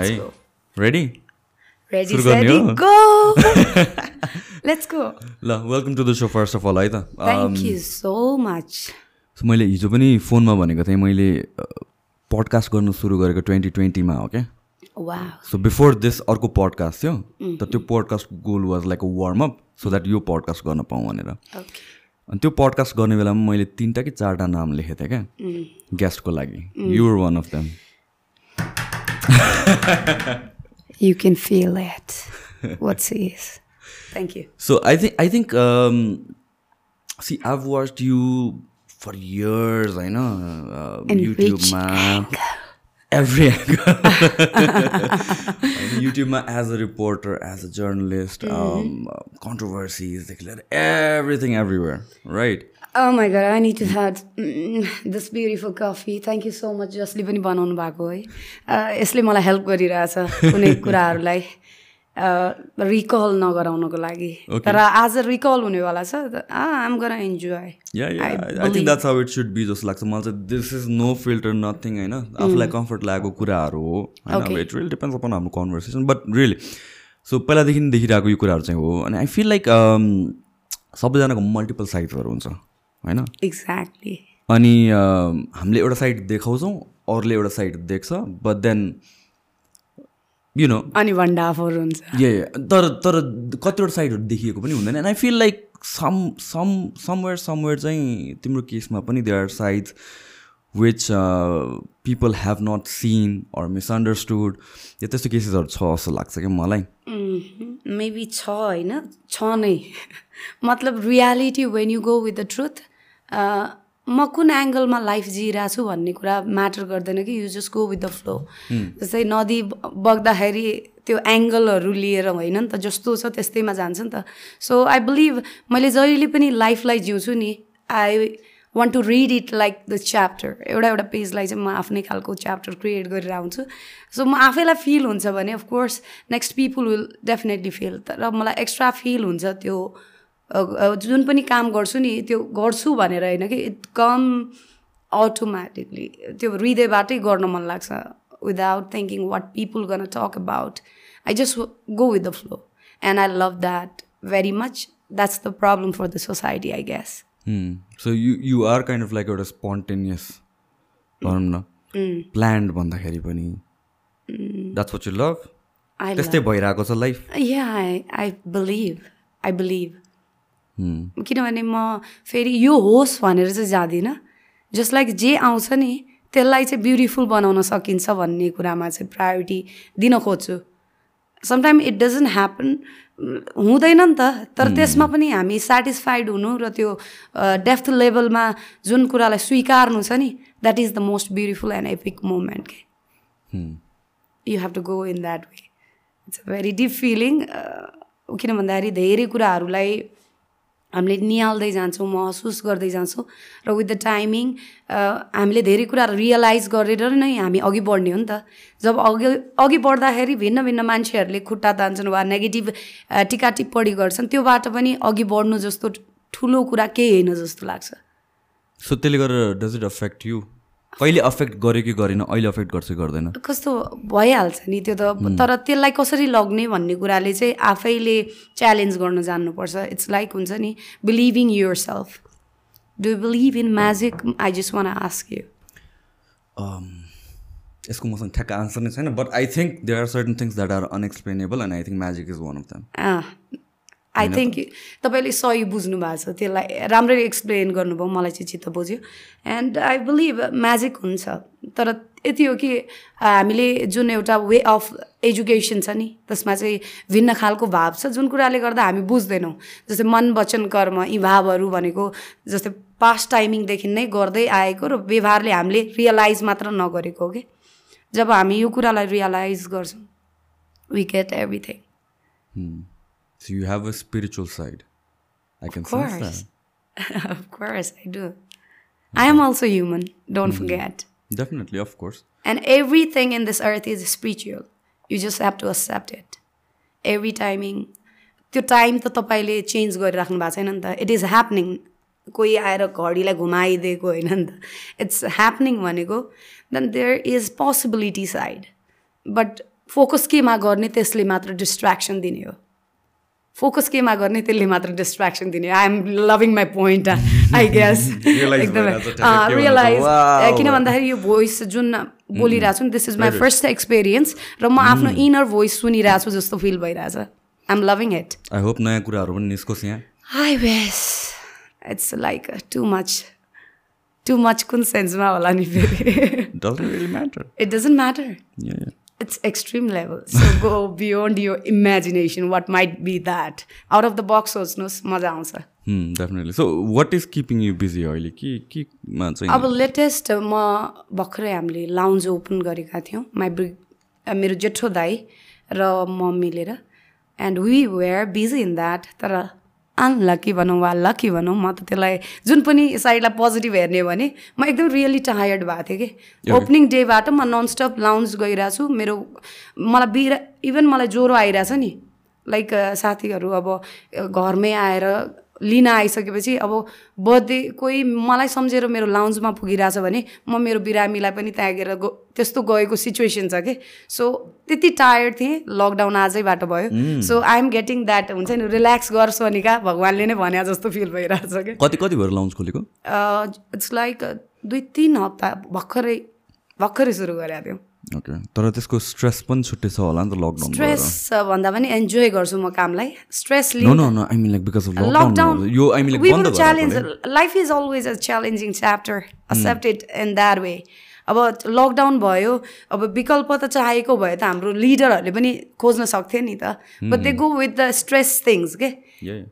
है. रेडी. ल welcome to the show first of all है त। So much. So, मैले हिजो पनि फोनमा भनेको थिएँ मैले पडकास्ट गर्नु सुरु गरेको ट्वेन्टी ट्वेन्टीमा हो क्या. सो बिफोर दिस अर्को पडकास्ट थियो तर त्यो podcast goal was like a warm up so that यो पडकास्ट गर्न पाऊँ भनेर. अनि त्यो पडकास्ट गर्ने बेलामा मैले तिनवटा कि चारवटा नाम लेखेको थिएँ क्या? गेस्टको लागि। You're one of them You can feel it. What is? This? Thank you. So I think I think um, see I've watched you for years. I know uh, In YouTube which ma every angle. YouTube ma as a reporter, as a journalist, um, uh, controversies, declare everything everywhere, right? Oh my god, I need to have mm, this beautiful coffee. Thank you so much जसले पनि बनाउनु भएको है। A, यसले मलाई help गरिरहेछ कुनै कुराहरूलाई रिकल नगराउनको लागि। तर आज रिकल हुनेवाला छ। आम गर enjoy Yeah, yeah. I, I think that's how it should be. जस्तो लाग्छ मलाई चाहिँ this is no filter nothing होइन आफूलाई कम्फर्ट लागेको कुराहरू हो होइन? इट रियल डिपेन्ड्स अपन हाम्रो कन्भर्सेसन बट रियली सो पहिलादेखि देखिरहेको यो कुराहरू चाहिँ हो अनि आई फिल लाइक सबैजनाको मल्टिपल साइडहरू हुन्छ। होइन? एक्ज्याक्टली अनि हामीले एउटा साइड देखाउँछौँ अरूले एउटा साइड देख्छ बट देन यु नो अनि भण्डाफोर हुन्छ। ए तर तर कतिवटा साइडहरू देखिएको पनि हुँदैन। And I feel like some some somewhere somewhere चाहिँ तिम्रो केसमा पनि they are sides which people have not seen or misunderstood या त्यस्तो केसेसहरू छ जस्तो लाग्छ क्या मलाई। मेबी छ होइन? छ नै। मतलब reality when you go with the truth म कुन एङ्गलमा लाइफ जिइरहेको छु भन्ने कुरा म्याटर गर्दैन कि you just go with the flow जस्तै नदी बग्दाखेरि त्यो एङ्गलहरू लिएर होइन नि त जस्तो छ त्यस्तैमा जान्छ नि त। सो आई बिलिभ मैले जहिले पनि लाइफलाई जिउँछु नि I want to read it like the chapter एउटा एउटा पेजलाई चाहिँ म आफ्नै खालको च्याप्टर क्रिएट गरेर आउँछु। सो म आफैलाई फिल हुन्छ भने of course next people will definitely feel तर मलाई एक्स्ट्रा फिल हुन्छ त्यो जुन पनि काम गर्छु नि त्यो गर्छु भनेर होइन कि इट कम अटोमेटिकली त्यो हृदयबाटै गर्न मन लाग्छ। Without thinking what people gonna talk about I just go with the flow and I love that very much that's the problem for the society I guess so you you are kind of like एउटा spontaneous भनौँ न planned भन्दाखेरि पनि। That's what you love I त्यस्तै भइरहेको छ life yeah I I believe I believe किनभने म फेरि यो होस् भनेर चाहिँ जाँदिनँ। जस्ट लाइक जे आउँछ नि त्यसलाई चाहिँ ब्युटिफुल बनाउन सकिन्छ भन्ने कुरामा चाहिँ प्रायोरिटी दिन खोज्छु। समटाइम इट डजन्ट ह्यापन हुँदैन नि त। तर त्यसमा पनि हामी सेटिस्फाइड हुनु र त्यो डेफ्थ लेभलमा जुन कुरालाई स्वीकार्नु छ नि that is the most beautiful and epic moment के। You have to go in that way it's a very deep feeling किन भन्दाखेरि धेरै कुराहरूलाई हामीले निहाल्दै जान्छौँ महसुस गर्दै जान्छौँ र विथ द टाइमिङ हामीले धेरै कुराहरू रियलाइज गरेर नै हामी अघि बढ्ने हो नि त। जब अघि अघि बढ्दाखेरि भिन्न भिन्न मान्छेहरूले खुट्टा तान्छन् वा नेगेटिभ टिका टिप्पणी गर्छन् त्योबाट पनि अघि बढ्नु जस्तो ठुलो कुरा केही होइन जस्तो लाग्छ। सो त्यसले गर्दा डज इट अफेक्ट यु कहिले अफेक्ट गर्यो कि गरेन अहिले अफेक्ट गर्छ गर्दैन? कस्तो भइहाल्छ नि त्यो त तर त्यसलाई कसरी लग्ने भन्ने कुराले चाहिँ आफैले च्यालेन्ज गर्न जान्नुपर्छ। इट्स लाइक हुन्छ नि believing yourself do believe in magic I just want ask you यसको मसँग ठ्याक्क आन्सर नै छैन but I think there are certain things that are unexplainable and I think magic is one of them I think तपाईँले सही बुझ्नु भएको छ। त्यसलाई राम्ररी एक्सप्लेन गर्नुभयो मलाई चाहिँ चित्त बुझ्यो। एन्ड आई बिलिभ म्याजिक हुन्छ। तर यति हो कि हामीले जुन एउटा वे अफ एजुकेसन छ नि त्यसमा चाहिँ भिन्न खालको भाव छ। जुन कुराले गर्दा हामी बुझ्दैनौँ। जस्तै मन वचन कर्म यी भावहरू भनेको जस्तै पास्ट टाइमिङदेखि नै गर्दै आएको र व्यवहारले हामीले रियलाइज मात्र नगरेको हो कि? जब हामी यो कुरालाई रियलाइज गर्छौँ we get everything So you have a spiritual side. I can sense course. that. of course, I do. I am also human, don't forget. Definitely, of course. And everything in this earth is spiritual. You just have to accept it. Every timing. त्यो time त तपाईँले change गरिराख्नु भएको छैन नि त it is happening कोही आएर घडीलाई घुमाइदिएको होइन नि त इट्स ह्यापनिङ भनेको then there is possibility side but focus केमा गर्ने त्यसले मात्र डिस्ट्र्याक्सन दिने हो फोकस केमा गर्ने त्यसले मात्र डिस्ट्र्याक्सन दिने I am loving my point I guess एकदमै रियलाइज किन भन्दाखेरि यो भोइस जुन बोलिरहेको छु नि this is my first experience र म आफ्नो इनर भोइस सुनिरहेको छु जस्तो फिल भइरहेछ I am loving it I hope नयाँ कुराहरू पनि निस्कोस् यहाँ I was it's like too much too much कुन सेन्समा होला नि फेरि it doesn't matter it's extreme level. So go beyond your imagination. What might be that? Out of the box सोच्नुहोस् मजा आउँछ definitely so what is keeping you busy अहिले के केमा चाहिँ अब लेटेस्ट म भर्खरै हामीले लाउन्ज ओपन गरेका थियौँ माई मेरो जेठो दाई र म मिलेर and we were busy in that तर अनलकी भनौँ वा लकी भनौँ म त त्यसलाई जुन पनि साइडलाई पोजिटिभ हेर्ने भने म एकदम रियली टायर्ड भएको थिएँ कि। ओपनिङ डेबाट म ननस्टप लाउन्ज गइरहेको छु। मेरो मलाई बिरा इभन मलाई ज्वरो आइरहेछ नि। लाइक साथीहरू अब घरमै आएर लिन आइसकेपछि अब बर्थडे कोही मलाई सम्झेर मेरो लाउन्जमा पुगिरहेछ भने म मेरो बिरामीलाई पनि त्यहाँ गएर गो त्यस्तो गएको सिचुएसन छ कि? सो त्यति टायर्ड थिएँ लकडाउन आजैबाट भयो। So I am getting that हुन्छ नि? रिल्याक्स गर्छ नि कहाँ भगवान्ले नै भने जस्तो फिल भइरहेछ कि? कति कति भएर लाउन्ज खोलेको? इट्स लाइक दुई तिन हप्ता भर्खरै भर्खरै सुरु गरेको थियौँ ओके तर त्यसको स्ट्रेस पनि छुट्टै छ होला नि त लकडाउन स्ट्रेस भन्दा पनि एन्जोय गर्छु म कामलाई। Stress no no no I mean like because of lockdown यो आई मिन लाइक बन्द challenge life is always a challenging chapter accept it in that way अब लकडाउन भयो अब विकल्प त चाहेको भए त हाम्रो लिडरहरूले पनि खोज्न सक्थ्यो नि त। But they go with the stress things के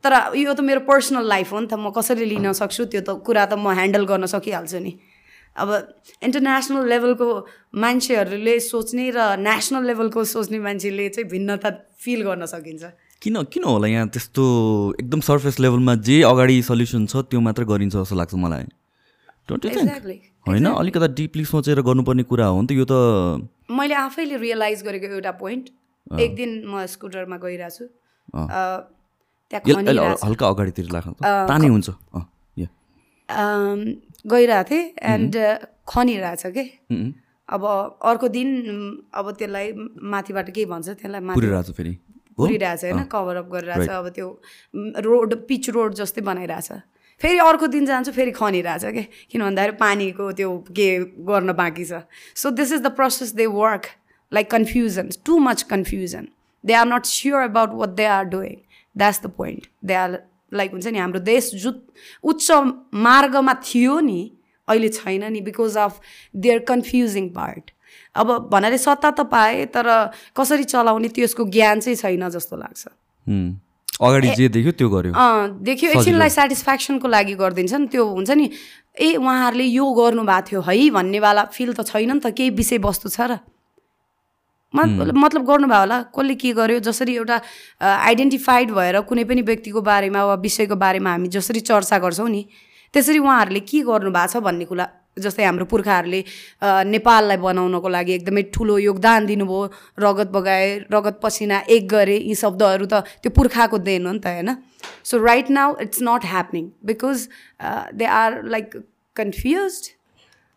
तर यो त मेरो पर्सनल लाइफ हो नि त म कसरी लिन सक्छु त्यो त कुरा त म ह्यान्डल गर्न सकिहाल्छु नि। अब इन्टरनेसनल लेभलको मान्छेहरूले सोच्ने र नेसनल लेभलको सोच्ने मान्छेले चाहिँ भिन्नता फिल गर्न सकिन्छ। किन किन होला यहाँ त्यस्तो एकदम सर्फेस लेभलमा जे अगाडि सल्युसन छ त्यो मात्र गरिन्छ जस्तो लाग्छ मलाई। होइन अलिकता डिपली सोचेर गर्नुपर्ने कुरा हो नि त यो त मैले आफैले रियलाइज गरेको एउटा पोइन्ट एक दिन म स्कुटरमा गइरहेको छु त्यहाँ हल्का अगाडितिर लाग्छ तानै हुन्छ। गइरहेको थिएँ एन्ड खनिरहेछ कि? अब अर्को दिन अब त्यसलाई माथिबाट के भन्छ त्यसलाई फेरि। पुरिरहेछ होइन? कभरअप गरिरहेछ अब त्यो रोड पिच रोड जस्तै बनाइरहेछ। फेरि अर्को दिन जान्छु फेरि खनिरहेछ कि? किन भन्दाखेरि पानीको त्यो के गर्न बाँकी छ। So this is the process they work like confusion too much confusion they are not sure about what they are doing that's the point they are like हुन्छ नि हाम्रो देश जु उच्च मार्गमा थियो नि अहिले छैन नि because of their confusing part अब भन्नाले सत्ता त पाएँ तर कसरी चलाउने त्यसको ज्ञान चाहिँ छैन जस्तो लाग्छ। अगाडि जे देख्यो त्यो गर्यो। देख्यो एकछिनलाई सेटिस्फ्याक्सनको लागि गरिदिन्छ नि त्यो हुन्छ नि ए उहाँहरूले यो गर्नुभएको थियो है भन्नेवाला फिल त छैन नि त केही विषयवस्तु छ र। मतलब गर्नुभयो होला। कसले के गर्यो? जसरी एउटा आइडेन्टिफाइड भएर कुनै पनि व्यक्तिको बारेमा वा विषयको बारेमा हामी जसरी चर्चा गर्छौँ नि त्यसरी उहाँहरूले के गर्नुभएको छ भन्ने कुरा जस्तै हाम्रो पुर्खाहरूले नेपाललाई बनाउनको लागि एकदमै ठुलो योगदान दिनुभयो। रगत बगाए रगत पसिना एक गरे यी शब्दहरू त त्यो पुर्खाको देन हो नि त होइन? So right now it's not happening because they are like confuse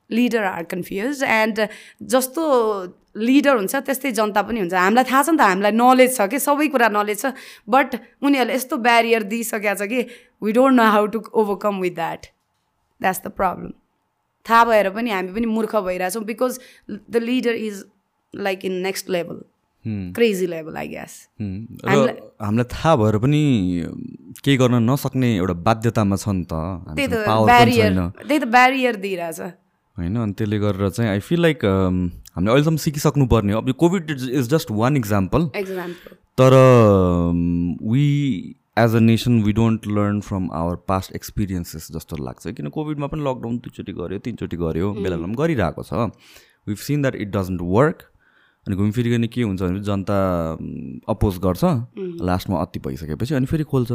leader are confuse and जस्तो लिडर हुन्छ त्यस्तै जनता पनि हुन्छ। हामीलाई थाहा छ नि त हामीलाई नलेज छ कि? सबै कुरा नलेज छ। बट उनीहरूले यस्तो ब्यारियर दिइसकेको छ कि we don't know how to overcome with that that's the problem थाहा भएर पनि हामी पनि मूर्ख भइरहेछौँ because the leader is like in next level crazy level I guess हामीलाई थाहा भएर पनि केही गर्न नसक्ने एउटा बाध्यतामा छ नि त। त्यही त ब्यारियर त्यही त ब्यारियर दिइरहेछ। होइन अनि त्यसले गरेर चाहिँ आई फिल लाइक हामीले अहिलेसम्म सिकिसक्नु पर्ने अब covid is just one example. तर we as a nation we don't learn from our past experiences जस्तो लाग्छ। किन कोभिडमा पनि लकडाउन दुईचोटि गऱ्यो तिनचोटि गऱ्यो बेला बेलामा गरिरहेको छ। We seen that it doesn't work अनि घुमिफिरिकन के हुन्छ भने जनता अपोज गर्छ। लास्टमा अति भइसकेपछि अनि फेरि खोल्छ।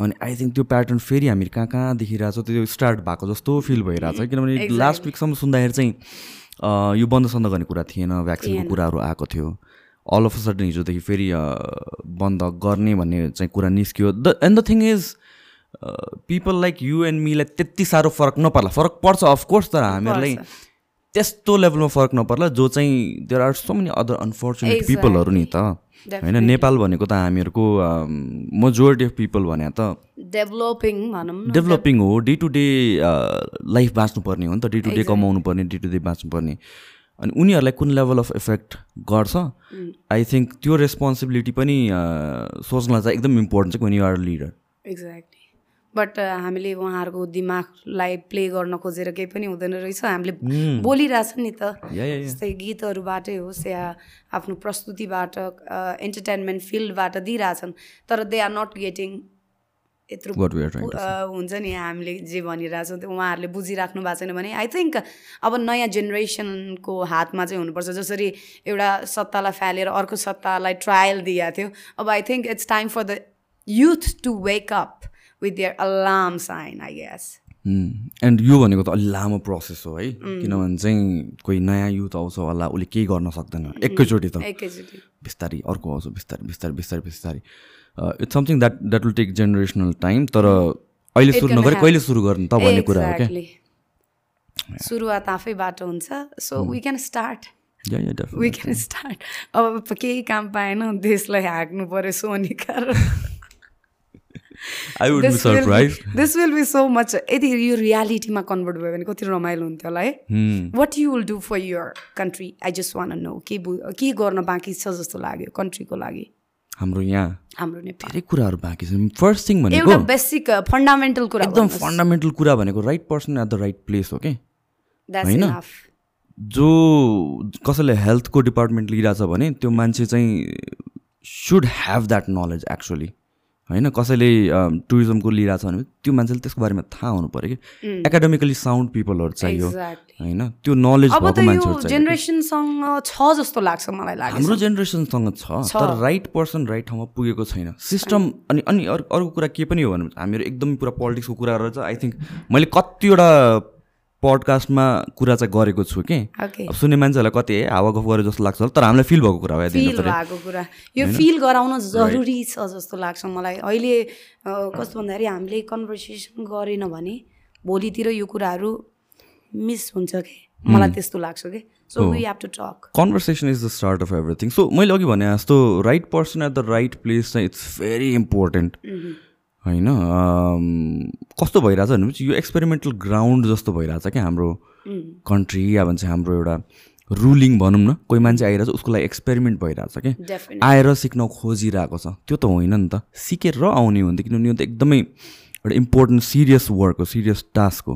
अनि आई थिङ्क त्यो प्याटर्न फेरि हामी कहाँ कहाँ देखिरहेको छ त्यो स्टार्ट भएको जस्तो फिल भइरहेको छ। किनभने लास्ट विकसम्म सुन्दाखेरि चाहिँ यो बन्द सन्द गर्ने कुरा थिएन भ्याक्सिनको कुराहरू आएको थियो। अल अफ अ सडन हिजोदेखि फेरि बन्द गर्ने भन्ने चाहिँ कुरा निस्क्यो। The end the thing is people like you and मीलाई त्यति साह्रो फरक नपर्ला। फरक पर्छ अफकोर्स तर हामीहरूलाई त्यस्तो लेभलमा फरक नपर्ला जो चाहिँ there are so many other unfortunate पिपलहरू नि त। होइन नेपाल भनेको त हामीहरूको मेजोरिटी अफ पिपल भने त डेभलपिङ भनौँ डेभलपिङ हो डे टु डे लाइफ बाँच्नुपर्ने हो नि त डे टु डे कमाउनु पर्ने डे टु डे बाँच्नुपर्ने। अनि उनीहरूलाई कुन लेभल अफ इफेक्ट गर्छ? आई थिङ्क त्यो रेस्पोन्सिबिलिटी पनि सोच्नलाई चाहिँ एकदम इम्पोर्टेन्ट छ when you are leader exactly but हामीले उहाँहरूको दिमागलाई प्ले गर्न खोजेर केही पनि हुँदैन रहेछ। हामीले बोलिरहेछ नि त। जस्तै गीतहरूबाटै होस् या आफ्नो प्रस्तुतिबाट इन्टरटेनमेन्ट फिल्डबाट दिइरहेछन्। तर दे आर नट गेटिङ यत्रो हुन्छ नि हामीले जे भनिरहेछौँ त्यो उहाँहरूले बुझिराख्नु भएको छैन भने आई थिङ्क अब नयाँ जेनेरेसनको हातमा चाहिँ हुनुपर्छ। जसरी एउटा सत्तालाई फालेर अर्को सत्तालाई ट्रायल दिएको थियो। अब I think it's time for the youth to wake up with their alarm sign I guess and यो भनेको त अलि लामो प्रोसेस हो है। किनभने चाहिँ कोही नयाँ युथ आउँछ होला उसले केही गर्न सक्दैन। एकैचोटि त। एकैचोटि। बिस्तारै अर्को आउँछ बिस्तारै बिस्तारै बिस्तारै बिस्तारै। It's something that that will take generational time तर अहिले सुरु नगरे कहिले सुरु गर्नु त भन्ने कुरा हो क्या? सुरुवात आफै बाटो हुन्छ। So we can start we can start अब केही काम पाएन देशलाई हाँक्नु पऱ्यो Sonika I would be surprise this will be so much यदि यो रियालिटीमा कन्भर्ट भयो भने कति रमाइलो हुन्थ्यो होला है what you will do for your country I just want know के के गर्न बाँकी छ जस्तो लाग्यो कन्ट्रीको लागि हाम्रो यहाँ हाम्रो धेरै कुराहरू बाँकी छ फर्स्ट थिङ भनेको बेसिक फन्डामेन्टल कुरा एकदम फन्डामेन्टल कुरा भनेको right person at the right place हो कि होइन जो कसैले हेल्थको डिपार्टमेन्ट लिइरहेछ भने त्यो मान्छे चाहिँ should have that knowledge actually होइन कसैले टुरिज्मको लिइरहेछ भने त्यो मान्छेले त्यसको बारेमा थाहा हुनु पऱ्यो कि एकाडेमिकली साउन्ड पिपलहरू चाहियो होइन त्यो नलेज भएको मान्छेहरू जेनेरेसनसँग छ जस्तो लाग्छ मलाई लाग्छ हाम्रो जेनेरेसनसँग छ तर राइट पर्सन राइट ठाउँमा पुगेको छैन। सिस्टम अनि अनि अर्को कुरा के पनि हो भने हामीहरू एकदमै पुरा पोलिटिक्सको कुरा रहेछ आई थिङ्क मैले कतिवटा पडकास्टमा कुरा चाहिँ गरेको छु कि। अब सुन्ने मान्छेहरूलाई कति है हावा गफ गरे जस्तो लाग्छ तर हामीलाई फिल भएको कुरा हो फिल भएको कुरा। यो फिल गराउन जरुरी छ जस्तो लाग्छ मलाई। अहिले कस्तो भन्दाखेरि हामीले कन्भर्सेसन गरेन भने भोलितिर यो कुराहरू मिस हुन्छ कि? मलाई त्यस्तो लाग्छ कि? So we have to talk conversation is the start of everything so मैले अघि भने जस्तो right person at the right place चाहिँ इट्स भेरी इम्पोर्टेन्ट होइन कस्तो भइरहेछ भनेपछि यो एक्सपेरिमेन्टल ग्राउन्ड जस्तो भइरहेछ क्या हाम्रो कन्ट्री या भन्छ हाम्रो एउटा रुलिङ भनौँ न कोही मान्छे आइरहेछ उसको लागि एक्सपेरिमेन्ट भइरहेछ क्या। आएर सिक्न खोजिरहेको छ। त्यो त होइन नि त। सिकेर आउने हुन्थ्यो किनभने यो त एकदमै एउटा इम्पोर्टेन्ट सिरियस वर्क हो सिरियस टास्क हो।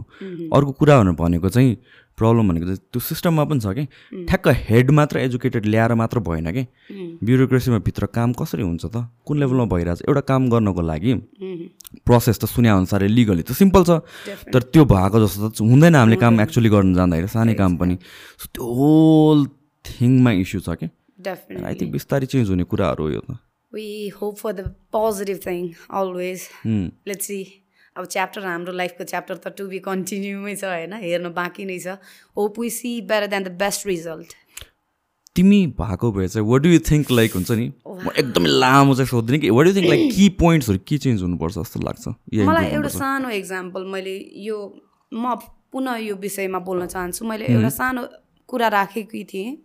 अर्को कुरा भनेको चाहिँ प्रब्लम भनेको चाहिँ त्यो सिस्टममा पनि छ कि? ठ्याक्क हेड मात्र एजुकेटेड ल्याएर मात्र भएन कि? ब्युरोक्रेसीमा भित्र काम कसरी हुन्छ त? कुन लेभलमा भइरहेछ? एउटा काम गर्नको लागि प्रोसेस त सुने अनुसारले लिगली त सिम्पल छ। तर त्यो भएको जस्तो त हुँदैन हामीले काम एक्चुली गर्नु जाँदाखेरि सानै काम पनि। सो त्यो होल थिङमा इस्यु छ कि? आई थिङ्क बिस्तारै चेन्ज हुने कुराहरू हो यो त। We hope for the positive thing always. Let's see. अब च्याप्टर हाम्रो लाइफको च्याप्टर त टु बी कन्टिन्यूमै छ होइन? हेर्नु बाँकी नै छ। Hope we see better than the best result तिमी भएको भए चाहिँ what do you think like हुन्छ नि? म एकदमै लामो चाहिँ सोध्दिनँ कि वाट यु थिङ्क लाइक कि पोइन्ट्सहरू के चेन्ज हुनुपर्छ जस्तो लाग्छ? मलाई एउटा सानो एक्जाम्पल मैले यो म पुनः यो विषयमा बोल्न चाहन्छु। मैले एउटा सानो कुरा राखेकी थिएँ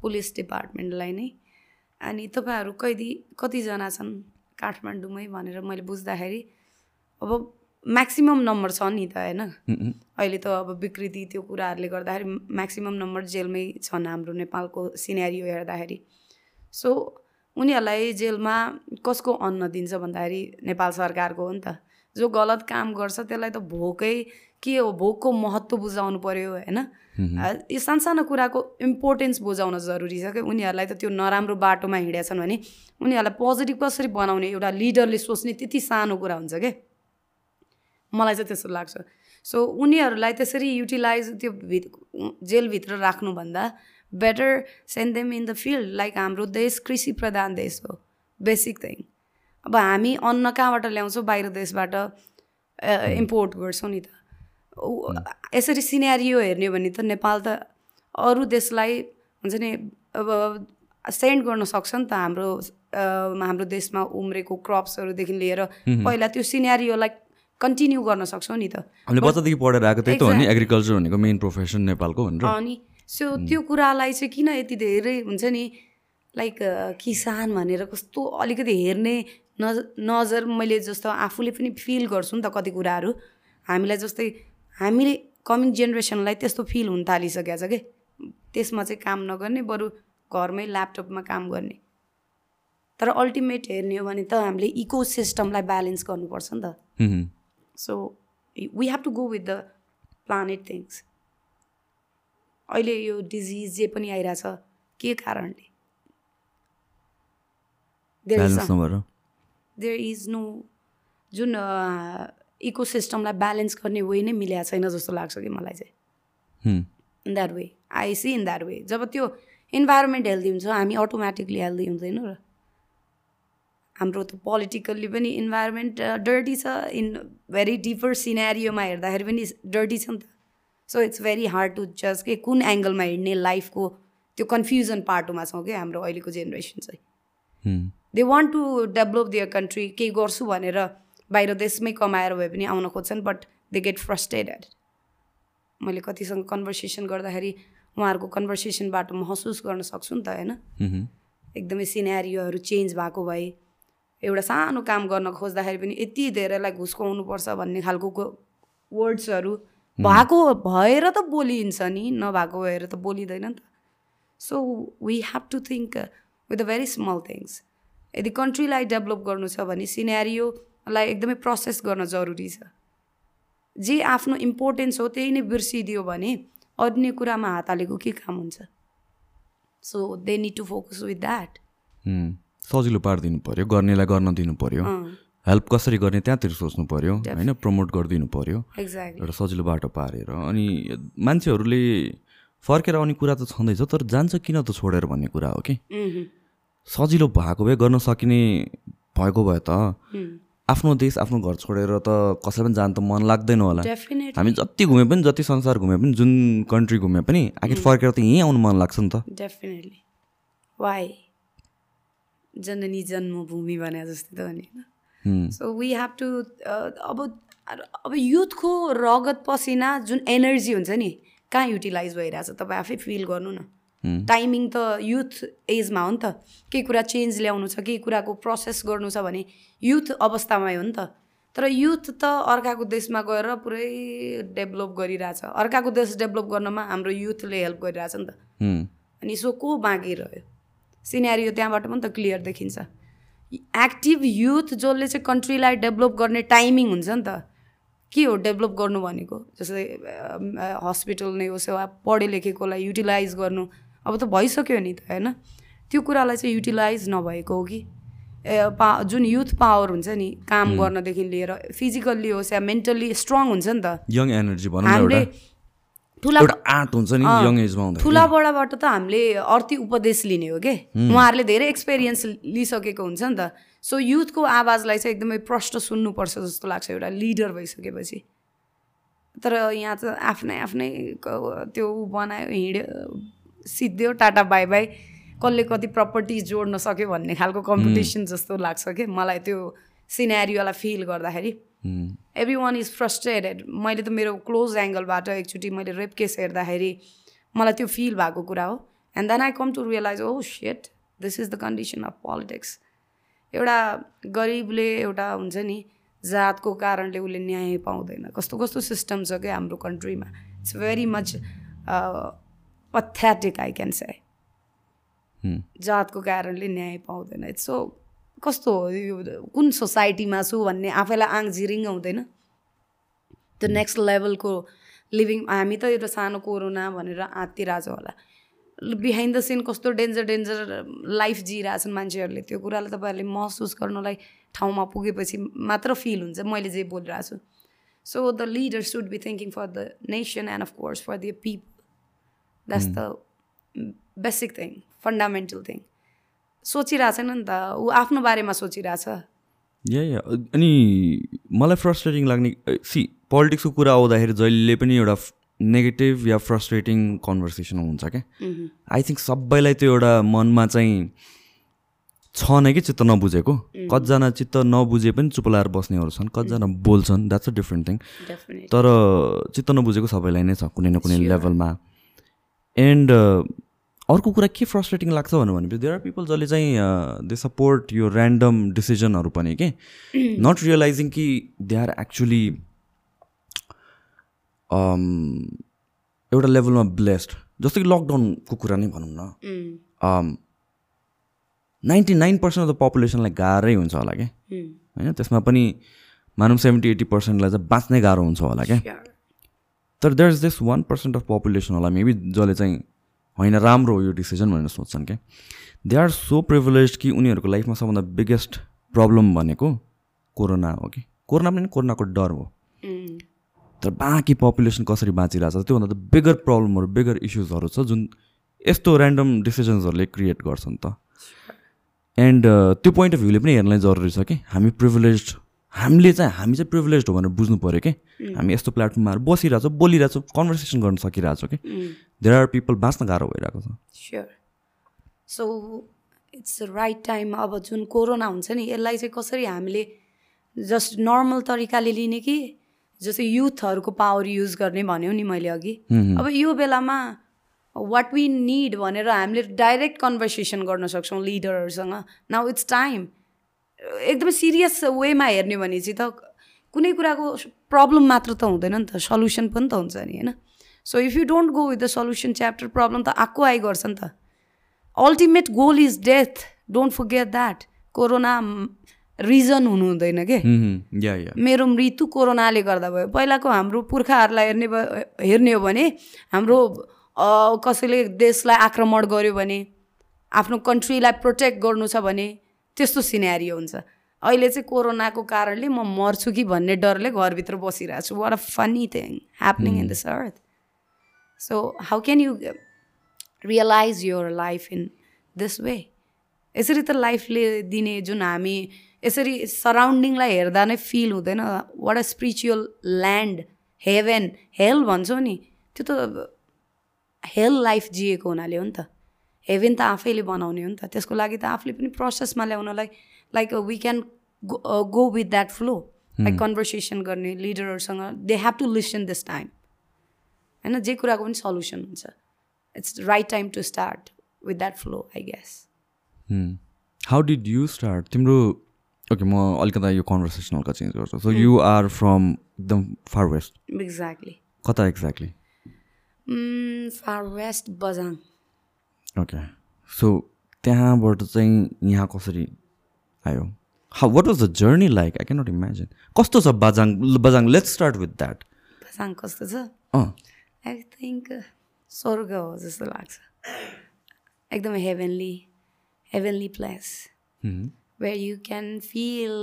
पुलिस डिपार्टमेन्टलाई नै। अनि तपाईँहरू कैदी कतिजना छन् काठमाडौँमै भनेर मैले बुझ्दाखेरि अब म्याक्सिमम् नम्बर छ नि त होइन? अहिले त अब विकृति त्यो कुराहरूले गर्दाखेरि म्याक्सिमम् नम्बर जेलमै छन् हाम्रो नेपालको सिनेरियो हेर्दाखेरि। सो उनीहरूलाई जेलमा कसको अन्न दिन्छ भन्दाखेरि नेपाल सरकारको हो नि त। जो गलत काम गर्छ त्यसलाई त भोकै के हो भोकको महत्त्व बुझाउनु पऱ्यो होइन? यो सानसानो कुराको इम्पोर्टेन्स बुझाउन जरुरी छ कि उनीहरूलाई त त्यो नराम्रो बाटोमा हिँडेछन् भने उनीहरूलाई पोजिटिभ कसरी बनाउने एउटा लिडरले सोच्ने त्यति सानो कुरा हुन्छ क्या मलाई चाहिँ त्यस्तो लाग्छ। सो उनीहरूलाई त्यसरी युटिलाइज त्यो भित जेलभित्र राख्नुभन्दा better send them in the field like हाम्रो देश कृषि प्रधान देश हो बेसिक थिङ अब हामी अन्न कहाँबाट ल्याउँछौँ? बाहिर देशबाट इम्पोर्ट गर्छौँ नि त। यसरी सिनेरियो हेर्ने हो भने त नेपाल त अरू देशलाई हुन्छ नि अब सेन्ड गर्न सक्छ नि त हाम्रो हाम्रो देशमा उम्रेको क्रप्सहरूदेखि लिएर पहिला त्यो सिनेरियोलाई कन्टिन्यू गर्न सक्छौँ नि त। हामीले बच्चादेखि पढेर आएको त्यही त हो नि एग्रिकल्चर भनेको मेन प्रोफेसन नेपालको भनेर। अनि सो त्यो कुरालाई चाहिँ किन यति धेरै हुन्छ नि लाइक किसान भनेर कस्तो अलिकति हेर्ने नज नजर मैले जस्तो आफूले पनि फिल गर्छु नि त कति कुराहरू। हामीलाई जस्तै हामीले कमिङ जेनेरेसनलाई त्यस्तो फिल हुन थालिसकेको छ कि? त्यसमा चाहिँ काम नगर्ने बरु घरमै ल्यापटपमा काम गर्ने। तर अल्टिमेट हेर्ने हो भने त हामीले इको सिस्टमलाई ब्यालेन्स गर्नुपर्छ नि त। So we have to go with the planet things अहिले यो डिजिज जे पनि आइरहेछ के कारणले? देयर इज नो जुन इको सिस्टमलाई ब्यालेन्स गर्ने वे नै मिलेको छैन जस्तो लाग्छ कि मलाई चाहिँ। In that way I see in that way जब त्यो इन्भाइरोमेन्ट हेल्दी हुन्छ हामी अटोमेटिकली हेल्दी हुँदैनौँ र। हाम्रो त पोलिटिकल्ली पनि इन्भाइरोमेन्ट डर्टी छ. इन भेरी डिपर सिनेरियोमा हेर्दाखेरि पनि डर्टी छ नि त. So it's very hard to just के कुन एङ्गलमा हिँड्ने लाइफको त्यो कन्फ्युजन पाटोमा छौँ कि हाम्रो अहिलेको जेनेरेसन चाहिँ। They want to develop their country केही गर्छु भनेर बाहिर देशमै कमाएर भए पनि आउन खोज्छन् बट दे गेट फ्रस्ट्रेटेड मैले कतिसँग कन्भर्सेसन गर्दाखेरि उहाँहरूको कन्भर्सेसनबाट महसुस गर्न सक्छु नि त होइन? एकदमै सिनेरियोहरू चेन्ज भएको भए एउटा सानो काम गर्न खोज्दाखेरि पनि यति धेरैलाई घुस खुवाउनुपर्छ भन्ने खालको वर्ड्सहरू भएको भएर त बोलिन्छ नि नभएको भएर त बोलिँदैन नि त। So we have to think with a very small things यदि कन्ट्रीलाई डेभलप गर्नु छ भने सिनेरियोलाई एकदमै प्रोसेस गर्न जरुरी छ। जे आफ्नो इम्पोर्टेन्स हो त्यही नै बिर्सिदियो भने अन्य कुरामा हात हालेको के काम हुन्छ? So they need to focus with that सजिलो पारिदिनु पऱ्यो गर्नेलाई गर्न दिनु पऱ्यो हेल्प कसरी गर्ने त्यहाँतिर सोच्नु पऱ्यो होइन? प्रमोट गरिदिनु पऱ्यो। एउटा सजिलो बाटो पारेर। अनि मान्छेहरूले फर्केर आउने कुरा त छँदैछ तर जान्छ किन त छोडेर भन्ने कुरा हो कि? सजिलो भएको भए गर्न सकिने भएको भए त आफ्नो देश आफ्नो घर छोडेर त कसैलाई पनि जान त मन लाग्दैन होला। हामी जति घुमे पनि जति संसार घुमे पनि जुन कन्ट्री घुमे पनि आखिर. फर्केर त यहीँ आउनु मन लाग्छ नि त। डेफिनेटली वाइ जननी जन्मभूमि भने जस्तै त नि सो वी हेभ टु अब अब युथको रगत पसिना जुन एनर्जी हुन्छ नि कहाँ युटिलाइज भइरहेछ तपाईँ आफै फिल गर्नु न। टाइमिङ त युथ एजमा हो नि त। केही कुरा चेन्ज ल्याउनु छ केही कुराको प्रोसेस गर्नु छ भने युथ अवस्थामै हो नि त। तर युथ त अर्काको देशमा गएर पुरै डेभलप गरिरहेछ। अर्काको देश डेभलप गर्नमा हाम्रो युथले हेल्प गरिरहेछ नि त। अनि सो को बाँकी रह्यो? सिनेरियो त्यहाँबाट पनि त क्लियर देखिन्छ। एक्टिभ युथ जसले चाहिँ कन्ट्रीलाई डेभलप गर्ने टाइमिङ हुन्छ नि त। के हो डेभलप गर्नु भनेको? जस्तै हस्पिटल नै होस् वा पढे लेखेकोलाई युटिलाइज गर्नु। अब त भइसक्यो नि त होइन? त्यो कुरालाई चाहिँ युटिलाइज नभएको हो कि? पा जुन युथ पावर हुन्छ नि काम गर्नदेखि लिएर फिजिकल्ली होस् या मेन्टल्ली स्ट्रङ हुन्छ नि त। यङ एनर्जी हामीले ठुला आर्ट हुन्छ नि यङ एजमा ठुला बडाबाट त हामीले अर्थी उपदेश लिने हो कि? उहाँहरूले धेरै एक्सपिरियन्स लिइसकेको हुन्छ नि त। सो युथको आवाजलाई चाहिँ एकदमै प्रष्ट सुन्नुपर्छ जस्तो लाग्छ एउटा लिडर भइसकेपछि। तर यहाँ त आफ्नै आफ्नै त्यो बनायो हिँड्यो सिद्धो टाटा बाई बाई। कसले कति प्रपर्टिज जोड्न सक्यो भन्ने खालको कम्पिटिसन जस्तो लाग्छ कि? मलाई त्यो सिनेरियोलाई फिल गर्दाखेरि। एभ्री वान इज फ्रस्ट्रेटेड मैले त मेरो क्लोज एङ्गलबाट एकचोटि मैले रेप केस हेर्दाखेरि मलाई त्यो फिल भएको कुरा हो. And then I come to realize oh shit this is the condition of politics एउटा गरिबले एउटा हुन्छ नि जातको कारणले उसले न्याय पाउँदैन। कस्तो कस्तो सिस्टम छ क्या हाम्रो कन्ट्रीमा it's very much pathetic I can say जातको कारणले न्याय पाउँदैन। इट्स सो कस्तो हो यो कुन सोसाइटीमा छु भन्ने आफैलाई आङ झिरिङ हुँदैन। त्यो नेक्स्ट लेभलको लिभिङ हामी त एउटा सानो कोरोना भनेर आत्तिरहेछौँ होला। बिहाइन्ड द सिन कस्तो डेन्जर डेन्जर लाइफ जिइरहेछन् मान्छेहरूले। त्यो कुरालाई तपाईँहरूले महसुस गर्नलाई ठाउँमा पुगेपछि मात्र फिल हुन्छ मैले जे बोलिरहेको छु। So the leader should be thinking for the nation and of course for the people that's the basic thing fundamental thing सोचिरहेछन् नि त। ऊ आफ्नो बारेमा सोचिरहेछ। या अनि मलाई फ्रस्ट्रेटिङ लाग्ने सी पोलिटिक्सको कुरा आउँदाखेरि जहिले पनि एउटा नेगेटिभ या फ्रस्ट्रेटिङ कन्भर्सेसन हुन्छ क्या। आई थिङ्क सबैलाई त्यो एउटा मनमा चाहिँ छ नै कि चित्त नबुझेको। कतिजना चित्त नबुझे पनि चुप लाएर बस्नेहरू छन् कतिजना बोल्छन् द्याट्स अ डिफ्रेन्ट थिङ तर चित्त नबुझेको सबैलाई नै छ कुनै न कुनै लेभलमा एन्ड अर्को कुरा के फ्रस्ट्रेटिङ लाग्छ भनेपछि देयर आर पिपल जसले चाहिँ दे सपोर्ट यो ऱ्यान्डम डिसिजनहरू पनि के? नट रियलाइजिङ कि दे आर एक्चुली एउटा लेभलमा ब्लेस्ड जस्तो कि लकडाउनको कुरा नै भनौँ न। Ninety nine percent of the पपुलेसनलाई गाह्रै हुन्छ होला क्या होइन? त्यसमा पनि मानौँ सेभेन्टी एट्टी पर्सेन्टलाई चाहिँ बाँच्नै गाह्रो हुन्छ होला क्या तर there is this one percent of population होला मेबी जसले चाहिँ होइन राम्रो हो यो डिसिजन भनेर सोच्छन् क्या। दे आर सो प्रिभिलेज कि उनीहरूको लाइफमा सबभन्दा बिगेस्ट प्रब्लम भनेको कोरोना हो कि। कोरोना पनि कोरोनाको डर हो। तर बाँकी पपुलेसन कसरी बाँचिरहेको छ त्योभन्दा त बिगर प्रब्लमहरू बिगर इस्युजहरू छ जुन यस्तो ऱ्यान्डम डिसिजन्सहरूले क्रिएट गर्छ नि त एन्ड त्यो पोइन्ट अफ भ्यूले पनि हेर्नलाई जरुरी छ कि। हामी प्रिभिलेज हामीले चाहिँ हामी चाहिँ प्रिभिलेज हो भनेर बुझ्नु पऱ्यो कि? हामी यस्तो प्लेटफर्ममा बसिरहेछौँ बोलिरहेछौँ कन्भर्सेसन गर्न सकिरहेछौँ कि? देयर आर पिपल बाँच्न गाह्रो भइरहेको छ। Sure so it's right time अब जुन कोरोना हुन्छ नि यसलाई चाहिँ कसरी हामीले जस्ट नर्मल तरिकाले लिने कि जस्तै युथहरूको पावर युज गर्ने भन्यो नि मैले अघि। अब यो बेलामा वाट वी निड भनेर हामीले डाइरेक्ट कन्भर्सेसन गर्न सक्छौँ लिडरहरूसँग नाउ इट्स टाइम एकदमै सिरियस वेमा हेर्ने भने चाहिँ त कुनै कुराको प्रब्लम मात्र त हुँदैन नि त सल्युसन पनि त हुन्छ नि होइन? So if you don't go with the solution chapter problem त आएको आइ गर्छ नि त। Ultimate goal is death don't forget that corona reason हुनु हुँदैन कि? मेरो मृत्यु कोरोनाले गर्दा भयो। पहिलाको हाम्रो पुर्खाहरूलाई हेर्ने हेर्ने हो भने हाम्रो कसैले देशलाई आक्रमण गर्यो भने आफ्नो कन्ट्रीलाई प्रोटेक्ट गर्नु छ भने त्यस्तो सिनेरियो हुन्छ। अहिले चाहिँ कोरोनाको कारणले म मर्छु कि भन्ने डरले घरभित्र बसिरहेको छु। What a funny thing happening in this earth so how can you realize your life in this way यसरी त लाइफले दिने जुन हामी यसरी सराउन्डिङलाई हेर्दा नै फिल हुँदैन। What a spiritual land heaven hell भन्छौँ नि। त्यो त हेल लाइफ जिएको हुनाले हो नि त। हेभेन त आफैले बनाउने हो नि त त्यसको लागि त आफूले पनि प्रोसेसमा ल्याउनलाई like we can go with that flow like conversation गर्ने लिडरहरूसँग they have to listen this time होइन जे कुराको पनि सल्युसन हुन्छ it's right time to start with that flow I guess how did you start तिम्रो ओके म अलिकता यो कन्भर्सेसन हल्का चेन्ज गर्छु सो यु आर फ्रम एकदम फार वेस्ट एक्ज्याक्टली कता exactly far west Bajhang okay so त्यहाँबाट चाहिँ यहाँ कसरी आयो? How what was the journey like I cannot imagine कस्तो छ Bajhang Bajhang? Let's start with that Bajhang कस्तो छ? आई थिङ्क स्वर्ग हो जस्तो लाग्छ। एकदम heavenly heavenly place where you can feel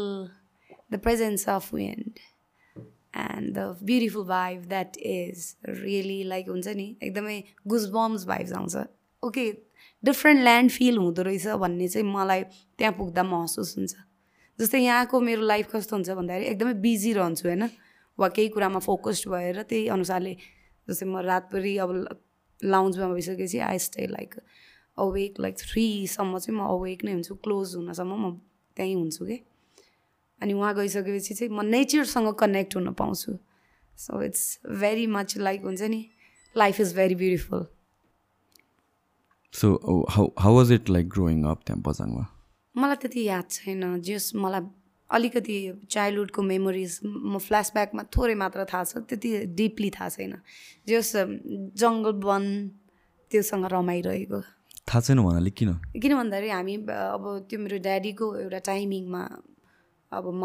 the presence of wind and the beautiful vibe that is really like हुन्छ नि एकदमै गुजबम्स भाइब्स आउँछ। ओके डिफ्रेन्ट ल्यान्ड फिल हुँदो रहेछ भन्ने चाहिँ मलाई त्यहाँ पुग्दा महसुस हुन्छ। जस्तै यहाँको मेरो लाइफ कस्तो हुन्छ भन्दाखेरि एकदमै बिजी रहन्छु होइन? वा केही कुरामा फोकस्ड भएर त्यही अनुसारले जस्तै म रातभरि अब लाउन्जमा भइसकेपछि I stay like awake like थ्रीसम्म चाहिँ म अवेक नै हुन्छु क्लोज हुनसम्म म त्यहीँ हुन्छु कि अनि उहाँ गइसकेपछि चाहिँ म नेचरसँग कनेक्ट हुन पाउँछु। So it's very much like हुन्छ नि life is very beautiful so how how was it like growing up त्यहाँ बजाङमा? मलाई त्यति याद छैन जस मलाई अलिकति चाइल्डहुडको मेमोरिज म फ्ल्यासब्याकमा थोरै मात्र थाहा छ त्यति डिपली थाहा छैन। जस जङ्गल वन त्योसँग रमाइरहेको। थाहा छैन भन्नाले किन? किन भन्दाखेरि हामी अब त्यो मेरो ड्याडीको एउटा टाइमिङमा अब म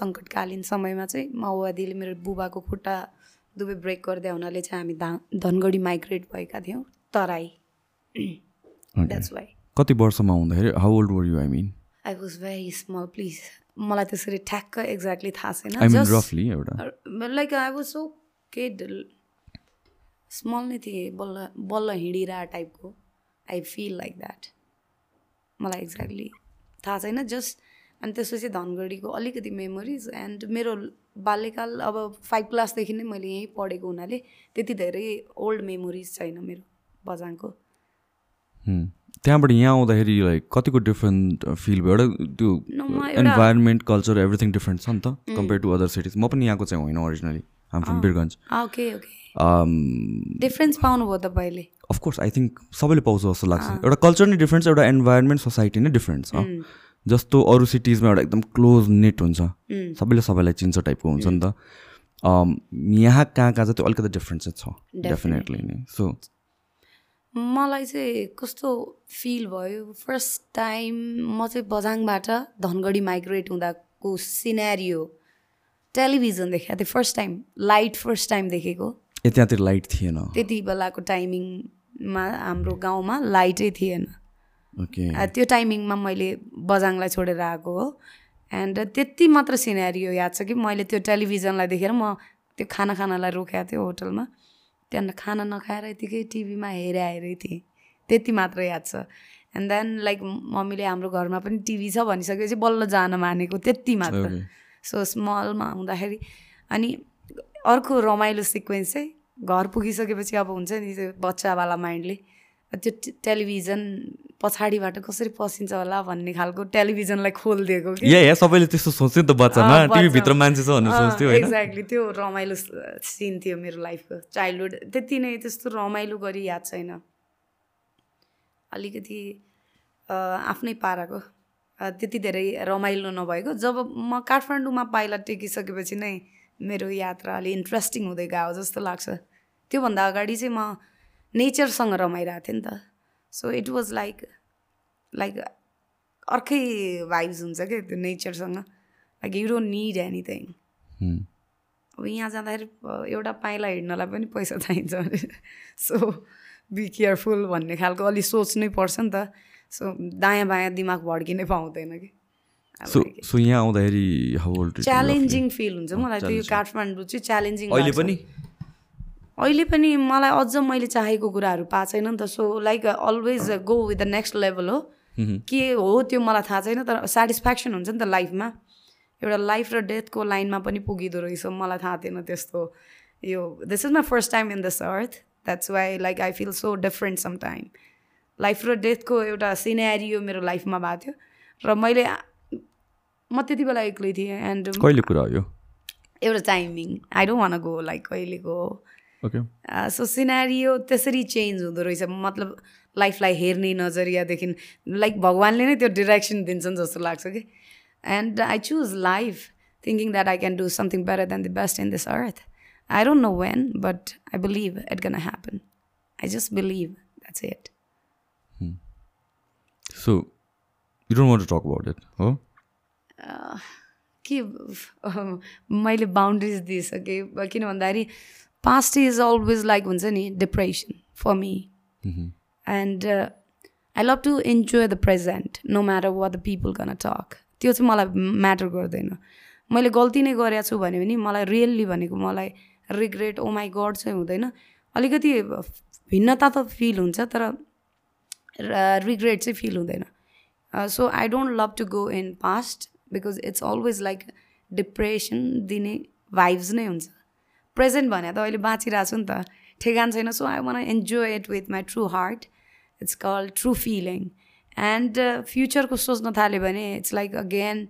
सङ्कटकालीन समयमा चाहिँ माओवादीले मेरो बुबाको खुट्टा दुवै ब्रेक गरिदिए हुनाले चाहिँ हामी धा धनगढी माइग्रेट भएका थियौँ तराई। द्याट्स वाइ कति वर्षमा हुँदाखेरि how old were you I mean I was very small please मलाई त्यसरी ठ्याक्क एक्ज्याक्टली थाहा छैन लाइक आई वाज सो केड स्मल नै थिएँ बल्ल बल्ल हिँडिरह टाइपको आई फिल लाइक द्याट मलाई एक्ज्याक्टली थाहा छैन जस्ट अनि त्यसपछि धनगढीको अलिकति मेमोरिज एन्ड मेरो बाल्यकाल अब फाइभ क्लासदेखि नै मैले यहीँ पढेको हुनाले त्यति धेरै ओल्ड मेमोरिज छैन मेरो बजाङको त्यहाँबाट यहाँ आउँदाखेरि लाइक कतिको डिफ्रेन्ट फिल भयो? एउटा त्यो इन्भाइरोमेन्ट कल्चर एभ्रिथिङ डिफ्रेन्ट छ नि त? कम्पेयर टु अदर सिटिज म पनि यहाँको चाहिँ होइन originally am from Birgunj okay okay difference पाउनुभयो तपाईँले अफकोर्स आई थिङ्क सबैले पाउँछ जस्तो लाग्छ। एउटा कल्चर नै डिफ्रेन्ट छ एउटा इन्भाइरोमेन्ट सोसाइटी नै डिफ्रेन्ट छ। जस्तो अरू सिटिजमा एउटा एकदम क्लोज नेट हुन्छ। सबैले सबैलाई चिन्छ टाइपको हुन्छ नि त। यहाँ कहाँ कहाँ चाहिँ त्यो अलिकति डिफ्रेन्स छ। डेफिनेटली नै। सो मलाई चाहिँ कस्तो फिल भयो फर्स्ट टाइम म चाहिँ बझाङबाट धनगढी माइग्रेट हुँदाको सिनेरियो टेलिभिजन देखेको थिएँ first time light first time देखेको। ए त्यहाँतिर लाइट थिएन। त्यति बेलाको टाइमिङमा हाम्रो गाउँमा लाइटै थिएन। त्यो टाइमिङमा मैले बजाङलाई छोडेर आएको हो। एन्ड त्यति मात्र सिनेरियो याद छ कि मैले त्यो टेलिभिजनलाई देखेर म त्यो खाना खानालाई रोकेको थियो होटलमा। त्यहाँनिर खाना नखाएर यतिकै टिभीमा हेरे हेरेँ थिएँ। त्यति मात्र याद छ। एन्ड देन लाइक मम्मीले हाम्रो घरमा पनि टिभी छ भनिसकेपछि बल्ल जान मानेको त्यति मात्र। सो स्मलमा हुँदाखेरि अनि अर्को रमाइलो सिक्वेन्स चाहिँ घर पुगिसकेपछि अब हुन्छ नि त्यो बच्चावाला माइन्डले। त्यो टेलिभिजन पछाडिबाट कसरी पसिन्छ होला भन्ने खालको टेलिभिजनलाई खोलिदिएको कि? सबैले त्यस्तो सोच्थ्यो नि त बच्चामा टिभीभित्र मान्छे छ भनेर सोच्थ्यो एक्ज्याक्टली त्यो रमाइलो सिन थियो मेरो लाइफको चाइल्डहुड त्यति नै त्यस्तो रमाइलो गरी याद छैन। अलिकति आफ्नै पाराको। त्यति धेरै रमाइलो नभएको। जब म काठमाडौँमा पाइला टेकिसकेपछि नै मेरो यात्रा अलिक इन्ट्रेस्टिङ हुँदै गयो जस्तो लाग्छ। त्योभन्दा अगाडि चाहिँ म नेचरसँग रमाइरहेको थिएँ नि त। So it was like like अर्कै भाइब्स हुन्छ क्या त्यो नेचरसँग like you don't need anything अब यहाँ जाँदाखेरि एउटा पाइला हिँड्नलाई पनि पैसा चाहिन्छ सो बी केयरफुल भन्ने खालको अलिक सोच्नै पर्छ नि त सो दायाँ बायाँ दिमाग भड्किनै पाउँदैन कि सो यहाँ आउँदाखेरि च्यालेन्जिङ फिल हुन्छ मलाई त्यो काठमाडौँ चाहिँ च्यालेन्जिङ अहिले पनि अहिले पनि मलाई अझ मैले चाहेको कुराहरू पाएको छैन नि त। So like always go with the next level हो। के हो त्यो मलाई थाहा छैन तर सेटिस्फ्याक्सन हुन्छ नि त लाइफमा एउटा लाइफ र डेथको लाइनमा पनि पुगिँदो रहेछ। मलाई थाहा थिएन त्यस्तो। यो this is my first time in this earth that's why like I feel so different some time life र डेथको एउटा सिनेरियो मेरो लाइफमा भएको थियो। र मैले म त्यति बेला एक्लै थिएँ। एन्ड कहिले कुरा हो एउटा timing I don't want go like कहिलेको सो सिनेरियो त्यसरी चेन्ज हुँदो रहेछ। मतलब लाइफलाई हेर्ने नजरियादेखि लाइक भगवान्ले नै त्यो डिरेक्सन दिन्छन् जस्तो लाग्छ कि। And I choose life thinking that I can do something better than the best in this earth I don't know when but I believe it gonna happen I just believe that's it so you don't want to talk about it हो के मैले boundaries दिइसकेँ किन भन्दाखेरि past is always like हुन्छ नि depression for me and I love to enjoy the present no matter what the people can talk त्यो चाहिँ मलाई म्याटर गर्दैन। मैले गल्ती नै गरेको छु भने पनि मलाई रियल्ली भनेको मलाई रिग्रेट ओ माई गड चाहिँ हुँदैन। अलिकति भिन्नता त फिल हुन्छ तर रिग्रेट चाहिँ फिल हुँदैन। So I don't love to go in past because it's always like depression दिने भाइब्स नै हुन्छ। प्रेजेन्ट भने त अहिले बाँचिरहेको छु नि त। ठेगान छैन so I want enjoy it with my true heart it's call true feeling and फ्युचरको सोच्न थाल्यो भने इट्स लाइक अगेन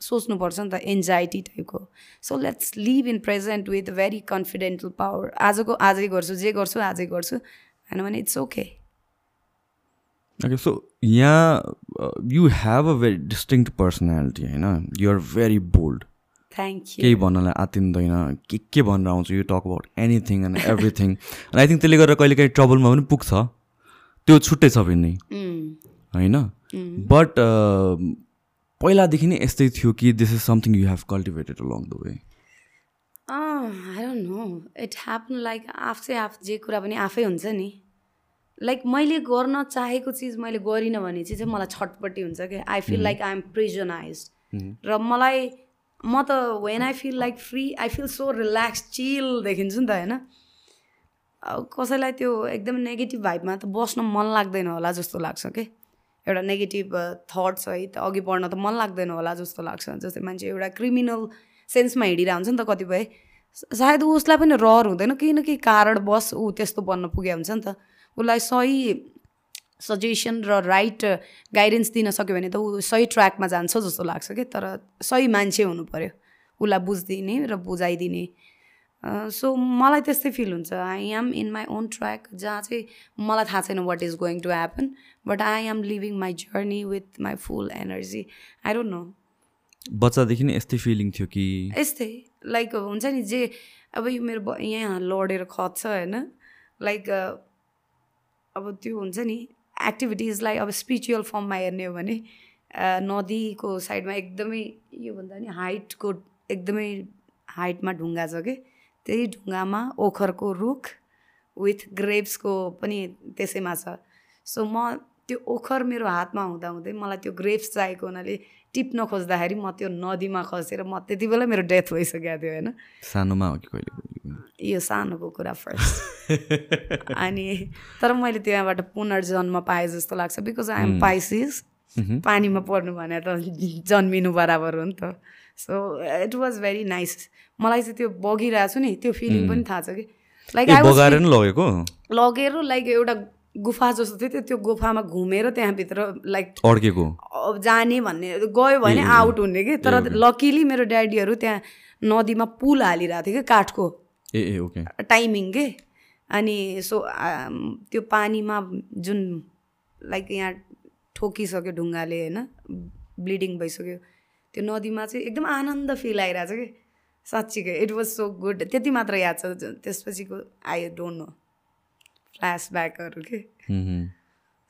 सोच्नुपर्छ नि त एन्जाइटी टाइपको so let's live in present with very confidential power आजको आजै गर्छु जे गर्छु आजै गर्छु। होइन भने इट्स ओके ओके सो यहाँ you have a very distinct personality होइन? युआर भेरी बोल्ड केही भन्नलाई आतिन्दैन के के भनेर आउँछ? You talk about anything and everything अनि आई थिङ्क त्यसले गर्दा कहिले काहीँ ट्रबलमा पनि पुग्छ। त्यो छुट्टै छ भने होइन? बट पहिलादेखि नै यस्तै थियो कि this is something you have cultivated along the way I don't know it happen like आफै आफ जे कुरा पनि आफै हुन्छ नि। लाइक मैले गर्न चाहेको चिज मैले गरिनँ भने चाहिँ मलाई छटपट्टि हुन्छ कि। I feel like I am prisonize र मलाई म त when I feel like free I feel so relax chill देखिन्छु नि त होइन? कसैलाई त्यो एकदम नेगेटिभ भाइबमा त बस्न मन लाग्दैन होला जस्तो लाग्छ कि एउटा नेगेटिभ थट्स है त अघि बढ्न त मन लाग्दैन होला जस्तो लाग्छ। जस्तै मान्छे एउटा क्रिमिनल सेन्समा हिँडिरहेको हुन्छ नि त कतिपय। सायद उसलाई पनि रहर हुँदैन केही न केही कारण बस ऊ त्यस्तो बन्न पुगे हुन्छ नि त। उसलाई सही सजेसन र राइट गाइडेन्स दिन सक्यो भने त ऊ सही ट्र्याकमा जान्छ जस्तो लाग्छ कि तर सही मान्छे हुनु पऱ्यो उसलाई बुझिदिने र बुझाइदिने। सो मलाई त्यस्तै फिल हुन्छ। I am in my own track जहाँ चाहिँ मलाई थाहा छैन what is going to happen but I am living my journey with my full energy I don't know बच्चादेखि नै यस्तै फिलिङ थियो कि? यस्तै। लाइक हुन्छ नि जे अब यो मेरो यहाँ लडेर खत्छ होइन? लाइक अब त्यो हुन्छ नि एक्टिभिटिजलाई अब स्पिरिचुअल फर्ममा हेर्ने हो भने नदीको साइडमा एकदमै योभन्दा नि हाइटको एकदमै हाइटमा ढुङ्गा छ कि? त्यही ढुङ्गामा ओखरको रुख विथ ग्रेप्सको पनि त्यसैमा छ। सो म त्यो ओखर मेरो हातमा हुँदा हुँदै मलाई त्यो ग्रेप्स चाहिएको हुनाले टिप्न खोज्दाखेरि म त्यो नदीमा खसेर म त्यति बेला मेरो डेथ भइसकेको थियो होइन? सानोमा हो कि कहिले यो सानोको कुरा फर्स्ट अनि तर मैले त्यहाँबाट पुनर्जन्म पाएँ जस्तो लाग्छ बिकज आइ एम पाइसिस पानीमा पर्नु भने त जन्मिनु बराबर हो नि त। So it was very nice मलाई चाहिँ त्यो बगिरहेको छु नि त्यो फिलिङ पनि थाहा छ कि। लाइक लगेर लाइक एउटा गुफा जस्तो थियो त्यो गुफामा घुमेर त्यहाँभित्र लाइक अड्केको। अब जाने भन्ने गयो भने आउट हुने कि? तर लकिली मेरो ड्याडीहरू त्यहाँ नदीमा पुल हालिरहेको थियो कि काठको। ए ए ओके टाइमिङ के? अनि सो त्यो पानीमा जुन लाइक यहाँ ठोकिसक्यो ढुङ्गाले होइन? ब्लिडिङ भइसक्यो। त्यो नदीमा चाहिँ एकदम आनन्द फिल आइरहेको छ कि? साँच्चीकै इट वाज सो गुड त्यति मात्र याद छ त्यसपछिको आई डोन्ट नो फ्ल्यासब्याकहरू के?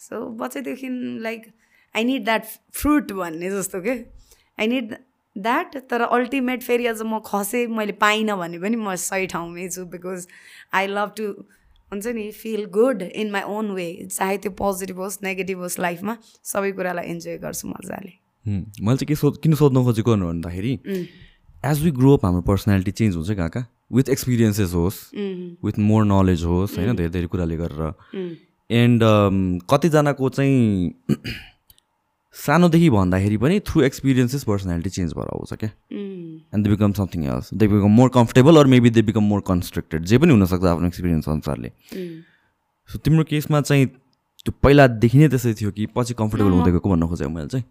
So बच्चैदेखि like I need that fruit भन्ने जस्तो के? आई निड द्याट तर अल्टिमेट फेरि अझ म खसेँ मैले पाइनँ भने पनि म सही ठाउँमै छु बिकज आई लभ टु हुन्छ नि feel good in my own way चाहे त्यो पोजिटिभ होस् नेगेटिभ होस् लाइफमा सबै कुरालाई इन्जोय गर्छु मजाले। मैले चाहिँ के सोध किन सोध्नु खोजेको भन्दाखेरि एज वी ग्रो अप हाम्रो पर्सनालिटी चेन्ज हुन्छ कहाँ कहाँ? विथ एक्सपिरियन्सेस होस् विथ मोर नलेज होस् होइन धेरै धेरै कुराले गरेर। एन्ड कतिजनाको चाहिँ सानोदेखि भन्दाखेरि पनि थ्रु एक्सपिरियन्सेस पर्सनालिटी चेन्ज भएर आउँछ क्या। And they become something else they become more comfortable or maybe they become more constructed जे पनि हुनसक्छ आफ्नो एक्सपिरियन्स अनुसारले। सो तिम्रो केसमा चाहिँ त्यो पहिलादेखि नै त्यसै थियो कि पछि कम्फर्टेबल हुँदै गएको भन्न खोजेको मैले चाहिँ?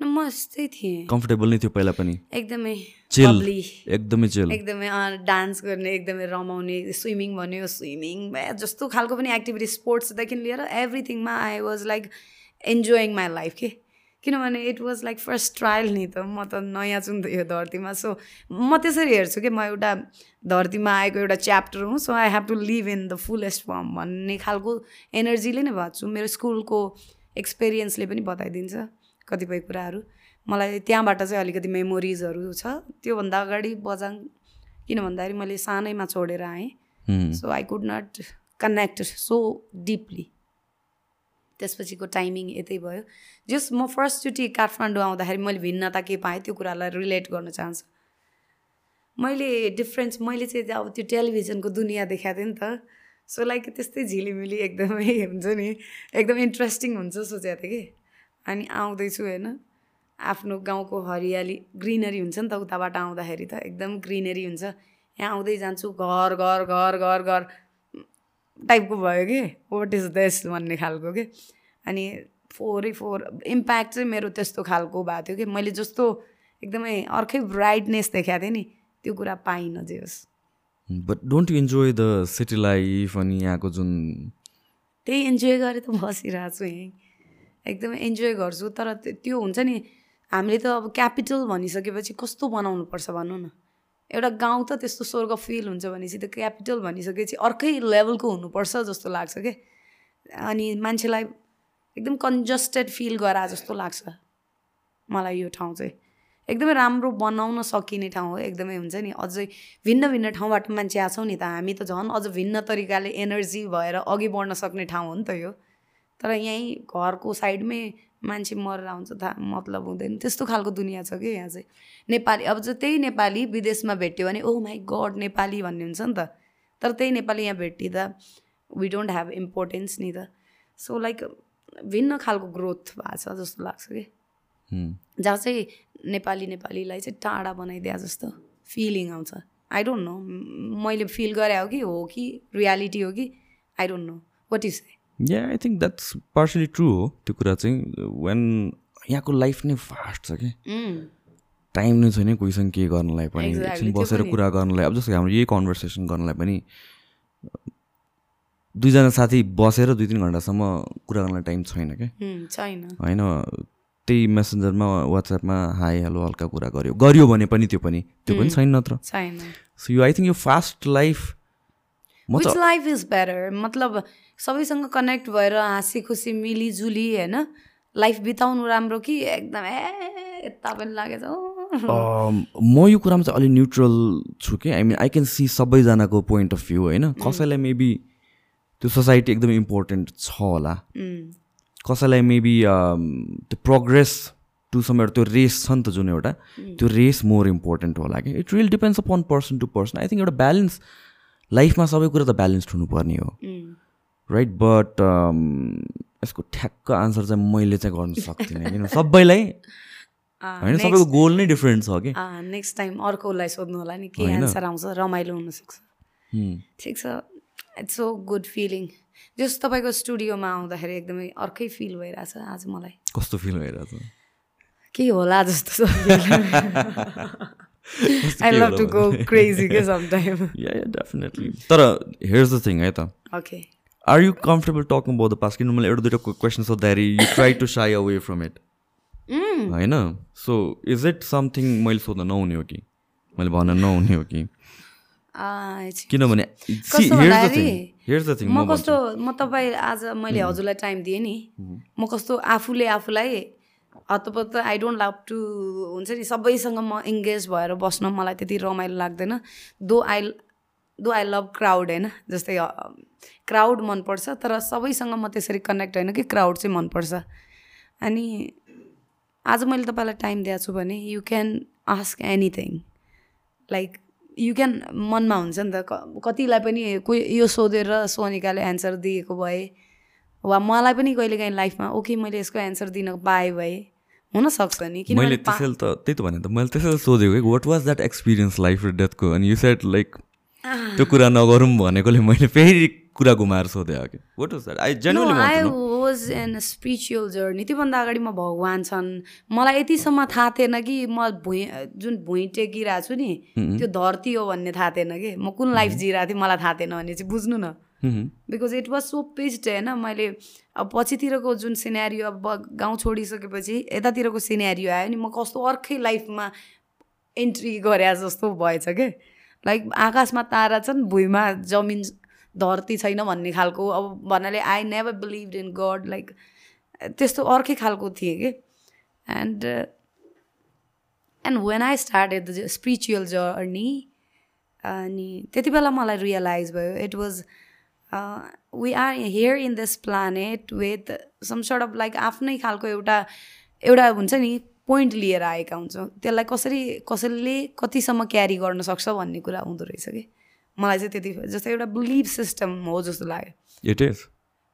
म यस्तै थिएँ। कम्फर्टेबल नै थियो पहिला पनि। एकदमै चिल एकदमै चिल एकदमै डान्स गर्ने एकदमै रमाउने स्विमिङ भन्यो स्विमिङ जस्तो खालको पनि एक्टिभिटी स्पोर्ट्सदेखि लिएर एभ्रिथिङमा I was like enjoying my life के? किनभने it was like first trial नि त म त नयाँ छु नि त यो धरतीमा सो म त्यसरी हेर्छु कि म एउटा धरतीमा आएको एउटा च्याप्टर हुँ so I have to live in the fullest form भन्ने खालको एनर्जीले नै भएको छु मेरो स्कुलको एक्सपिरियन्सले पनि बताइदिन्छ। कतिपय कुराहरू। मलाई त्यहाँबाट चाहिँ अलिकति मेमोरिजहरू छ। त्योभन्दा अगाडि बजाङ किन भन्दाखेरि मैले सानैमा छोडेर आएँ। So I could not connect so deeply त्यसपछिको टाइमिङ यतै भयो। जस म फर्स्टचोटि काठमाडौँ आउँदाखेरि मैले भिन्नता के पाएँ त्यो कुरालाई रिलेट गर्न चाहन्छु। मैले डिफ्रेन्स मैले चाहिँ अब त्यो टेलिभिजनको दुनियाँ देखाएको थिएँ नि त। सो लाइक त्यस्तै झिलिमिली एकदमै हुन्छ नि। एकदम इन्ट्रेस्टिङ हुन्छ सोचेको थिएँ कि। अनि आउँदैछु होइन। आफ्नो गाउँको हरियाली ग्रिनरी हुन्छ नि त उताबाट आउँदाखेरि त एकदम ग्रिनरी हुन्छ। यहाँ आउँदै जान्छु घर घर घर घर घर टाइपको भयो कि? वाट इज दिस भन्ने खालको के? अनि फोरै फोर इम्प्याक्ट चाहिँ मेरो त्यस्तो खालको भएको थियो कि? मैले जस्तो एकदमै अर्कै ब्राइटनेस देखाएको थिएँ नि त्यो कुरा पाइनँ जे होस्। But don't you enjoy the city life अनि यहाँको जुन त्यही इन्जोय गरेर त बसिरहेको छु यहीँ। एकदमै इन्जोय गर्छु तर त्यो हुन्छ नि हामीले त अब क्यापिटल भनिसकेपछि कस्तो बनाउनुपर्छ भन्नु न। एउटा गाउँ त त्यस्तो स्वर्ग फिल हुन्छ भनेपछि त क्यापिटल भनिसकेपछि अर्कै लेभलको हुनुपर्छ जस्तो लाग्छ कि? अनि मान्छेलाई एकदम कन्जस्टेड फिल गरा जस्तो लाग्छ मलाई यो ठाउँ चाहिँ। एकदमै राम्रो बनाउन सकिने ठाउँ हो एकदमै हुन्छ नि। अझै भिन्न भिन्न ठाउँबाट मान्छे आछौँ नि त हामी त झन् अझ भिन्न तरिकाले एनर्जी भएर अघि बढ्न सक्ने ठाउँ हो नि त यो। तर यहीँ घरको साइडमै मान्छे मरेर आउँछ थाहा मतलब हुँदैन। त्यस्तो खालको दुनियाँ छ कि यहाँ चाहिँ? नेपाली अब चाहिँ त्यही नेपाली विदेशमा भेट्यो भने ओ माई गड नेपाली भन्ने हुन्छ नि त। तर त्यही नेपाली यहाँ भेटिँदा वी डोन्ट ह्याभ इम्पोर्टेन्स नि त। सो लाइक भिन्न खालको ग्रोथ भएको छ जस्तो लाग्छ कि? जहाँ चाहिँ नेपाली नेपालीलाई चाहिँ टाढा बनाइदिए जस्तो फिलिङ आउँछ। आई डोन्ट नो मैले फिल गरे हो कि हो कि रियालिटी हो कि I don't know what is yeah I think that's partly true हो त्यो कुरा चाहिँ वेन यहाँको लाइफ नै फास्ट छ कि? टाइम नै छैन कोहीसँग के गर्नलाई पनि। एकछिन बसेर कुरा गर्नलाई अब जस्तो हाम्रो यही कन्भर्सेसन गर्नलाई पनि दुईजना साथी बसेर दुई तिन घन्टासम्म कुरा गर्नलाई टाइम छैन क्या छैन। होइन त्यही मेसेन्जरमा वाट्सएपमा हाई हेलो हल्का कुरा गऱ्यो गऱ्यो भने पनि त्यो पनि त्यो पनि छैन नत्र। सो यु आई थिङ्क यो fast life life is better मतलब सबैसँग कनेक्ट भएर हाँसी खुसी मिलिजुली होइन? लाइफ बिताउनु राम्रो कि एकदम ए यता पनि लागेछ। म यो कुरामा चाहिँ अलिक न्युट्रल छु कि। I mean I can see सबैजनाको पोइन्ट अफ भ्यू होइन? कसैलाई मेबी त्यो सोसाइटी एकदम इम्पोर्टेन्ट छ होला। कसैलाई मेबी त्यो प्रोग्रेस टु सम एउटा त्यो रेस छ नि त जुन एउटा त्यो रेस मोर इम्पोर्टेन्ट होला कि। It real depends upon person to person I think एउटा ब्यालेन्स लाइफमा सबै कुरा त ब्यालेन्स हुनुपर्ने हो। राइट बट यसको ठ्याक्क आन्सर चाहिँ मैले चाहिँ गर्न सक्दिनँ किन? सबैलाई? होइन? सबैको गोल नै डिफ्रेन्ट छ कि? नेक्स्ट टाइम अर्कोलाई सोध्नु होला नि के एन्सर आउँछ? रमाइलो हुनसक्छ। ठिक छ। इट्स सो गुड फिलिङ जस तपाईँको स्टुडियोमा आउँदाखेरि एकदमै अर्कै फिल भइरहेछ आज मलाई। कस्तो फिल भइरहेछ? के होला जस्तो I love to go crazy के डेफिनेटली तर हेयर्स द थिङ है त okay are you comfortable talking about the past किन मैले एउटा दुइटा क्वेसन सोद्धाखेरि you try to shy away from it होइन सो इज इट समथिङ मैले सोध्न नहुने हो कि मैले भन्न नहुने हो कि किनभने म कस्तो म तपाईँ आज मैले हजुरलाई टाइम दिएँ नि म कस्तो आफूले आफूलाई हतपत्त आई डोन्ट लभ टु हुन्छ नि सबैसँग म इङ्गेज भएर बस्न मलाई त्यति रमाइलो लाग्दैन। दो आई दो आई लभ क्राउड होइन जस्तै क्राउड मनपर्छ तर सबैसँग म त्यसरी कनेक्ट होइन कि क्राउड चाहिँ मनपर्छ। अनि आज मैले तपाईँलाई टाइम दिएको छु भने you can ask anything like you can मनमा हुन्छ नि त कतिलाई पनि कोही यो सोधेर सोनिकाले एन्सर दिएको भए वा मलाई पनि कहिलेकाहीँ लाइफमा ओके मैले यसको एन्सर दिन पाएँ भए हुनसक्छ नि किन मैले त्यसैले त त्यही त भने त। मैले त्यसैले सोधेको what was that experience life र डेथको अनि यु सेट लाइक त्यो कुरा नगरौँ भनेकोले मैले फेरि कुरा घुमाएर सोधेँ कि what was that I genuinely I was an spiritual journey त्योभन्दा अगाडि म भगवान् छन्। मलाई यतिसम्म थाहा थिएन कि म भुइँ जुन भुइँ टेकिरहेको छु नि त्यो धरती हो भन्ने थाहा थिएन कि। म कुन लाइफ जिरहेको थिएँ मलाई थाहा थिएन भने चाहिँ बुझ्नु न। Because it was so pissed होइन मैले अब पछितिरको जुन सिनेरियो अब गाउँ छोडिसकेपछि यतातिरको सिनेरियो आयो नि म कस्तो अर्कै लाइफमा इन्ट्री गरे जस्तो भएछ क्या लाइक आकाशमा तारा छन् भुइँमा जमिन धरती छैन भन्ने खालको। अब भन्नाले I never believe in God like त्यस्तो अर्कै खालको थिएँ कि? And and when I started the spiritual journey अनि त्यति बेला मलाई रियलाइज भयो it was we are here in this planet with some sort of like आफ्नै खालको एउटा एउटा हुन्छ नि पोइन्ट लिएर आएका हुन्छौँ। त्यसलाई कसरी कसैले कतिसम्म क्यारी गर्न सक्छ भन्ने कुरा हुँदो रहेछ कि? मलाई चाहिँ त्यति जस्तै एउटा बिलिभ सिस्टम हो जस्तो लाग्यो। इट इज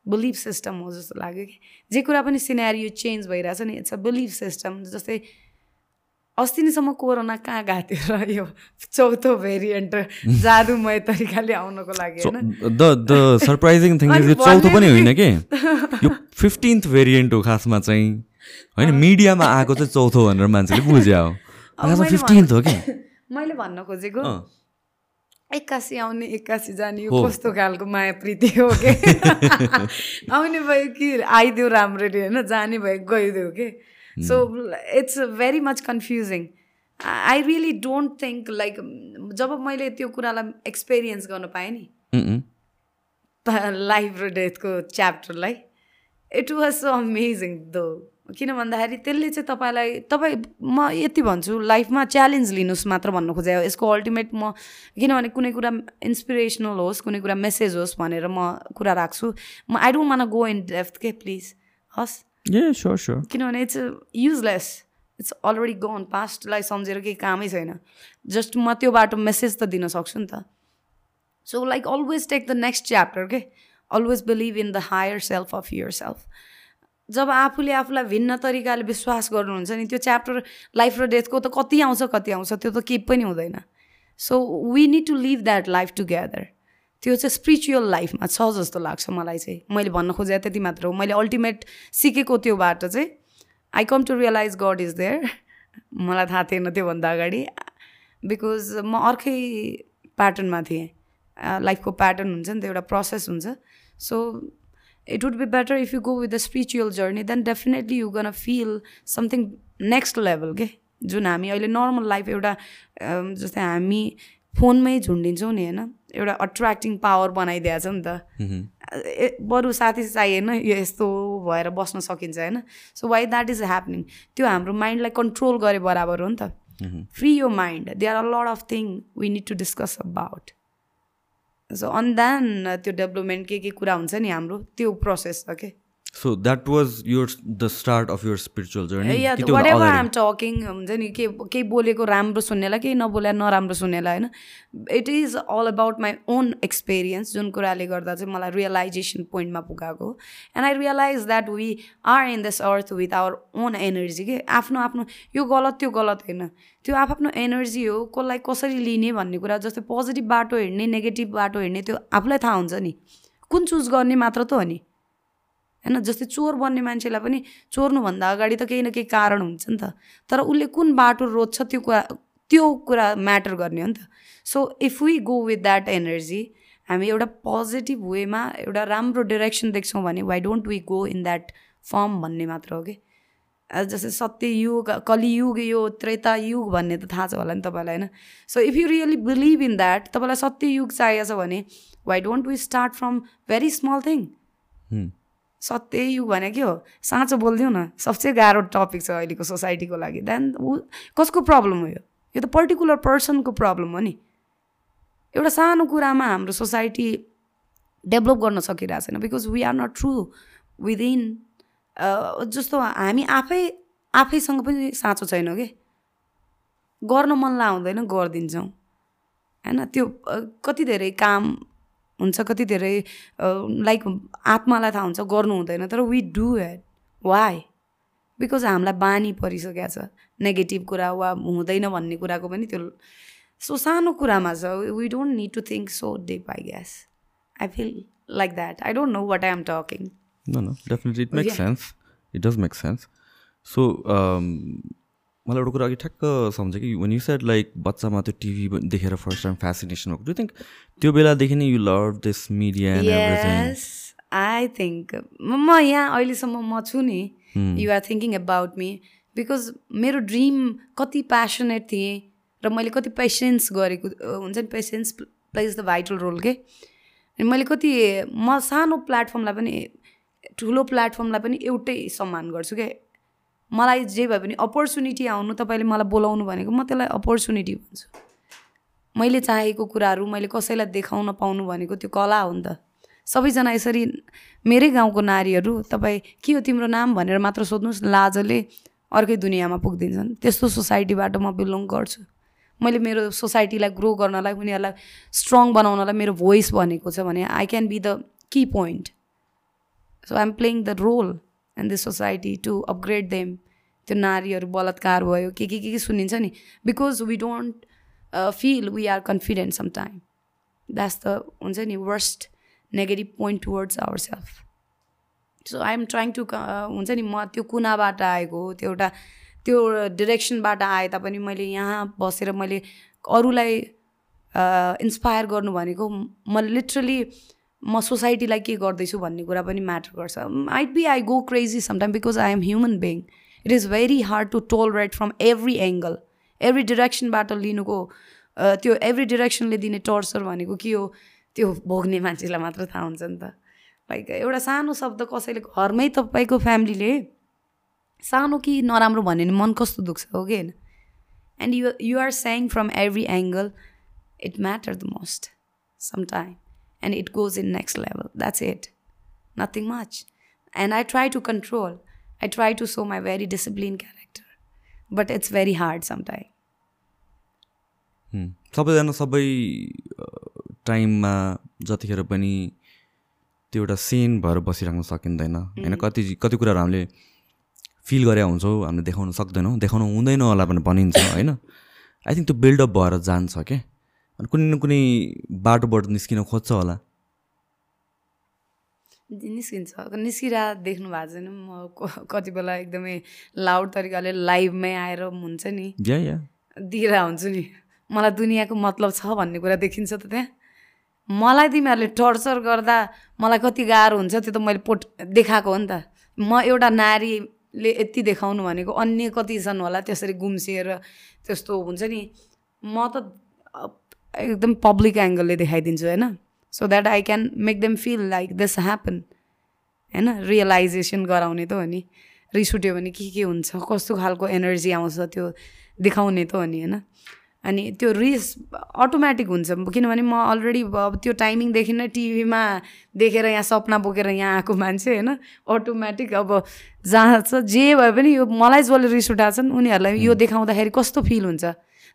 बिलिभ सिस्टम हो जस्तो लाग्यो कि? जे कुरा पनि सिनेरियो चेन्ज भइरहेछ नि इट्स अ बिलिभ सिस्टम जस्तै अस्ति नैसम्म कोरोना कहाँ गएको थियो र यो चौथो भेरिएन्ट जादुमय तरिकाले आउनको लागि the the surprising thing is चौथो पनि होइन कि? यो फिफ्टिन्थ भेरिएन्ट हो खासमा चाहिँ। होइन मिडियामा आएको चाहिँ चौथो भनेर मान्छेले बुझ्या। हो फिफ्टिन्थ हो कि? मैले भन्न खोजेको एक्कासी आउने एक्कासी जाने यो कस्तो खालको माया प्रीति हो कि? आउने भयो कि आइदियो राम्ररी होइन? जाने भयो गइदियो कि? So it's very much confusing I really don't think like जब मैले त्यो कुरालाई एक्सपिरियन्स गर्न पाएँ नि लाइफ र डेथको च्याप्टरलाई it was so amazing though किन भन्दाखेरि त्यसले चाहिँ तपाईँलाई तपाईँ म यति भन्छु लाइफमा च्यालेन्ज लिनुहोस् मात्र भन्नु खोजे यसको अल्टिमेट म किनभने कुनै कुरा इन्सपिरेसनल होस् कुनै कुरा मेसेज होस् भनेर म कुरा राख्छु। म I don't want go in depth के प्लिज हस्। किनभने it's useless it's already gone पास्टलाई सम्झेर केही कामै छैन जस्ट म त्यो बाटो मेसेज त दिन सक्छु नि त so like always take the next chapter के always believe in the higher self of your self जब आफूले आफूलाई भिन्न तरिकाले विश्वास गर्नुहुन्छ नि त्यो च्याप्टर लाइफ र डेथको त कति आउँछ कति आउँछ त्यो त केही पनि हुँदैन. So we need to live that life together त्यो चाहिँ स्पिरिचुअल लाइफमा छ जस्तो लाग्छ मलाई चाहिँ। मैले भन्न खोजेँ त्यति मात्र हो। मैले अल्टिमेट सिकेको त्यो बाटो चाहिँ I come to realise God is there मलाई थाहा थिएन त्योभन्दा अगाडि। बिकज म अर्कै प्याटर्नमा थिएँ। लाइफको प्याटर्न हुन्छ नि त एउटा प्रोसेस हुन्छ। So it would be better if you go with the spiritual journey then definitely you gonna feel something next level के जुन हामी अहिले नर्मल लाइफ एउटा जस्तै हामी फोनमै झुन्डिन्छौँ नि होइन? एउटा अट्र्याक्टिङ पावर बनाइदिएको छ नि त। बरु साथी चाहिएन यो यस्तो भएर बस्न सकिन्छ होइन? So why that is happening त्यो हाम्रो माइन्डलाई कन्ट्रोल गरे बराबर हो नि त। फ्री यो mind they are a lot of thing we need to discuss about so on then त्यो डेभलपमेन्ट के के कुरा हुन्छ नि हाम्रो त्यो प्रोसेस छ कि so that was your the start of your spiritual journey whatever I'm talking हुन्छ नि के केही बोलेको राम्रो सुन्नेलाई केही नबोले नराम्रो सुन्नेलाई होइन it is all about my own experience जुन कुराले गर्दा चाहिँ मलाई रियलाइजेसन पोइन्टमा पुगाएको and I realise that we are in this earth with our own energy के आफ्नो आफ्नो यो गलत त्यो गलत होइन त्यो आफ्नो एनर्जी हो कसलाई कसरी लिने भन्ने कुरा जस्तै पोजिटिभ बाटो हिँड्ने नेगेटिभ बाटो हिँड्ने त्यो आफूलाई थाहा हुन्छ नि कुन चुज गर्ने मात्र त हो नि होइन जस्तै चोर बन्ने मान्छेलाई पनि चोर्नुभन्दा अगाडि त केही न केही कारण हुन्छ नि त। तर उसले कुन बाटो रोज्छ त्यो कुरा त्यो कुरा म्याटर गर्ने हो नि त। So if we go with that energy हामी एउटा पोजिटिभ वेमा एउटा राम्रो डिरेक्सन देख्छौँ भने why don't we go in that form भन्ने मात्र हो कि? जस्तै सत्ययुग कलियुग यो त्रेता युग भन्ने त थाहा छ होला नि तपाईँलाई होइन so if you really believe in that तपाईँलाई सत्ययुग चाहिएको छ भने why don't we start from very small thing सत्य युग भने के हो? साँचो बोलिदिउँ न सबसे गाह्रो टपिक छ अहिलेको सोसाइटीको लागि। देन ऊ कसको प्रब्लम हो यो? यो त पर्टिकुलर पर्सनको प्रब्लम हो नि। एउटा सानो कुरामा हाम्रो सोसाइटी डेभलप गर्न सकिरहेको छैन। Because we are not true within जस्तो हामी आफै आफैसँग पनि साँचो छैन कि? गर्न मन लाउँदैन गरिदिन्छौँ। होइन? त्यो कति धेरै काम हुन्छ कति धेरै लाइक आत्मालाई थाहा हुन्छ गर्नु हुँदैन तर we do it why because हामीलाई बानी परिसकेको छ। नेगेटिभ कुरा वा हुँदैन भन्ने कुराको पनि त्यो सो सानो कुरामा छ। We don't need to think so deep I guess I feel like that I don't know what I am talking No, no, definitely it makes yeah. sense. It does मलाई एउटा कुरा अघि ठ्याक्क सम्झ कि वान यु सेड लाइक बच्चामा त्यो TV देखेर फर्स्ट टाइम फेसिनेसन भएको। डु थिङ्क त्यो बेलादेखि नै you love this media I think म यहाँ अहिलेसम्म म छु नि। You are thinking about me because मेरो ड्रिम कति प्यासनेट थिएँ र मैले कति पेसेन्स गरेको हुन्छ नि patience plays the vital role के मैले कति म सानो प्लेटफर्मलाई पनि ठुलो प्लेटफर्मलाई पनि एउटै सम्मान गर्छु क्या मलाई जे भए पनि अपर्च्युनिटी आउनु तपाईँले मलाई बोलाउनु भनेको म त्यसलाई अपर्च्युनिटी भन्छु। मैले चाहेको कुराहरू मैले कसैलाई देखाउन पाउनु भनेको त्यो कला हो नि त। सबैजना यसरी मेरै गाउँको नारीहरू तपाईँ के हो तिम्रो नाम भनेर मात्र सोध्नुहोस् लाजले अर्कै दुनियाँमा पुगिदिन्छन्। त्यस्तो सोसाइटीबाट म बिलोङ गर्छु। मैले मेरो सोसाइटीलाई ग्रो गर्नलाई उनीहरूलाई स्ट्रङ बनाउनलाई मेरो भोइस भनेको छ भने I can be the key point so I am playing the role in this society to upgrade them त्यो नारीहरू बलात्कार भयो के के के के सुनिन्छ नि? Because we don't feel we are confident some time that's the हुन्छ नि worst negative point towards our self so I am trying to हुन्छ नि म त्यो कुनाबाट आएको त्यो एउटा त्यो डिरेक्सनबाट आए तापनि मैले यहाँ बसेर मैले अरूलाई इन्सपायर गर्नु भनेको म लिटरली म सोसाइटीलाई के गर्दैछु भन्ने कुरा पनि म्याटर गर्छ। I'd be I go crazy sometime because I am human being it is very hard to tolerate from every angle every डिरेक्सनबाट लिनुको त्यो एभ्री डिरेक्सनले दिने टर्चर भनेको के हो त्यो भोग्ने मान्छेलाई मात्र थाहा हुन्छ नि त लाइक एउटा सानो शब्द कसैले घरमै तपाईँको फ्यामिलीले सानो कि नराम्रो भन्यो भने मन कस्तो दुख्छ हो कि होइन? And you you are saying from every angle it matter the most some time and it goes in next level that's it nothing much and I try to control I try to show my very disciplined character, but it's very hard sometimes. सबैजना सबै टाइममा जतिखेर पनि त्यो एउटा सेन भएर बसिराख्न सकिँदैन। होइन कति कति कुराहरू हामीले फिल गरे हुन्छौँ हामीले देखाउन सक्दैनौँ। देखाउनु हुँदैन होला पनि भनिन्छ होइन? आई थिङ्क त्यो बिल्डअप भएर जान्छ क्या अनि कुनै न कुनै बाटोबाट निस्किन खोज्छ होला। निस्किन्छ। निस्किरहेको देख्नु भएको छैन। म कति बेला एकदमै लाउड तरिकाले लाइभमै आएर हुन्छ नि। दिइरहेको हुन्छु नि। मलाई दुनियाँको मतलब छ भन्ने कुरा देखिन्छ त त्यहाँ। मलाई तिमीहरूले टर्चर गर्दा मलाई कति गाह्रो हुन्छ त्यो त मैले पोट देखाएको हो नि त। म एउटा नारीले यति देखाउनु भनेको अन्य कति छन् होला त्यसरी गुम्सिएर त्यस्तो हुन्छ नि। म त एकदम पब्लिक एङ्गलले देखाइदिन्छु होइन? So that I can make them feel like this happen होइन रियलाइजेसन गराउने त हो नि। रिस उठ्यो भने के के हुन्छ कस्तो खालको एनर्जी आउँछ त्यो देखाउने त हो नि होइन अनि त्यो रिस अटोमेटिक हुन्छ किनभने म अलरेडी अब त्यो टाइमिङदेखि नै टिभीमा देखेर यहाँ सपना बोकेर यहाँ आएको मान्छे होइन अटोमेटिक अब जहाँ छ जे भए पनि यो मलाई जसले रिस उठाएको छन् उनीहरूलाई यो देखाउँदाखेरि कस्तो फिल हुन्छ।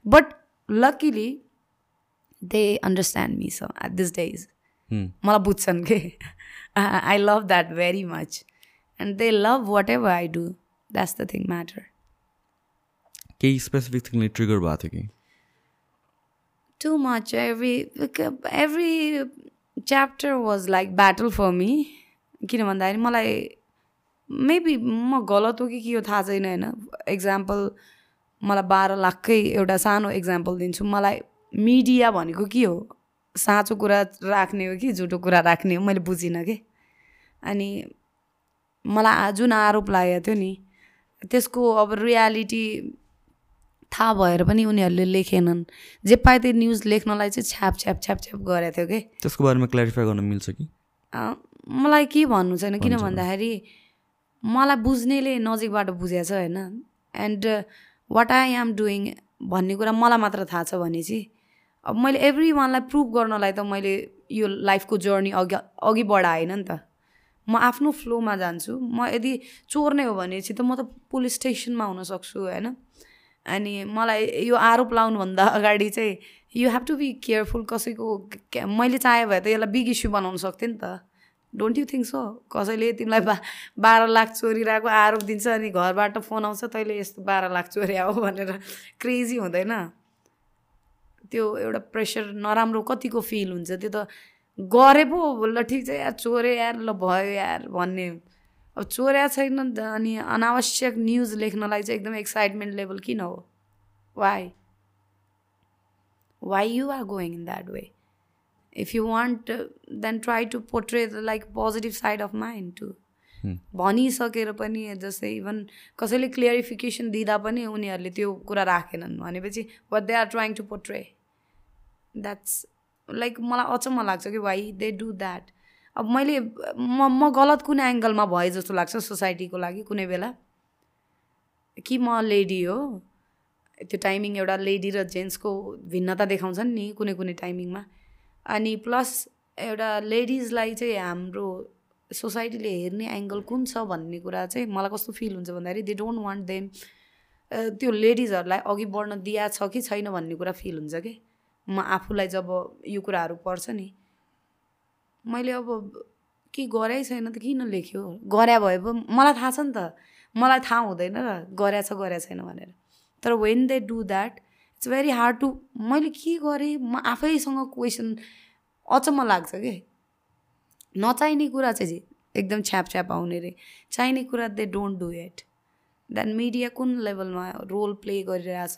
But luckily they understand me so at this days. मलाई बुझ्छन् कि I love that very much and they love whatever I do that's the thing matter केही स्पेसिफिक थिङले ट्रिगर भएको थियो कि too much. Every like, uh, every chapter was like battle for me. किन भन्दाखेरि मलाई मेबी म गलत हो कि के हो थाहा छैन होइन? इक्जाम्पल मलाई बाह्र लाखकै एउटा सानो इक्जाम्पल दिन्छु। मलाई मिडिया भनेको के हो? साँचो कुरा राख्ने हो कि झुटो कुरा राख्ने हो? मैले बुझिनँ कि? अनि मलाई जुन आरोप लागेको थियो नि त्यसको अब रियालिटी थाहा भएर पनि उनीहरूले लेखेनन्। जे पाए त्यो न्युज लेख्नलाई चाहिँ छ्याप छ्याप छ्याप छ्याप गरेको थियो कि? त्यसको बारेमा क्ल्यारिफाई गर्न मिल्छ कि? मलाई के भन्नु छैन किन भन्दाखेरि मलाई बुझ्नेले नजिकबाट बुझेको छ होइन। And what I am doing भन्ने कुरा मलाई मात्र थाहा छ भने चाहिँ अब मैले एभ्री वानलाई प्रुभ गर्नलाई त मैले यो लाइफको जर्नी अघि अघि बढाएन नि त। म आफ्नो फ्लोमा जान्छु। म यदि चोर नै हो भने चाहिँ त म त पुलिस स्टेसनमा हुनसक्छु होइन? अनि मलाई यो आरोप लाउनुभन्दा अगाडि चाहिँ you have to be careful कसैको मैले चाहे भए त यसलाई बिग इस्यु बनाउन सक्थेँ नि त। डोन्ट यु थिङ्क सो कसैले तिमीलाई बा बाह्र लाख चोरिरहेको आरोप दिन्छ अनि घरबाट फोन आउँछ तैँले यस्तो बाह्र लाख चोर्या हो भनेर क्रेजी हुँदैन। त्यो एउटा प्रेसर नराम्रो कतिको फिल हुन्छ? त्यो त गरे पो ल ठिक छ यार चोरे यार ल भयो यार भन्ने। अब चोर्या छैन अनि अनावश्यक न्युज लेख्नलाई चाहिँ एकदम एक्साइटमेन्ट लेभल किन हो? Why why you are going in that way if you want then try to portray the like positive side of mind to भनिसकेर पनि जस्तै इभन कसैले क्लियरिफिकेसन दिँदा पनि उनीहरूले त्यो कुरा राखेनन् भनेपछि what they are trying to portray that's like मलाई अचम्म लाग्छ कि वाइ दे डु द्याट अब मैले म म गलत कुन एङ्गलमा भए जस्तो लाग्छ सोसाइटीको लागि कुनै बेला। कि म लेडी हो। त्यो टाइमिङ एउटा लेडी र जेन्ट्सको भिन्नता देखाउँछन् नि कुनै कुनै टाइमिङमा अनि प्लस एउटा लेडिजलाई चाहिँ हाम्रो सोसाइटीले हेर्ने एङ्गल कुन छ भन्ने कुरा चाहिँ मलाई कस्तो फिल हुन्छ भन्दाखेरि दे डोन्ट वान्ट देम त्यो लेडिजहरूलाई अघि बढ्न दिया छ कि छैन भन्ने कुरा फिल हुन्छ कि। म आफूलाई जब यो कुराहरू पर्छ नि मैले अब के गरै छैन त किन लेख्यो? गर्या भए पो मलाई थाहा छ नि त। मलाई थाहा हुँदैन र गर्या छ गर्या छैन भनेर। तर when they do that it's very hard to मैले के गरेँ? म आफैसँग क्वेसन अचम्म लाग्छ कि? नचाहिने कुरा चाहिँ एकदम छ्याप छ्याप आउने रे। चाहिने कुरा they don't do it then media कुन लेभलमा रोल प्ले गरिरहेछ?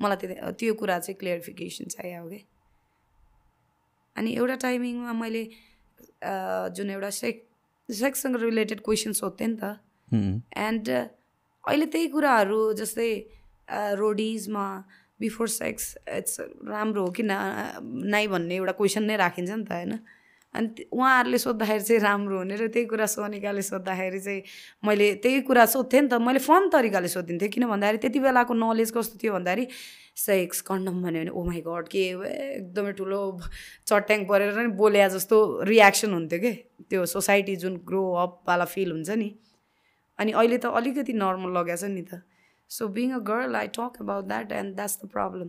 मलाई त्यो त्यो कुरा चाहिँ क्लियरिफिकेसन चाहियो कि अनि एउटा टाइमिङमा मैले जुन एउटा सेक सेक्ससँग रिलेटेड क्वेसन सोध्थेँ नि त एन्ड अहिले त्यही कुराहरू जस्तै रोडिजमा बिफोर सेक्स इट्स राम्रो हो कि ना नाइ भन्ने एउटा क्वेसन नै राखिन्छ नि त होइन? अनि उहाँहरूले सोद्धाखेरि चाहिँ राम्रो हुने र त्यही कुरा सोनिकाले सोद्धाखेरि चाहिँ मैले त्यही कुरा सोध्थेँ नि त मैले फन तरिकाले सोधिन्थेँ किन भन्दाखेरि त्यति बेलाको नलेज कस्तो थियो भन्दाखेरि सेक्स कन्डम भन्यो भने ओ माई गड के एकदमै ठुलो चट्याङ परेर नि बोल्या जस्तो रियाक्सन हुन्थ्यो कि? त्यो सोसाइटी जुन ग्रो अपवाला फिल हुन्छ नि। अनि अहिले त अलिकति नर्मल लगाएको नि त। So being a girl I talk about that and that's the problem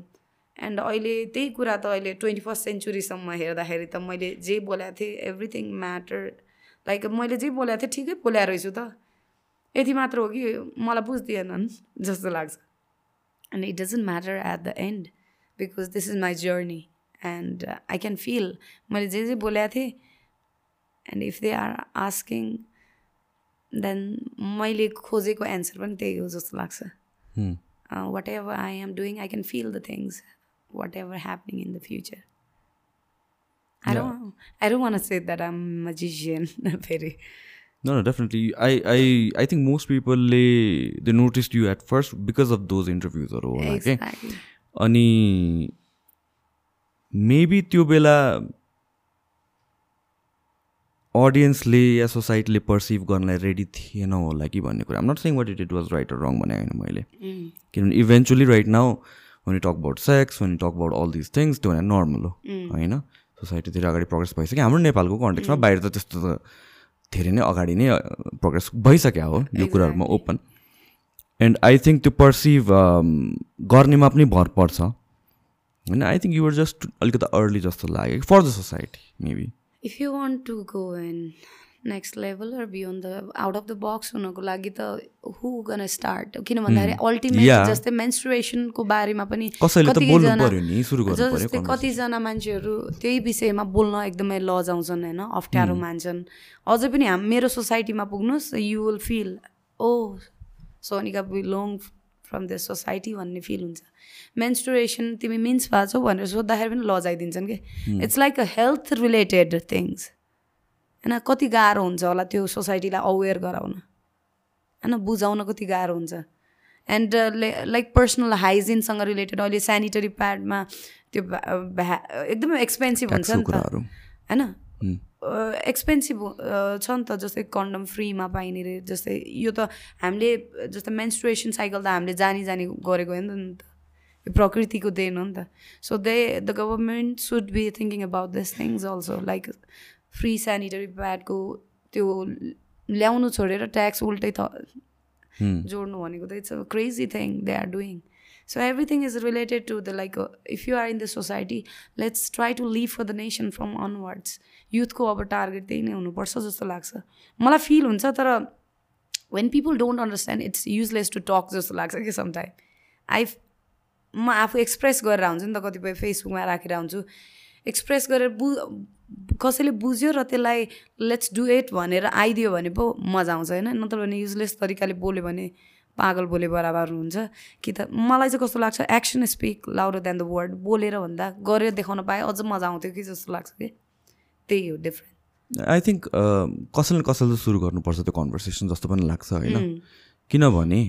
and अहिले त्यही कुरा त अहिले ट्वेन्टी फर्स्ट सेन्चुरीसम्म हेर्दाखेरि त मैले जे बोलेको थिएँ एभ्रिथिङ म्याटर लाइक मैले जे बोलेको थिएँ ठिकै बोल्या रहेछु त। यति मात्र हो कि मलाई बुझ्दिएनन् जस्तो लाग्छ। And it doesn't matter at the end because this is my journey and I can feel मैले जे जे बोलेको थिएँ। And if they are asking then मैले खोजेको एन्सर पनि त्यही हो जस्तो लाग्छ। Whatever I am doing I can feel the things whatever happening in the future I don't. I don't want to say that I'm a magician. Very. No, no, definitely. I, I, I think most people they, they noticed you at first because of those interviews or all. Exactly. अनि maybe त्यो बेला अडियन्सले या सोसाइटीले perceive गर्नलाई ready थिएन होला कि भन्ने कुरा not saying what it it was right wrong भने होइन मैले किनभने eventually right now one talk about sex one talk about all this things त्यो भने नर्मल हो होइन? सोसाइटीतिर अगाडि प्रोग्रेस भइसक्यो। हाम्रो नेपालको कन्टेक्समा बाहिर त त्यस्तो त धेरै नै अगाडि नै प्रोग्रेस भइसक्यो हो यो कुराहरूमा ओपन एन्ड आई थिङ्क त्यो पर्सिभ गर्नेमा पनि भर पर्छ। होइन? आई थिङ्क युआर जस्ट अलिकति अर्ली जस्तो लाग्यो for the society maybe if you want to go and next level or beyond the out of the box हुनको लागि त हु गन स्टार्ट किन भन्दाखेरि अल्टिमेट जस्तै मेन्सुरेसनको बारेमा पनि जस्तै कतिजना मान्छेहरू त्यही विषयमा बोल्न एकदमै लजाउँछन् होइन अप्ठ्यारो मान्छन्। अझै पनि हाम मेरो सोसाइटीमा पुग्नुहोस् you will feel oh Sonika belong from the society भन्ने फिल हुन्छ। मेन्स्टुरेसन तिमी मिन्स भएको छौ भनेर सोद्धाखेरि पनि लजाइदिन्छन् कि? It's like a health related things होइन कति गाह्रो हुन्छ होला त्यो सोसाइटीलाई अवेर गराउन। होइन बुझाउन कति गाह्रो हुन्छ। एन्ड लाइक पर्सनल हाइजिनसँग रिलेटेड अहिले सेनिटरी प्याडमा त्यो एकदमै एक्सपेन्सिभ हुन्छ नि त। होइन? एक्सपेन्सिभ छ नि त जस्तै कन्डम फ्रीमा पाइने रे जस्तै यो त हामीले जस्तै मेन्स्ट्रुएसन साइकल त हामीले जानी जानी गरेको होइन नि त यो प्रकृतिको देन हो नि त। So they the government should be thinking about this things also like free sanitary प्याडको त्यो ल्याउनु छोडेर ट्याक्स उल्टै थ जोड्नु भनेको त it's a crazy thing they are doing. So everything is related to the like if you are in the society let's try to live for the nation from onwards. युथको अब target त्यही नै हुनुपर्छ जस्तो लाग्छ। मलाई फिल हुन्छ तर when people don't understand it's useless to talk जस्तो लाग्छ कि समटाइम आई म आफू एक्सप्रेस गरेर हुन्छु नि त कतिपय फेसबुकमा राखेर हुन्छु। एक्सप्रेस गरेर बु कसैले बुझ्यो र त्यसलाई लेट्स डु इट भनेर आइदियो भने पो मजा आउँछ होइन? नत्र भने युजलेस तरिकाले बोल्यो भने पागल बोले बराबर हुन्छ। कि त मलाई चाहिँ कस्तो लाग्छ action speak louder than the word बोलेर भन्दा गरेर देखाउन पाएँ अझ मजा आउँथ्यो कि जस्तो लाग्छ कि? त्यही हो डिफ्रेन्ट आई थिङ्क कसैले कसैले सुरु गर्नुपर्छ त्यो कन्भर्सेसन जस्तो पनि लाग्छ होइन? किनभने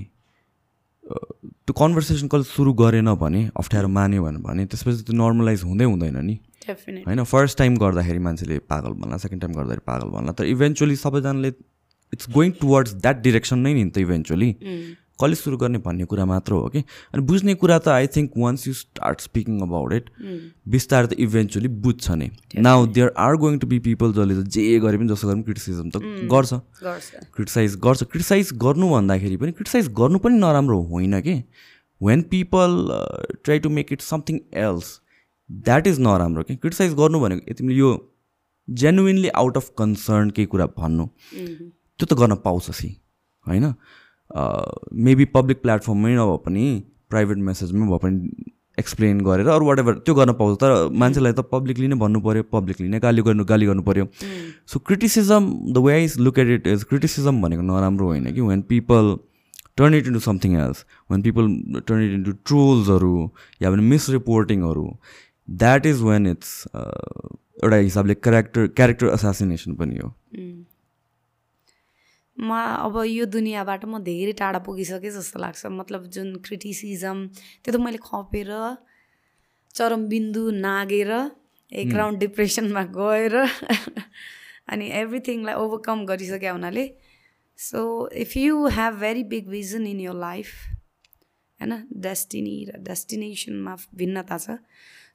त्यो कन्भर्सेसन कसले सुरु गरेन भने अप्ठ्यारो मान्यो भने त्यसपछि त्यो नर्मलाइज हुँदै हुँदैन नि। होइन फर्स्ट टाइम गर्दाखेरि मान्छेले पागल भन्ला सेकेन्ड टाइम गर्दाखेरि पागल भन्ला तर इभेन्चुली सबैजनाले it's going towards that direction नै नि त इभेन्चुली कसले सुरु गर्ने भन्ने कुरा मात्र हो कि? अनि बुझ्ने कुरा त I think once you start speaking about it बिस्तारै त इभेन्चुली बुझ्छ नि। Now there are going to be people जसले त जे गरे पनि जसो गरे पनि क्रिटिसिजम त mm. गर्छ। क्रिटिसाइज गर्छ। क्रिटिसाइज गर्नु भन्दाखेरि पनि क्रिटिसाइज गर्नु पनि नराम्रो होइन कि? When people try to make it something else that is नराम्रो कि क्रिटिसाइज गर्नु भनेको तिमीले यो जेन्युनली आउट अफ कन्सर्न केही कुरा भन्नु। Mm-hmm. त्यो त गर्न पाउँछ सी। होइन? मेबी पब्लिक प्लेटफर्ममै नभए पनि प्राइभेट मेसेजमै भए पनि एक्सप्लेन गरेर अरू वाट एभर त्यो गर्न पाउँछ। तर मान्छेलाई त पब्लिकली नै भन्नु पऱ्यो पब्लिकली नै गाली गर्नु गाली गर्नु पऱ्यो so criticism the way is look at it is criticism भनेको नराम्रो होइन कि। When people turn it into something else when people turn it into ट्रोल्सहरू या भने मिसरिपोर्टिङहरू द्याट इज वेन इट्स एउटा हिसाबले क्यारेक्टर क्यारेक्टर एसासिनेसन पनि हो। म अब यो दुनियाँबाट म धेरै टाढा पुगिसकेँ जस्तो लाग्छ। मतलब जुन क्रिटिसिजम त्यो त मैले खपेर चरम बिन्दु नागेर एक राउन्ड डिप्रेसनमा गएर अनि एभ्रिथिङलाई ओभरकम गरिसके हुनाले so if you have very big vision in your life होइन डेस्टिनी र डेस्टिनेसनमा भिन्नता छ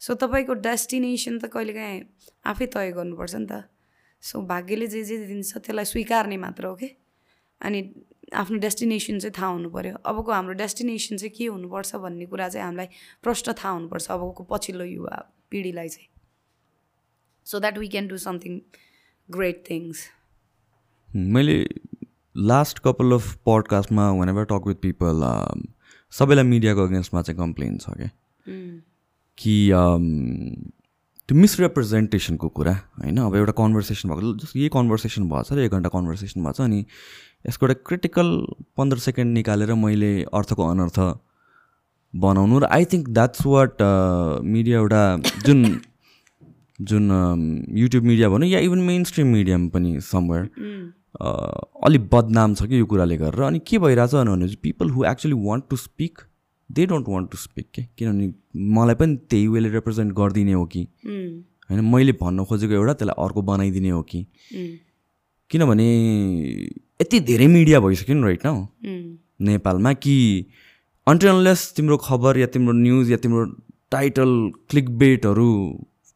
सो तपाईँको डेस्टिनेसन त कहिलेकाहीँ आफै तय गर्नुपर्छ नि त। सो भाग्यले जे जे दिन्छ त्यसलाई स्वीकार्ने मात्र हो कि अनि आफ्नो डेस्टिनेसन चाहिँ थाहा हुनु पऱ्यो अबको हाम्रो डेस्टिनेसन चाहिँ के हुनुपर्छ भन्ने कुरा चाहिँ हामीलाई प्रष्ट थाहा हुनुपर्छ अबको पछिल्लो युवा पिँढीलाई चाहिँ। So that we can do something great things मैले last couple of पडकास्टमा one ever talk with people सबैलाई मिडियाको अगेन्स्टमा चाहिँ कम्प्लेन छ क्या कि त्यो मिसरिप्रेजेन्टेसनको कुरा होइन? अब एउटा कन्भर्सेसन भएको जस्तो यही कन्भर्सेसन भएको छ र एक घन्टा कन्भर्सेसन भएको छ अनि यसको एउटा क्रिटिकल पन्ध्र सेकेन्ड निकालेर मैले अर्थको अनर्थ बनाउनु र I think that's what media एउटा जुन जुन युट्युब मिडिया भनौँ या इभन मेन स्ट्रिम मिडिया पनि समवेयर अलिक बदनाम छ कि यो कुराले गरेर। अनि के भइरहेछ भने people who actually want to speak they don't want to speak के किनभने मलाई पनि त्यही वेले रिप्रेजेन्ट गरिदिने हो कि। होइन मैले भन्न खोजेको एउटा त्यसलाई अर्को बनाइदिने हो कि। किनभने यति धेरै मिडिया भइसक्यो नि राइट न नेपालमा कि अन्टरलेस तिम्रो खबर या तिम्रो न्युज या तिम्रो टाइटल क्लिक बेटहरू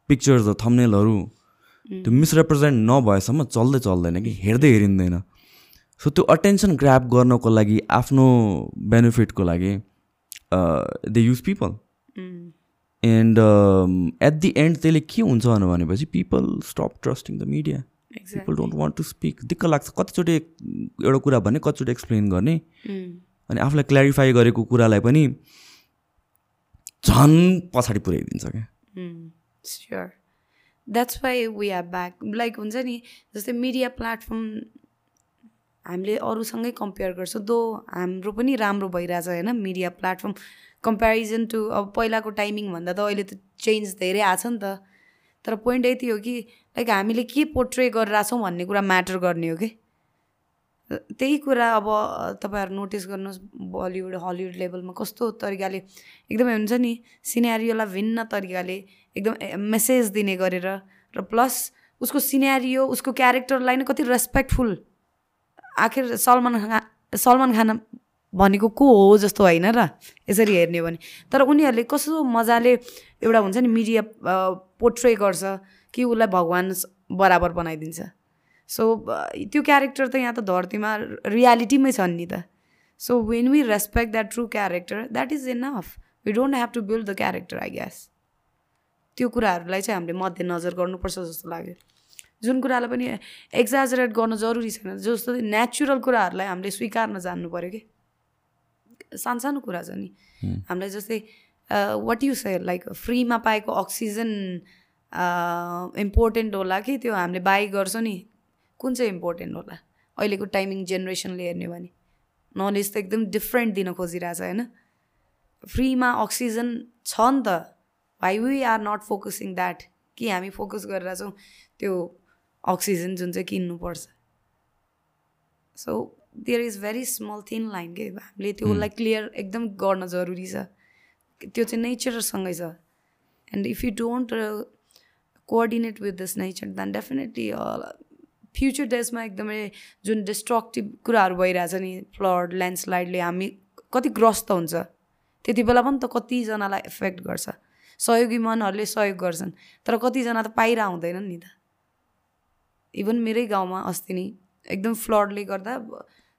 पिक्चर्सहरू थम्नेलहरू त्यो मिसरिप्रेजेन्ट नभएसम्म चल्दै चल्दैन कि हेर्दै हेरिँदैन। सो त्यो अटेन्सन ग्राप गर्नको लागि आफ्नो बेनिफिटको लागि they use people and at the end त्यसले के हुन्छ भनेपछि people stop trusting the media people don't want to speak दिक्क लाग्छ कतिचोटि एउटा कुरा भने कतिचोटि एक्सप्लेन गर्ने. अनि आफूलाई क्ल्यारिफाई गरेको कुरालाई पनि झन् पछाडि पुऱ्याइदिन्छ क्या that's why we are back like हुन्छ नि जस्तै मिडिया प्लेटफर्म हामीले अरूसँगै कम्पेयर गर्छौँ। दो हाम्रो पनि राम्रो भइरहेछ होइन? मिडिया प्लेटफर्म कम्पेरिजन टु अब पहिलाको टाइमिङभन्दा त अहिले त चेन्ज धेरै आएको छ नि त। तर पोइन्ट यति हो कि लाइक हामीले के पोर्ट्रे गरिरहेछौँ भन्ने कुरा म्याटर गर्ने हो कि? त्यही कुरा अब तपाईँहरू नोटिस गर्नुहोस् बलिउड हलिउड लेभलमा कस्तो तरिकाले एकदमै हुन्छ नि सिनेरियोलाई भिन्न तरिकाले एकदम मेसेज दिने गरेर र प्लस उसको सिनेरियो उसको क्यारेक्टरलाई नै कति रेस्पेक्टफुल आखिर सलमान खान सलमान खान भनेको को हो जस्तो होइन र यसरी हेर्ने हो भने। तर उनीहरूले कस्तो मजाले एउटा हुन्छ नि मिडिया पोर्ट्रे गर्छ कि उसलाई भगवान् बराबर बनाइदिन्छ। सो त्यो क्यारेक्टर त यहाँ त धरतीमा रियालिटीमै छन् नि त। So when we respect that true character that is enough we don't have to build the character I guess त्यो कुराहरूलाई चाहिँ हामीले मध्यनजर गर्नुपर्छ जस्तो लाग्यो। जुन कुरालाई पनि एक्जाजरेट गर्न जरुरी छैन। जस्तो नेचुरल कुराहरूलाई हामीले स्वीकार्न जान्नु पऱ्यो कि? सानसानो कुरा छ नि। हामीलाई जस्तै वाट यु से लाइक फ्रीमा पाएको अक्सिजन इम्पोर्टेन्ट होला कि त्यो हामीले बाई गर्छौँ नि। कुन चाहिँ इम्पोर्टेन्ट होला? अहिलेको टाइमिङ जेनेरेसनले हेर्ने भने। नलेज त एकदम डिफ्रेन्ट दिन खोजिरहेछ होइन? फ्रीमा अक्सिजन छ नि त। Why we are not focusing that कि हामी फोकस गरिरहेछौँ त्यो अक्सिजन जुन चाहिँ किन्नुपर्छ so there is very small thin line के हामीले त्योलाई क्लियर एकदम गर्न जरुरी छ त्यो चाहिँ नेचरसँगै छ and if you don't coordinate with this nature then definitely future डेजमा एकदमै जुन डिस्ट्रक्टिभ कुराहरू भइरहेछ नि फ्लड ल्यान्डस्लाइडले हामी कति ग्रस्त हुन्छ त्यति बेला पनि त कतिजनालाई इफेक्ट गर्छ सहयोगी मनहरूले सहयोग गर्छन् तर कतिजना त पाइरह हुँदैनन् नि त इभन मेरै गाउँमा अस्ति नि एकदम फ्लडले गर्दा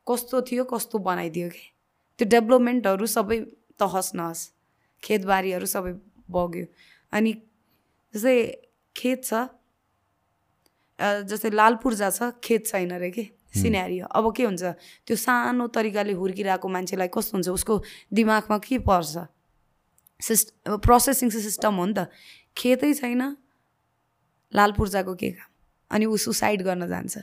कस्तो थियो कस्तो बनाइदियो कि? त्यो डेभलपमेन्टहरू सबै तहस नहस। खेतबारीहरू सबै बग्यो। अनि जस्तै खेत छ जस्तै लालपुर छ खेत छैन अरे कि? सिनेरियो। अब के हुन्छ? त्यो सानो तरिकाले हुर्किरहेको मान्छेलाई कस्तो हुन्छ? उसको दिमागमा के पर्छ? सिस्ट प्रोसेसिङ सिस्टम हो नि त। खेतै छैन लालपुर्जाको के काम? अनि ऊ सुसाइड गर्न जान्छ।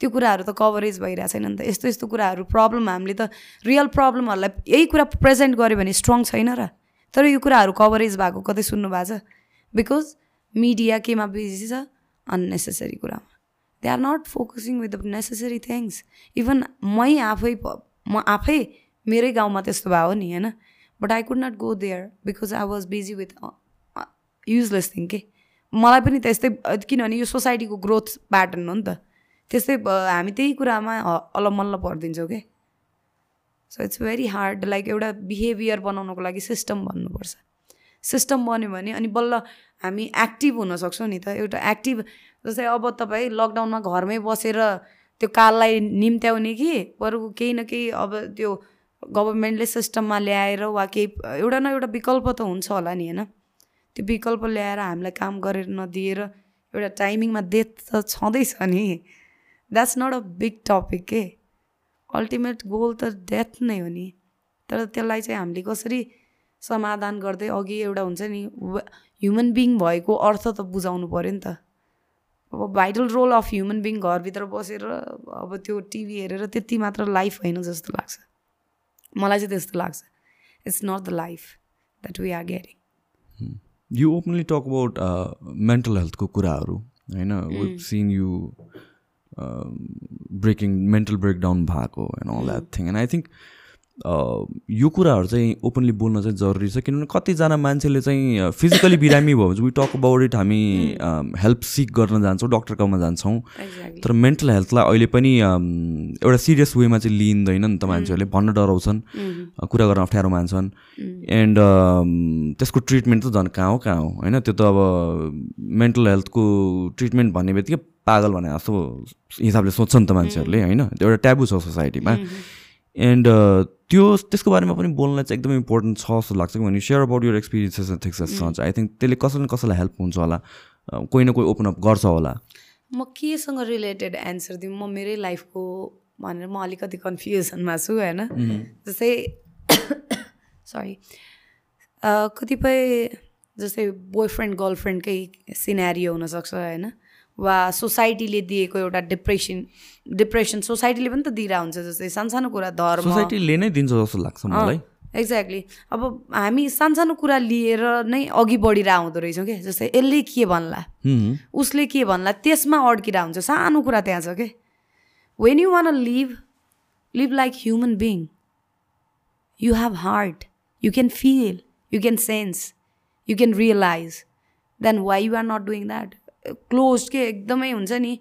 त्यो कुराहरू त कभरेज भइरहेको छैन नि त। यस्तो यस्तो कुराहरू प्रब्लम हामीले त रियल प्रब्लमहरूलाई यही कुरा प्रेजेन्ट गऱ्यो भने स्ट्रङ छैन र। तर यो कुराहरू कभरेज भएको कतै सुन्नु भएको छ? बिकज मिडिया केमा बिजी छ अन्नेसेसरी कुरामा। They are not focusing with the necessary things even मै आफै म आफै मेरै गाउँमा त्यस्तो भयो नि होइन? But I could not go there because I was busy with useless thing के? मलाई पनि त्यस्तै किनभने यो सोसाइटीको ग्रोथ प्याटर्न हो नि त। त्यस्तै हामी त्यही कुरामा अलमल्ल परिदिन्छौँ कि? So it's very hard like एउटा बिहेभियर बनाउनको लागि सिस्टम भन्नुपर्छ। सिस्टम बन्यो भने अनि बल्ल हामी एक्टिभ हुनसक्छौँ नि त। एउटा एक्टिभ जस्तै अब तपाईँ लकडाउनमा घरमै बसेर त्यो काललाई निम्त्याउने कि बरु केही न केही अब त्यो गभर्मेन्टले सिस्टममा ल्याएर वा केही एउटा न एउटा विकल्प त हुन्छ होला नि होइन? त्यो विकल्प ल्याएर हामीलाई काम गरेर नदिएर एउटा टाइमिङमा डेथ त छँदैछ नि। That's not a big topic के? अल्टिमेट गोल त डेथ नै हो नि। तर त्यसलाई चाहिँ हामीले कसरी समाधान गर्दै अघि एउटा हुन्छ नि ह्युमन बिङ भएको अर्थ त बुझाउनु पऱ्यो नि त। अब vital role of human being घरभित्र बसेर अब त्यो टिभी हेरेर त्यति मात्र लाइफ होइन जस्तो लाग्छ। मलाई चाहिँ त्यस्तो लाग्छ। It's not the life that we are getting you openly talk about mental हेल्थको कुराहरू होइन since you breaking mental breakdown भएको and all that thing and I think यो कुराहरू चाहिँ ओपनली बोल्न चाहिँ जरुरी छ किनभने कतिजना मान्छेले चाहिँ फिजिकली बिरामी भयो भने वी टक अबाउट इट हामी हेल्प सिक गर्न जान्छौँ डक्टरकोमा जान्छौँ। तर मेन्टल हेल्थलाई अहिले पनि एउटा सिरियस वेमा चाहिँ लिइँदैन नि त मान्छेहरूले भन्न डराउँछन् कुरा गर्न अप्ठ्यारो मान्छन्। एन्ड त्यसको ट्रिटमेन्ट त झन् कहाँ हो कहाँ हो होइन? त्यो त अब मेन्टल हेल्थको ट्रिटमेन्ट भन्ने बित्तिकै पागल भने जस्तो हिसाबले सोध्छ नि त मान्छेहरूले होइन? त्यो एउटा ट्याबु छ सोसाइटीमा एन्ड त्यो त्यसको बारेमा पनि बोल्न चाहिँ एकदमै इम्पोर्टेन्ट छ जस्तो लाग्छ किनभने share about your experiences and things such I think त्यसले कसैले कसैलाई हेल्प हुन्छ होला। कोही न कोही ओपन अप गर्छ होला। म केसँग रिलेटेड एन्सर दिउँ म मेरै लाइफको भनेर म अलिकति कन्फ्युजनमा छु होइन? जस्तै सरी कतिपय जस्तै बोयफ्रेन्ड गर्लफ्रेन्डकै सिनेरियो हुनसक्छ होइन? वा सोसाइटीले दिएको एउटा डिप्रेसन डिप्रेसन सोसाइटीले पनि त दिइरहेको हुन्छ जस्तै सानसानो कुरा धर्म। सोसाइटीले नै दिन्छ जस्तो लाग्छ मलाई। एक्ज्याक्टली अब हामी सानसानो कुरा लिएर नै अघि बढिरहेको हुँदो रहेछौँ क्या जस्तै यसले के भन्ला? उसले के भन्ला? त्यसमा अड्किरहेको हुन्छ। सानो कुरा त्यहाँ छ क्या when you want live live like human being you have heart you can feel you can sense you can realise then why you are not doing that close के एकदमै हुन्छ नि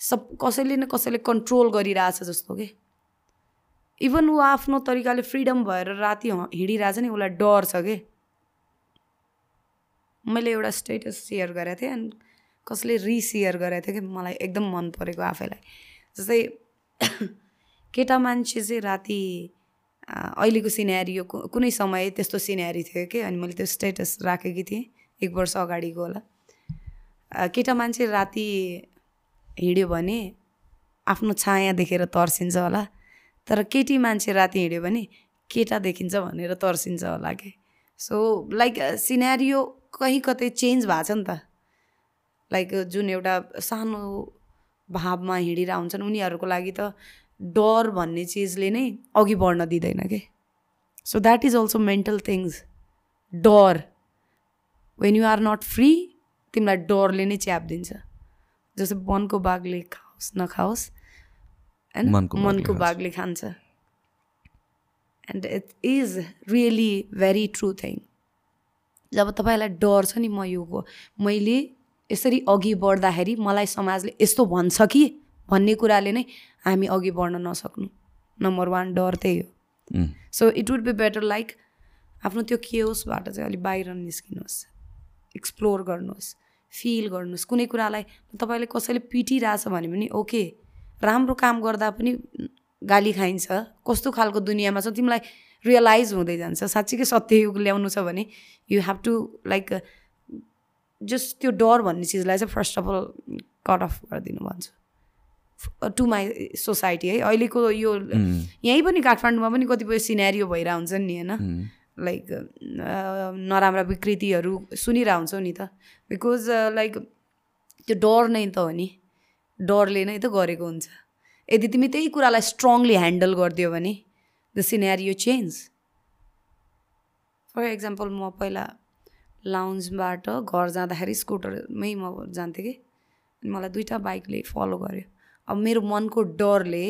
सब कसैले न कसैले कन्ट्रोल गरिरहेछ जस्तो के? इभन ऊ आफ्नो तरिकाले फ्रिडम भएर राति हिँडिरहेछ नि उसलाई डर छ कि? मैले एउटा स्टेटस सेयर गरेको थिएँ अनि कसले रिसेयर गरेको थियो कि मलाई एकदम मन परेको आफैलाई। जस्तै केटा मान्छे चाहिँ राति अहिलेको सिनेरी कुनै समय त्यस्तो सिनेरी थियो कि? अनि मैले त्यो स्टेटस राखेकी थिएँ एक वर्ष अगाडिको होला। केटा मान्छे राति हिँड्यो भने आफ्नो छाया देखेर तर्सिन्छ होला तर केटी मान्छे राति हिँड्यो भने केटा देखिन्छ भनेर तर्सिन्छ होला कि? सो लाइक सिनेरियो कहीँ कतै चेन्ज भएको छ नि त। लाइक जुन एउटा सानो भावमा हिँडिरह हुन्छन् उनीहरूको लागि त डर भन्ने चिजले नै अघि बढ्न दिँदैन कि? So that is also mental things डर. When you are not free तिमीलाई डरले नै च्यापिदिन्छ जस्तो वनको बाघले खाओस् नखाओस् होइन मनको बाघले खान्छ। And it is really very true thing. जब तपाईँलाई डर छ नि म यो मैले यसरी अघि बढ्दाखेरि मलाई समाजले यस्तो भन्छ कि भन्ने कुराले नै हामी अघि बढ्न नसक्नु। नम्बर वान डर त्यही हो। So it would be better like आफ्नो त्यो केओसबाट चाहिँ अलिक बाहिर निस्किनुहोस् एक्सप्लोर गर्नुहोस्। फिल गर्नुहोस्। कुनै कुरालाई तपाईँले कसैले पिटिरहेछ भने पनि ओके राम्रो काम गर्दा पनि गाली खाइन्छ। कस्तो खालको दुनियाँमा छ तिमीलाई रियलाइज हुँदै जान्छ। साँच्चीकै सत्ययुग ल्याउनु छ भने you have to like just त्यो डर भन्ने चिजलाई चाहिँ first of all cut off गरिदिनु भन्छु। टु माई सोसाइटी है। अहिलेको यो यहीँ पनि काठमाडौँमा पनि कतिपय सिनेरियो भइरहेको हुन्छ नि होइन? लाइक नराम्रा विकृतिहरू सुनिरहेको हुन्छौ नि त। बिकज लाइक त्यो डर नै त हो नि। डरले नै त गरेको हुन्छ। यदि तिमी त्यही कुरालाई स्ट्रङली ह्यान्डल गरिदियो भने the scenario change for example म पहिला लाउन्जबाट घर जाँदाखेरि स्कुटरमै म जान्थेँ कि। मलाई दुइटा बाइकले फलो गर्यो। अब मेरो मनको डरले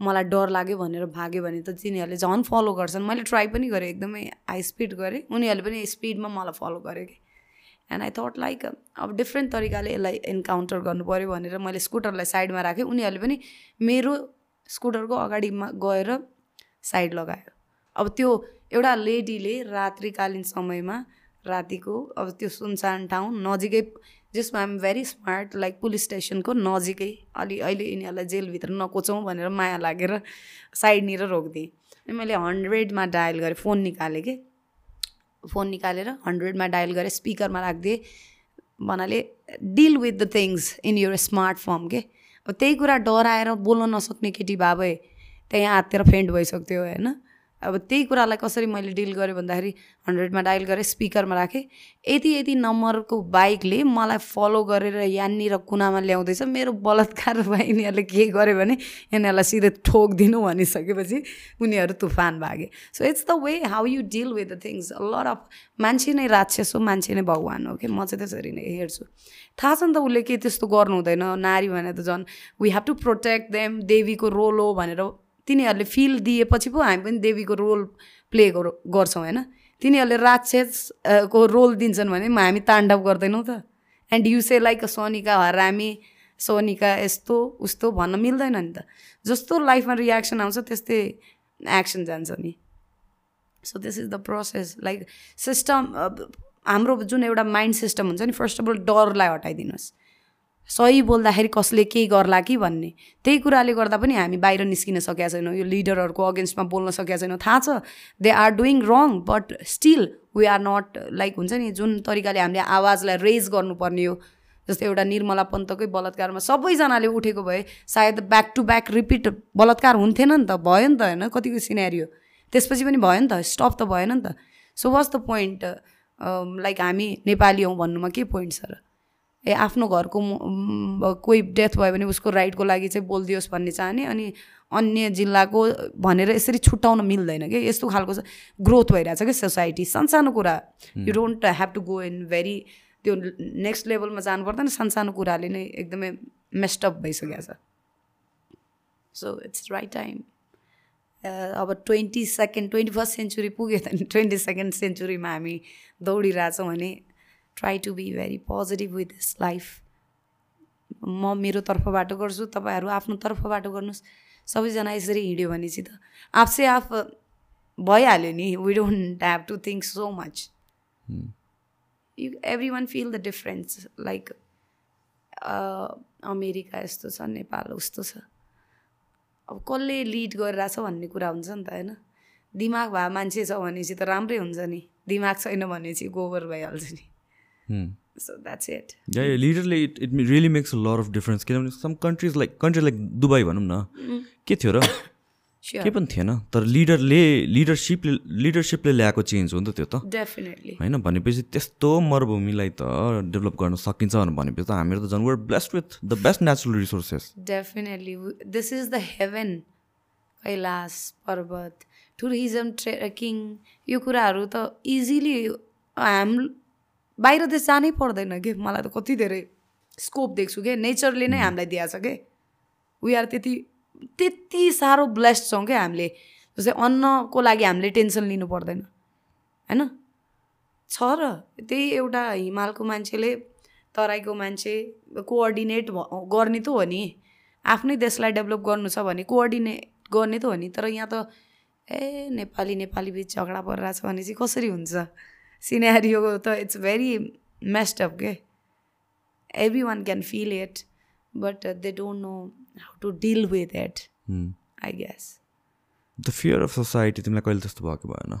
मलाई डर लाग्यो भनेर भाग्यो भने त तिनीहरूले झन् फलो गर्छन्। मैले ट्राई पनि गरेँ एकदमै हाई स्पिड गरेँ। उनीहरूले पनि स्पिडमा मलाई फलो गर्यो कि। एन्ड आई थट लाइक अब डिफ्रेन्ट तरिकाले यसलाई इन्काउन्टर गर्नु पऱ्यो भनेर मैले स्कुटरलाई साइडमा राखेँ। उनीहरूले पनि मेरो स्कुटरको अगाडिमा गएर साइड लगायो। अब त्यो एउटा लेडीले रात्रिकालीन समयमा रातिको अब त्यो सुनसान ठाउँ नजिकै जसमा I'm very smart like police स्टेसनको नजिकै अलि अहिले यिनीहरूलाई जेलभित्र नकोचौँ भनेर माया लागेर साइडनिर रोकिदिएँ। अनि मैले हन्ड्रेडमा डायल गरेँ फोन निकालेँ कि? फोन निकालेर हन्ड्रेडमा डायल गरेँ स्पिकरमा राखिदिएँ। भन्नाले deal with the things in your smart firm के? अब त्यही कुरा डराएर बोल्न नसक्ने केटी भए त्यहाँ हाततिर फेन्ट भइसक्थ्यो होइन? अब त्यही कुरालाई कसरी मैले डिल गरेँ भन्दाखेरि हन्ड्रेडमा डायल गरेँ स्पिकरमा राखेँ। यति यति नम्बरको बाइकले मलाई फलो गरेर यहाँनिर कुनामा ल्याउँदैछ। मेरो बलात्कार यिनीहरूले के गर्यो भने यिनीहरूलाई सिधै ठोकिदिनु भनिसकेपछि उनीहरू तुफान भागे। So it's the way how you deal with the things lot of मान्छे नै राक्षस हो मान्छे नै भगवान् हो कि म चाहिँ त्यसरी नै हेर्छु। थाहा छ नि त उसले के त्यस्तो गर्नु हुँदैन नारी भने त झन् we have to protect them देवीको रोल हो भनेर तिनीहरूले फिल दिएपछि पो हामी पनि देवीको रोल प्ले गर्छौँ होइन? तिनीहरूले राक्षस को रोल दिन्छन् भने हामी ताण्डव गर्दैनौँ त। And you say like Sonika हरामी सोनिका यस्तो उस्तो भन्न मिल्दैन नि त। जस्तो लाइफमा रियाक्सन आउँछ त्यस्तै एक्सन जान्छ नि। So this is the process like system हाम्रो जुन एउटा माइन्ड सिस्टम हुन्छ नि फर्स्ट अफ अल डरलाई हटाइदिनुहोस्। सही बोल्दाखेरि कसले केही गर्ला कि भन्ने। त्यही कुराले गर्दा पनि हामी बाहिर निस्किन सकेका छैनौँ। यो लिडरहरूको अगेन्स्टमा बोल्न सकेका छैनौँ। थाहा छ they are doing wrong but still we are not like हुन्छ नि जुन तरिकाले हामीले आवाजलाई रेज गर्नुपर्ने हो। जस्तै एउटा निर्मला पन्तकै बलात्कारमा सबैजनाले उठेको भए सायद ब्याक टु ब्याक रिपिट बलात्कार हुन्थेन नि त भयो नि त होइन कतिको सिनेरियो त्यसपछि पनि भयो नि त स्टप त भएन नि त। So was the point like हामी नेपाली हौँ भन्नुमा के पोइन्ट छ र ए आफ्नो घरको कोही डेथ भयो भने उसको राइटको लागि चाहिँ बोलिदियोस् भन्ने चाहने अनि अन्य जिल्लाको भनेर यसरी छुट्याउन मिल्दैन कि? यस्तो खालको ग्रोथ भइरहेछ कि सोसाइटी? सानसानो कुरा। You don't have to go in very त्यो नेक्स्ट लेभलमा जानु पर्दैन सानसानो कुराले नै एकदमै मेस्टअप भइसकेको छ। सो इट्स राइट टाइम अब twenty second twenty first century पुग्यो त ट्वेन्टी सेकेन्ड सेन्चुरीमा हामी दौडिरहेछौँ भने try to be very positive with this life म मेरो तर्फबाट गर्छु तपाईँहरू आफ्नो तर्फबाट गर्नुहोस्। सबैजना यसरी हिँड्यो भने चाहिँ त। आफसे आफ भइहाल्यो नि। We don't have to think so much you every one feel the difference like America यस्तो छ नेपाल उस्तो छ। अब कसले लिड गरिरहेछ भन्ने कुरा हुन्छ नि त होइन? दिमाग भए मान्छे छ भनेपछि त राम्रै हुन्छ नि। दिमाग छैन भनेपछि गोबर भइहाल्छ नि। So that's it लिडरले it it really makes a lot of difference किनभने some countries like country like Dubai भनौँ न. के थियो र के पनि थिएन तर लिडरले लिडरसिपले लिडरसिपले ल्याएको चेन्ज हो नि त त्यो त डेफिनेटली होइन भनेपछि त्यस्तो मरुभूमिलाई त डेभलप गर्न सकिन्छ भनेपछि त हामीहरू त झन् were blessed with the best natural resources definitely this is the heaven Kailash Parbat tourism trekking यो कुराहरू त इजिली हाम बाहिर देश जानै पर्दैन कि मलाई त कति धेरै स्कोप देख्छु कि नेचरले नै हामीलाई दिएको छ कि। वी आर त्यति त्यति साह्रो ब्लेस्ड छौँ क्या हामीले। जस्तै अन्नको लागि हामीले टेन्सन लिनु पर्दैन होइन? छ र त्यही एउटा हिमालको मान्छेले तराईको मान्छे कोअर्डिनेट गर्ने त हो नि। आफ्नै देशलाई डेभलप गर्नु छ भने कोअर्डिनेट गर्ने त हो नि। तर यहाँ त ए नेपाली नेपाली बिच झगडा परिरहेछ भने चाहिँ कसरी हुन्छ? सिनेरियो त इट्स भेरी मेस्ड अप के every one can feel it but they don't know how to deal with it I guess the fear of society तिमीलाई कहिले त्यस्तो भएको भएन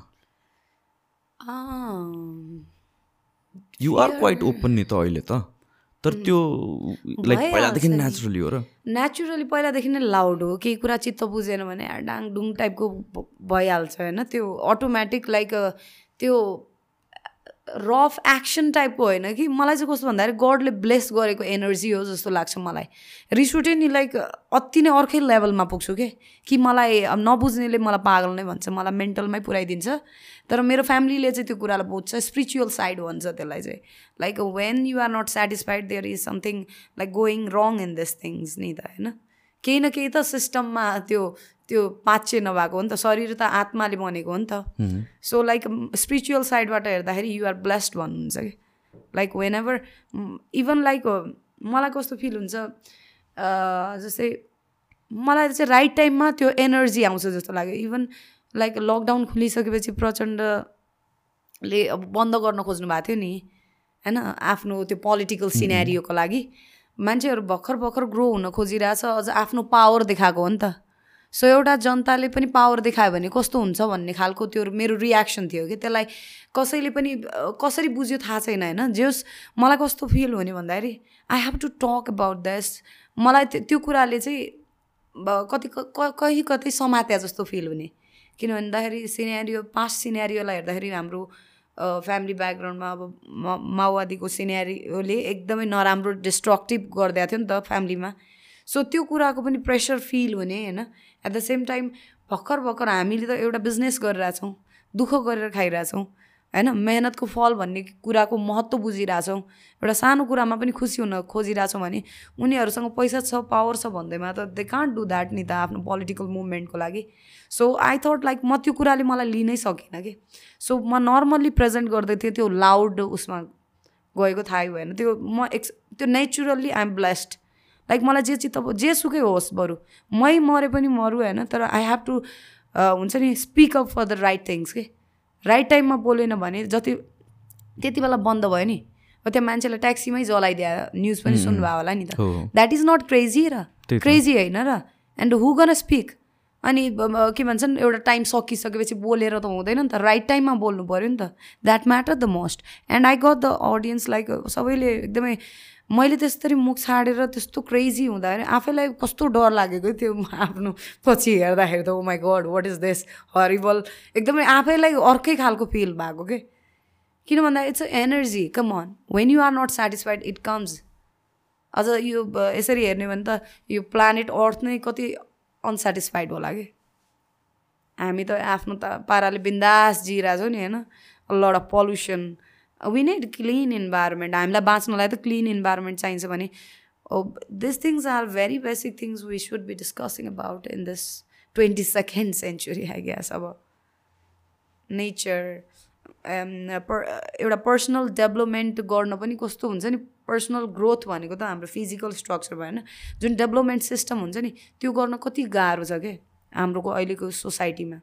यु आर क्वाइट ओपन नि त अहिले त तर त्यो लाइक पहिलादेखि नेचुरली हो र नेचुरली पहिलादेखि नै लाउड हो केही कुरा चित्त बुझेन भने डाङ डुङ टाइपको भइहाल्छ होइन त्यो अटोमेटिक लाइक त्यो रफ एक्सन टाइपको होइन कि मलाई चाहिँ कस्तो भन्दाखेरि गडले ब्लेस गरेको एनर्जी हो जस्तो लाग्छ मलाई रिस उठ्यो नि लाइक अति नै अर्कै लेभलमा पुग्छु के कि मलाई अब नबुझ्नेले मलाई पागल नै भन्छ मलाई मेन्टलमै पुऱ्याइदिन्छ तर मेरो फ्यामिलीले चाहिँ त्यो कुरालाई बुझ्छ स्पिरिचुअल साइड भन्छ त्यसलाई चाहिँ like when you are not satisfied there is something like going wrong in this things नि त होइन केही न केही त सिस्टममा त्यो त्यो पाचे नभएको हो नि त शरीर त आत्माले बनेको हो नि त। सो लाइक स्पिरिचुअल साइडबाट हेर्दाखेरि युआर ब्लेस्ड भन्नुहुन्छ कि? Like whenever even like मलाई कस्तो फिल हुन्छ जस्तै मलाई चाहिँ राइट टाइममा त्यो एनर्जी आउँछ जस्तो लाग्यो। इभन लाइक लकडाउन खुलिसकेपछि प्रचण्डले अब बन्द गर्न खोज्नु भएको थियो नि होइन? आफ्नो त्यो पोलिटिकल सिनेरियोको लागि। मान्छेहरू भर्खर भर्खर ग्रो हुन खोजिरहेछ अझ आफ्नो पावर देखाएको हो नि त। सो एउटा जनताले पनि पावर देखायो भने कस्तो हुन्छ भन्ने खालको त्यो मेरो रियाक्सन थियो कि त्यसलाई कसैले पनि कसरी बुझ्यो थाहा छैन होइन? जे होस् मलाई कस्तो फिल हुने भन्दाखेरि I have to talk about that मलाई त्यो कुराले चाहिँ कति कहीँ कतै समात्या जस्तो फिल हुने। किन भन्दाखेरि सिनेरियो पास्ट सिनेरियोलाई हेर्दाखेरि हाम्रो फ्यामिली ब्याकग्राउन्डमा अब माओवादीको सिनेरियोले एकदमै नराम्रो डिस्ट्रक्टिभ गरिदिएको थियो नि त फ्यामिलीमा सो त्यो कुराको पनि प्रेसर फिल हुने होइन? एट द सेम टाइम भर्खर भर्खर हामीले त एउटा बिजनेस गरिरहेछौँ दुःख गरेर खाइरहेछौँ होइन? मेहनतको फल भन्ने कुराको महत्त्व बुझिरहेछौँ। एउटा सानो कुरामा पनि खुसी हुन खोजिरहेछौँ भने उनीहरूसँग पैसा छ पावर छ भन्दैमा त दे कान्ट डु द्याट नि त आफ्नो पोलिटिकल मुभमेन्टको लागि। सो आई थट लाइक म त्यो कुराले मलाई लिनै सकिनँ कि। सो म नर्मल्ली प्रेजेन्ट गर्दै थिएँ त्यो लाउड उसमा गएको थाहै भएन। त्यो म एक्स त्यो नेचुरल्ली आइएम ब्लेस्ड लाइक मलाई जे चित्त जेसुकै होस् बरु। मै मरे पनि मरु होइन? तर आई हेभ टु हुन्छ नि speak up for the right things के? राइट टाइममा बोलेन भने जति त्यति बेला बन्द भयो नि। त्यहाँ मान्छेलाई ट्याक्सीमै जलाइदियो न्युज पनि सुन्नुभयो होला नि त। द्याट इज नट क्रेजी र। क्रेजी होइन र। एन्ड हु गन स्पिक अनि के भन्छन् एउटा टाइम सकिसकेपछि बोलेर त हुँदैन नि त। राइट टाइममा बोल्नु पऱ्यो नि त। That matter the most and I got the audience like सबैले एकदमै मैले त्यसरी मुख छाडेर त्यस्तो क्रेजी हुँदाखेरि आफैलाई कस्तो डर लागेको त्यो आफ्नो पछि हेर्दाखेरि त ओ my God what is this horrible एकदमै आफैलाई अर्कै खालको फिल भएको के? किन भन्दा it's a energy come on when you are not satisfied it comes अझ यो यसरी हेर्ने भने त यो प्लानेट अर्थ नै कति अनसेटिस्फाइड होला कि? हामी त आफ्नो त पाराले बिन्दास जिरहेछौँ नि होइन? Lot of pollution we need clean environment हामीलाई बाँच्नलाई त क्लिन इन्भाइरोमेन्ट चाहिन्छ भने this things are very basic things we should be discussing about in this twenty second century I guess अब नेचर एउटा पर्सनल डेभलपमेन्ट गर्न पनि कस्तो हुन्छ नि? पर्सनल ग्रोथ भनेको त हाम्रो फिजिकल स्ट्रक्चर भएन। जुन डेभलपमेन्ट सिस्टम हुन्छ नि त्यो गर्न कति गाह्रो छ क्या हाम्रोको अहिलेको सोसाइटीमा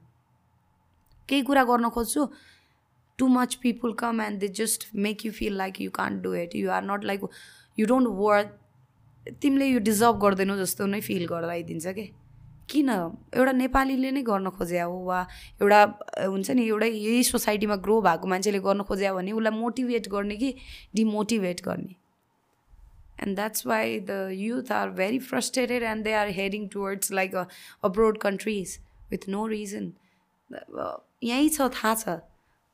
केही कुरा गर्न खोज्छु। Too much people come and they just make you feel like you can't do it. You are not like you don't worth तिमीले यो डिजर्भ गर्दैनौ जस्तो नै फिल गराइदिन्छ कि? किन? एउटा नेपालीले नै गर्न खोज्या हो वा एउटा हुन्छ नि एउटा यही सोसाइटीमा ग्रो भएको मान्छेले गर्न खोज्या भने उसलाई मोटिभेट गर्ने कि डिमोटिभेट गर्ने? And that's why the youth are very frustrated and they are heading towards like a abroad countries with no reason यहीँ छ थाहा छ।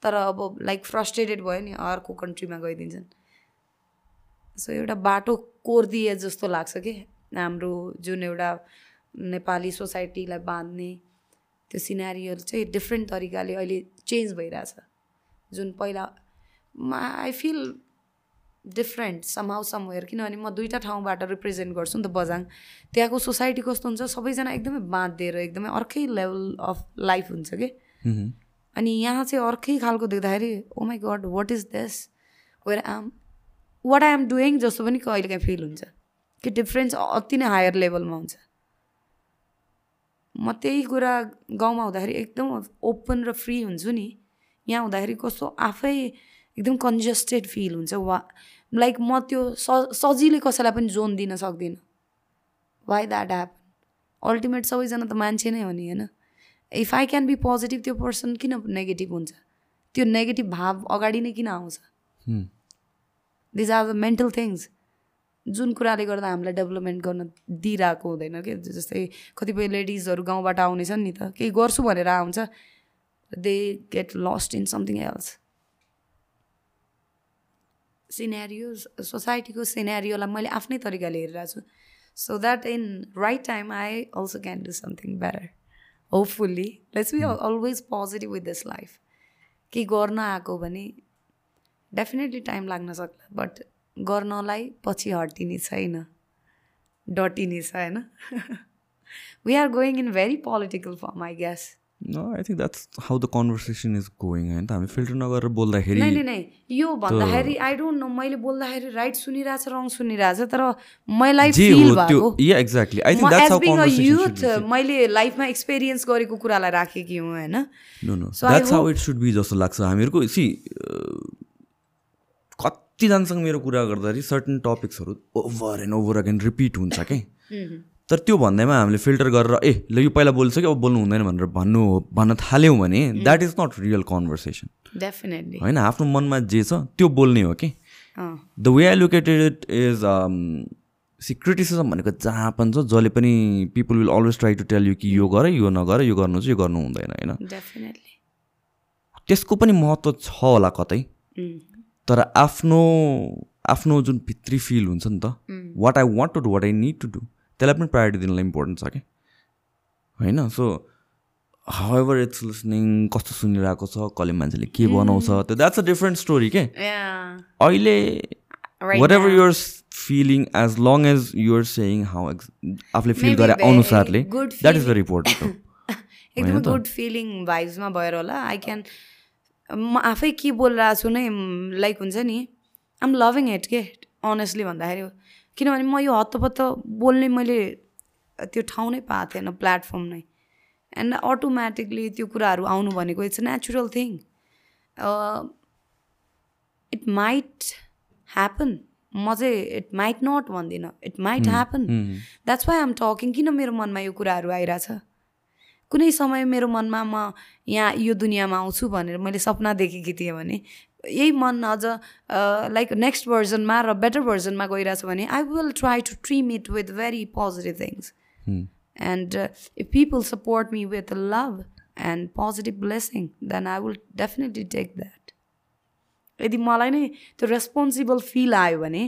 तर अब लाइक फ्रस्ट्रेटेड भयो नि अर्को कन्ट्रीमा गइदिन्छन्। सो एउटा बाटो कोरिदिए जस्तो लाग्छ कि हाम्रो जुन एउटा नेपाली सोसाइटीलाई बाँध्ने त्यो सिनारीहरू चाहिँ डिफ्रेन्ट तरिकाले अहिले चेन्ज भइरहेछ। जुन पहिला I feel different somehow somewhere किनभने म दुइटा ठाउँबाट रिप्रेजेन्ट गर्छु नि त बजाङ। त्यहाँको सोसाइटी कस्तो हुन्छ सबैजना एकदमै बाँधिदिएर एकदमै अर्कै लेभल अफ लाइफ हुन्छ कि। अनि यहाँ चाहिँ अर्कै खालको देख्दाखेरि ओ my God what is this where am what I am doing जस्तो पनि कहिले काहीँ फिल हुन्छ। कि डिफ्रेन्स अति नै हायर लेभलमा हुन्छ। म त्यही कुरा गाउँमा हुँदाखेरि एकदम ओपन र फ्री हुन्छु नि। यहाँ हुँदाखेरि कस्तो आफै एकदम कन्जस्टेड फिल हुन्छ। वा लाइक म त्यो स सजिलै कसैलाई पनि जोन दिन सक्दिनँ। वाइ द्याट ह्याप अल्टिमेट सबैजना त मान्छे नै हो नि होइन? If I can be positive त्यो पर्सन किन नेगेटिभ हुन्छ? त्यो नेगेटिभ भाव अगाडि नै किन आउँछ? These are the mental things जुन कुराले गर्दा हामीलाई डेभलपमेन्ट गर्न दिइरहेको हुँदैन कि? जस्तै कतिपय लेडिजहरू गाउँबाट आउनेछन् नि त केही गर्छु भनेर आउँछ they get lost in something else scenario सोसाइटीको सिनेरियोलाई मैले आफ्नै तरिकाले हेरिरहेको छु so that in right time I also can do something better hopefully let's be always positive with this life केही गर्न आएको भने डेफिनेटली टाइम लाग्न सक्ला बट गर्नलाई पछि हटिने छैन डटिने छ होइन we are going in very political firm I guess I think that's how the conversation is going होइन हामी फिल्टर नगरेर बोल्दाखेरि नै नै यो भन्दाखेरि आई डोन्ट नो मैले बोल्दाखेरि राइट सुनिरहेछ रङ सुनिरहेछ तर मलाई exactly I think that's how conversation youth मैले लाइफमा एक्सपिरियन्स गरेको कुरालाई राखेकी हुँ होइन? No no that's how it should be जस्तो लाग्छ हामीहरूको। सी कतिजनासँग मेरो कुरा गर्दाखेरि certain टपिक्सहरू over and over again repeat हुन्छ कि तर त्यो भन्दैमा हामीले फिल्टर गरेर ए ल यो पहिला बोलिसक्यो अब बोल्नु हुँदैन भनेर भन्नु भन्न थाल्यौँ भने that is not real conversation definitely होइन आफ्नो मनमा जे छ त्यो बोल्ने हो कि? The way I looked at it is see criticism भनेको जहाँ पनि छ जसले पनि people will always try to tell you कि यो गर यो नगर यो गर्नु चाहिँ यो गर्नु हुँदैन होइन? त्यसको पनि महत्त्व छ होला कतै। तर आफ्नो आफ्नो जुन भित्री फिल हुन्छ नि त what I want to do what I need to do त्यसलाई पनि प्रायोरिटी दिनलाई इम्पोर्टेन्ट छ क्या होइन सो हाउएभर इट्स लिसनिङ कस्तो सुनिरहेको छ कसले मान्छेले के बनाउँछ त्यो द्याट्स अ डिफ्रेन्ट स्टोरी के? अहिले whatever you're feeling as long as you're saying how आफूले फिल गरे अनुसारले द्याट इज भेरी इम्पोर्टेन्ट एकदमै गुड फिलिङ भाइब्समा भएर होला आई क्यान म आफै के बोलिरहेको छु नै लाइक हुन्छ नि आम लभिङ इट के? अनेस्टली भन्दाखेरि किनभने म यो हत्तपत्त बोल्ने मैले त्यो ठाउँ नै पाएको थिएन प्लेटफर्म नै। एन्ड अटोमेटिकली त्यो कुराहरू आउनु भनेको it's a natural thing it might happen म चाहिँ इट माइट नट भन्दिनँ। It might happen that's why I'm talking किन मेरो मनमा यो कुराहरू आइरहेछ? कुनै समय मेरो मनमा म यहाँ यो दुनियाँमा आउँछु भनेर मैले सपना देखेकी थिएँ भने यही मन अझ लाइक नेक्स्ट भर्जनमा र बेटर भर्जनमा गइरहेछ भने I will try to trim it with very positive things and if people support me with love and positive blessing then I will definitely take that यदि मलाई नै त्यो रेस्पोन्सिबल फिल आयो भने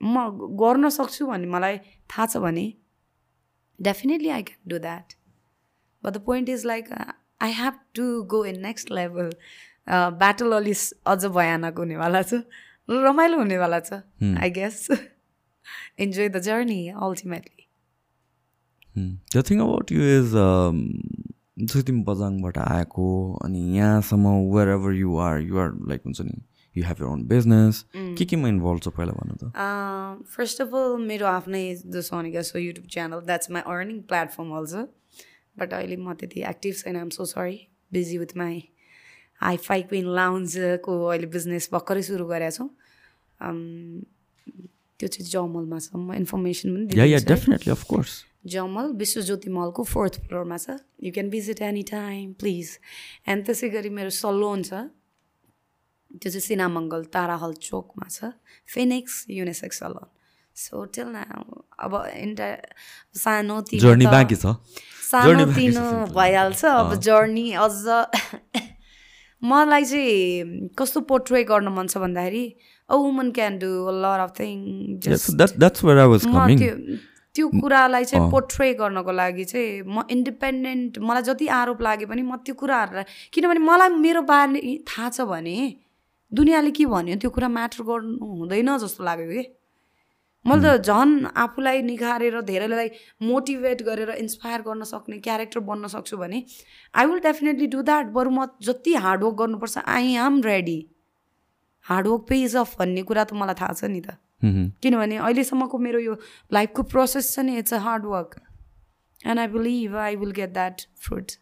म गर्न सक्छु भन्ने मलाई थाहा छ भने definitely I can do that but the point is like I have to go in next level battle अलि अझ भयानक हुनेवाला छ। रमाइलो हुनेवाला छ I guess enjoy the journey ultimately the thing about you is जस्तै तिमी बजाङबाट आएको अनि यहाँसम्म wherever you are you are like हुन्छ नि you have your own business के केमा इन्भल्भ छ पहिला भन्नु त? फर्स्ट अफ अल मेरो आफ्नै जो Sonika show YouTube channel that's my earning platform also but अहिले म त्यति एक्टिभ छैन I'm so sorry busy with my hi fi queen लाउन्जको अहिले बिजनेस भर्खरै सुरु गरेको छौँ। त्यो चाहिँ जमलमा छ। म इन्फर्मेसन पनि अफकोर्स जमल विश्वज्योति मलको फोर्थ फ्लोरमा छ। You can visit any time please and त्यसै गरी मेरो सलोन छ। त्यो चाहिँ सिनामङ्गल ताराहल चोकमा छ। Phoenix unisex salon so tell न अब इन्टा सानो सानो तिनो भइहाल्छ। अब जर्नी अझ मलाई चाहिँ कस्तो पोर्ट्रे गर्न मन छ भन्दाखेरि a woman can do lot of thing त्यो त्यो कुरालाई चाहिँ पोर्ट्रे गर्नको लागि चाहिँ म इन्डिपेन्डेन्ट मलाई जति आरोप लागे पनि म त्यो कुराहरूलाई किनभने मलाई मेरो बारे थाहा छ भने दुनियाँले के भन्यो त्यो कुरा म्याटर गर्नु हुँदैन जस्तो लाग्यो कि। मैले त झन् आफूलाई निखारेर धेरैलाई मोटिभेट गरेर इन्सपायर गर्न सक्ने क्यारेक्टर बन्न सक्छु भने I will definitely do that बरु म जति हार्डवर्क गर्नुपर्छ I am ready hard work pays off भन्ने कुरा त मलाई थाहा छ नि त। किनभने अहिलेसम्मको मेरो यो लाइफको प्रोसेस छ नि it's a hard work and I believe I will get that fruit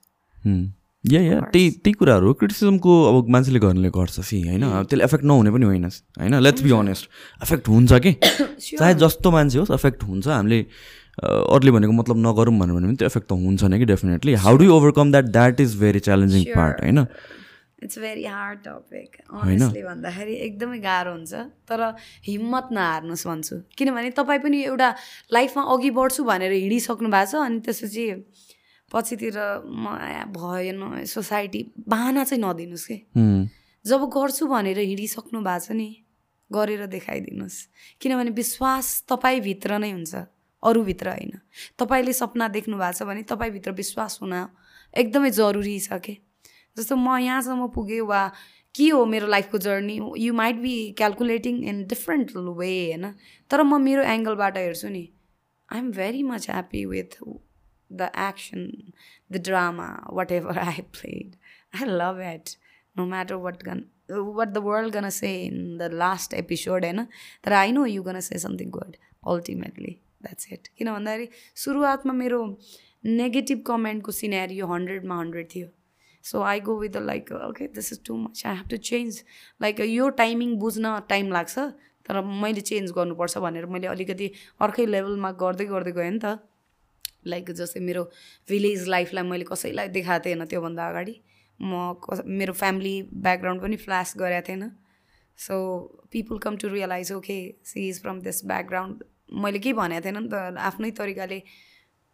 yeah yeah त्यही त्यही कुराहरू क्रिटिसिजमको अब मान्छेले गर्नेले गर्छ फि होइन? त्यसले एफेक्ट नहुने पनि होइन। होइन? लेट्स बी अनेस्ट एफेक्ट हुन्छ कि? चाहे जस्तो मान्छे होस् एफेक्ट हुन्छ। हामीले अरूले भनेको मतलब नगरौँ भन्यो भने पनि त्यो एफेक्ट त हुन्छ नै कि definitely how do overcome that that is very challenging part होइन? It's very hard topic honestly भन्दाखेरि। एकदमै गाह्रो हुन्छ। तर हिम्मत नहार्नुहोस् भन्छु। किनभने तपाईँ पनि एउटा लाइफमा अघि बढ्छु भनेर हिँडिसक्नु भएको छ अनि त्यसपछि पछितिर म भएन सोसाइटी बाहना चाहिँ नदिनुहोस् कि? जब गर्छु भनेर हिँडिसक्नु भएको छ नि गरेर देखाइदिनुहोस्। किनभने विश्वास तपाईँभित्र नै हुन्छ अरूभित्र होइन। तपाईँले सपना देख्नु भएको छ भने तपाईँभित्र विश्वास हुन एकदमै जरुरी छ कि? जस्तो म यहाँसम्म पुगेँ वा के हो मेरो लाइफको journey you might be calculating in different way होइन? तर म मेरो एङ्गलबाट हेर्छु नि I am very much happy with the action, the drama, whatever I played. I love it. No matter what gun what the world gonna say in the last episode, होइन तर I know you gonna say something good ultimately that's it किन भन्दाखेरि सुरुवातमा मेरो negative कमेन्टको scenario हन्ड्रेडमा hundred थियो so I go with the like okay this is too much I have to change like यो टाइमिङ बुझ्न टाइम लाग्छ तर मैले चेन्ज गर्नुपर्छ भनेर मैले अलिकति अर्कै लेभलमा गर्दै गर्दै गएँ नि त लाइक जस्तै मेरो भिलेज लाइफलाई मैले कसैलाई देखाएको थिएन त्योभन्दा अगाडि। म कस मेरो फ्यामिली ब्याकग्राउन्ड पनि फ्ल्यास गरेको थिएन। So people come to realise okay she is from this background मैले केही भनेको थिएन नि त। आफ्नै तरिकाले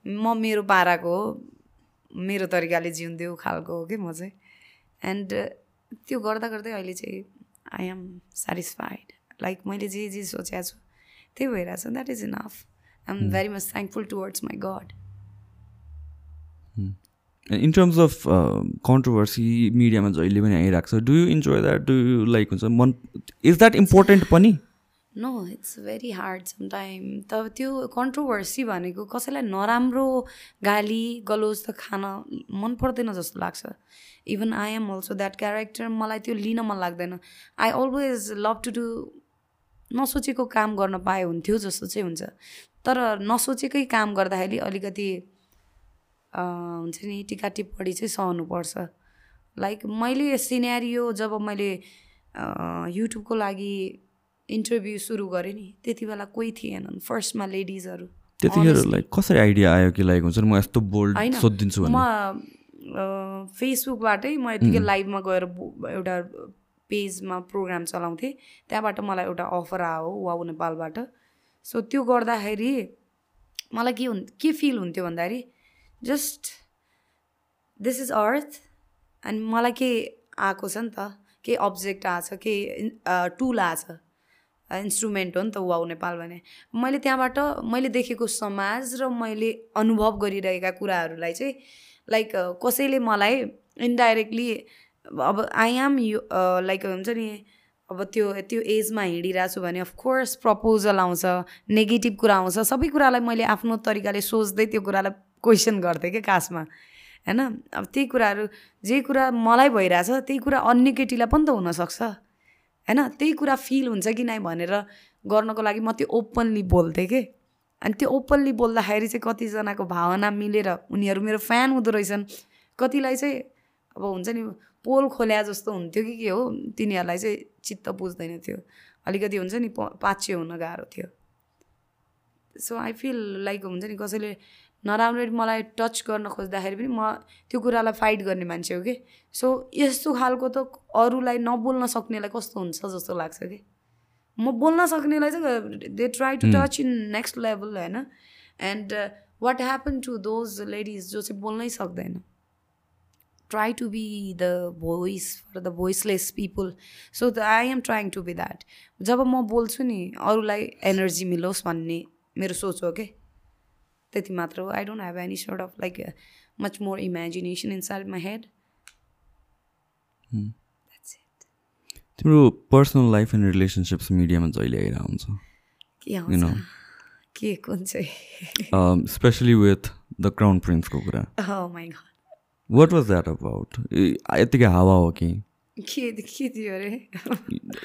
म मेरो पाराको हो। मेरो तरिकाले जिउँदियो खालको हो कि म चाहिँ। एन्ड त्यो गर्दा गर्दै अहिले चाहिँ आई एम सेटिस्फाइड लाइक मैले जे जे सोचेको छु त्यही भइरहेछ that is enough I am very much thankful towards my god in terms of controversy मिडियामा जहिले पनि आइरहेको छ do you enjoy that do you like हुन्छ? मन इज द्याट इम्पोर्टेन्ट पनि? No it's very hard sometime त त्यो कन्ट्रोभर्सी भनेको कसैलाई नराम्रो गाली गलोज त खान मन पर्दैन जस्तो लाग्छ. Even I am also that character मलाई त्यो लिन मन लाग्दैन. I always love to do नसोचेको काम गर्न पाए हुन्थ्यो जस्तो चाहिँ हुन्छ. तर नसोचेकै काम गर्दाखेरि अलिकति हुन्छ नि टिका टिप्पणी चाहिँ सहनुपर्छ। लाइक मैले सिनेरियो जब मैले युट्युबको लागि इन्टरभ्यू सुरु गरेँ नि त्यति बेला कोही थिएनन् फर्स्टमा लेडिजहरू त्यतिखेर लाइक कसरी आइडिया आयो कि लाइक हुन्छ म यस्तो बोल्ड सोधिदिन्छु म फेसबुकबाटै म यतिकै लाइभमा गएर एउटा पेजमा प्रोग्राम चलाउँथेँ त्यहाँबाट मलाई एउटा अफर आयो वाउ नेपालबाट सो त्यो गर्दाखेरि मलाई के हुन् के फिल हुन्थ्यो भन्दाखेरि जस्ट दिस इज अर्थ अनि मलाई के आएको छ नि त केही अब्जेक्ट आएको छ केही टुल आएको छ इन्स्ट्रुमेन्ट हो नि त वाउ नेपाल भने। मैले त्यहाँबाट मैले देखेको समाज र मैले अनुभव गरिरहेका कुराहरूलाई चाहिँ लाइक कसैले मलाई इन्डाइरेक्टली अब आई एम यु लाइक हुन्छ नि अब त्यो त्यो एजमा हिँडिरहेको छु भने अफकोर्स प्रपोजल आउँछ नेगेटिभ कुरा आउँछ सबै कुरालाई मैले आफ्नो तरिकाले सोच्दै त्यो कुरालाई क्वेसन गर्थेँ क्या कासमा? होइन? अब त्यही कुराहरू जे कुरा मलाई भइरहेछ त्यही कुरा अन्य केटीलाई पनि त हुनसक्छ। होइन? त्यही कुरा फिल हुन्छ कि नै भनेर गर्नको लागि म त्यो ओपनली बोल्थेँ कि? अनि त्यो ओपनली बोल्दाखेरि चाहिँ कतिजनाको भावना मिलेर उनीहरू मेरो फ्यान हुँदो रहेछन्। कतिलाई चाहिँ अब हुन्छ नि पोल खोल्या जस्तो हुन्थ्यो कि के हो तिनीहरूलाई चाहिँ चित्त बुझ्दैन थियो। अलिकति हुन्छ नि पाचे हुन गाह्रो थियो। सो आई फिल लाइक हुन्छ नि कसैले नराम्ररी मलाई टच गर्न खोज्दाखेरि पनि म त्यो कुरालाई फाइट गर्ने मान्छे हो कि? सो यस्तो खालको त अरूलाई नबोल्न सक्नेलाई कस्तो हुन्छ जस्तो लाग्छ कि? म बोल्न सक्नेलाई चाहिँ they try to touch in next level होइन? And what happen to those ladies जो चाहिँ बोल्नै सक्दैन? Try to be the voice for the voiceless people so the I am trying to be that जब म बोल्छु नि अरूलाई एनर्जी मिलोस् भन्ने मेरो सोच हो कि? त्यति मात्र हो I don't have any sort of like much more imagination inside my head तिम्रो पर्सनल लाइफ एन्ड रिलेसनसिप्स मिडियामा जहिले आइरहेको हुन्छ। के कुन चाहिँ? स्पेसली विथ द क्राउन प्रिन्सको कुरा। वाट वाज द्याट अबाउट यत्तिकै हावा हो कि? के के थियो अरे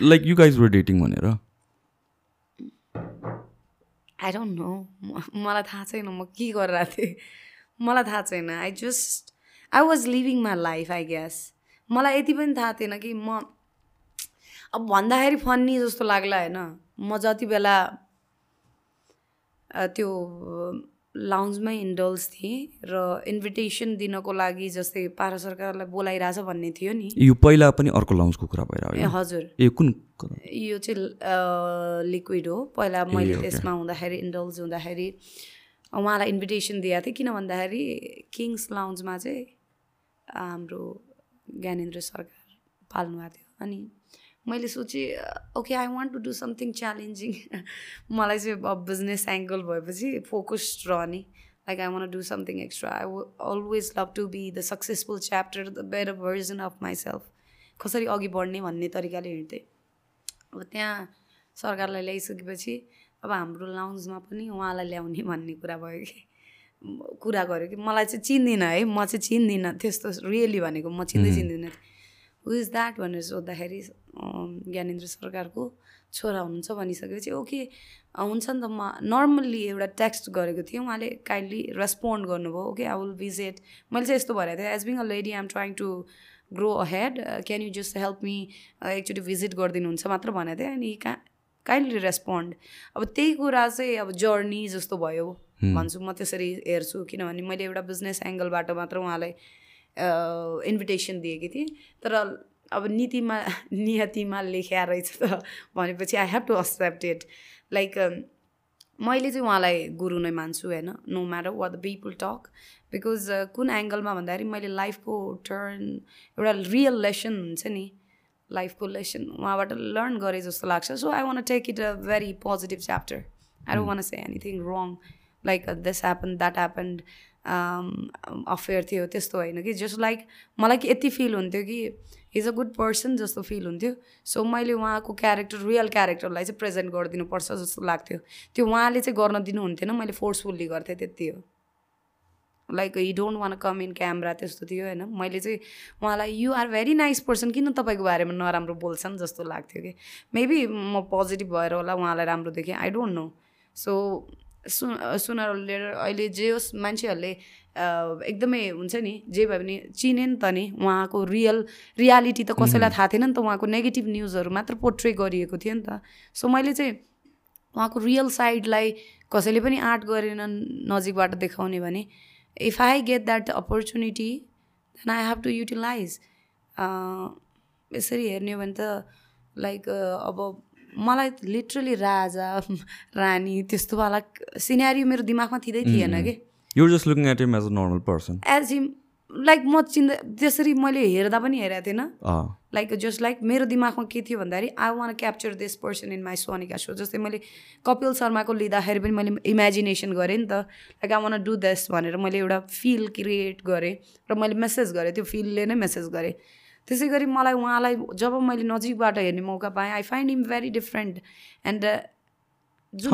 like you guys were dating भनेर। आई डोन्ट नो मलाई थाहा छैन म के गरिरहेको थिएँ। मलाई थाहा छैन। I just I was living my life I guess मलाई यति पनि थाहा थिएन कि म अब भन्दाखेरि फन्नी जस्तो लाग्ला होइन? म जति बेला त्यो लाउन्जमै इन्डल्स थिएँ र इन्भिटेसन दिनको लागि जस्तै पारा सरकारलाई बोलाइरहेछ भन्ने थियो नि। यो पहिला पनि अर्को लाउन्जको कुरा ए हजुर। ए कुन यो चाहिँ लिक्विड हो। पहिला मैले त्यसमा हुँदाखेरि इन्डल्स हुँदाखेरि उहाँलाई इन्भिटेसन दिएको थिएँ। किन भन्दाखेरि किङ्स लाउन्जमा चाहिँ हाम्रो ज्ञानेन्द्र सरकार पाल्नुभएको थियो अनि मैले सोचेँ okay I want to do something challenging मलाई चाहिँ अब बिजनेस एङ्गल भएपछि फोकस्ड रहने। Like I want do something extra I always love to be the successful chapter the better version of myself कसरी अघि बढ्ने भन्ने तरिकाले हिँड्थेँ अब त्यहाँ सरकारलाई ल्याइसकेपछि अब हाम्रो लाउन्जमा पनि उहाँलाई ल्याउने भन्ने कुरा भयो कि। कुरा गऱ्यो कि। मलाई चाहिँ चिन्दिनँ है। म चाहिँ चिन्दिनँ। त्यस्तो रियली भनेको। म चिन्दै चिन्दिनँ। हु इज द्याट भनेर सोद्धाखेरि ज्ञानेन्द्र सरकारको छोरा हुनुहुन्छ भनिसकेपछि ओके हुन्छ नि त म नर्मल्ली एउटा टेक्स्ट गरेको थिएँ उहाँले काइन्डली रेस्पोन्ड गर्नुभयो ओके आई विल भिजिट मैले चाहिँ यस्तो भनेको थिएँ as being a lady I am trying to grow ahead can you just help me एकचोटि भिजिट गरिदिनुहुन्छ? मात्र भनेको थिएँ अनि कहाँ काइन्डली रेस्पोन्ड। अब त्यही कुरा चाहिँ अब जर्नी जस्तो भयो भन्छु म त्यसरी हेर्छु किनभने मैले एउटा बिजनेस एङ्गलबाट मात्र उहाँलाई इन्भिटेसन दिएकी थिएँ तर अब नीतिमा नियतिमा लेख्या रहेछ त भनेपछि I have to accept it like मैले चाहिँ उहाँलाई गुरु नै मान्छु होइन? No matter what the people talk because कुन एङ्गलमा भन्दाखेरि मैले लाइफको टर्न एउटा रियल लेसन हुन्छ नि लाइफको लेसन उहाँबाट लर्न गरेँ जस्तो लाग्छ. So I want take it a very positive chapter I don't want say anything wrong like this happen that happened affair थियो त्यस्तो होइन कि जस्ट लाइक मलाई कि यति फिल हुन्थ्यो कि इज अ गुड पर्सन जस्तो फिल हुन्थ्यो। सो मैले उहाँको क्यारेक्टर रियल क्यारेक्टरलाई चाहिँ प्रेजेन्ट गरिदिनुपर्छ जस्तो लाग्थ्यो। त्यो उहाँले चाहिँ गर्न दिनुहुन्थेन मैले फोर्सफुल्ली गर्थेँ त्यति हो। Like you don't want come in camera त्यस्तो थियो होइन। मैले चाहिँ उहाँलाई you are very nice person किन तपाईँको बारेमा नराम्रो बोल्छन्? जस्तो लाग्थ्यो कि। मेबी म पोजिटिभ भएर होला उहाँलाई राम्रो देखेँ आई डोन्ट नो सो सु सुनर लेटर अहिले जे होस् मान्छेहरूले एकदमै हुन्छ नि जे भयो भने चिने नि त नि उहाँको रियल रियालिटी त कसैलाई थाहा थिएन नि त उहाँको नेगेटिभ न्युजहरू मात्र पोर्ट्रे गरिएको थियो नि त। सो मैले चाहिँ उहाँको रियल साइडलाई कसैले पनि आर्ट गरेनन् नजिकबाट देखाउने भने if I get that opportunity then I have to utilise यसरी हेर्ने हो भने त लाइक अब मलाई लिटरली राजा रानी त्यस्तोवाला सिनेरी मेरो दिमागमा थिँदै थिएन कि। You're just looking at him as a normal person as him like म चिन्दा त्यसरी मैले हेर्दा पनि हेरेको थिएन। लाइक जस्ट लाइक मेरो दिमागमा के थियो भन्दाखेरि I want capture this person in my Sonika show जस्तै मैले कपिल शर्माको लिँदाखेरि पनि मैले इमेजिनेसन गरेँ नि त। Like I want do this भनेर मैले एउटा फिल क्रिएट गरेँ। र मैले मेसेज गरेँ। त्यो फिलले नै मेसेज गरेँ। त्यसै गरी मलाई उहाँलाई जब मैले नजिकबाट हेर्ने मौका पाएँ I find him very different and जुन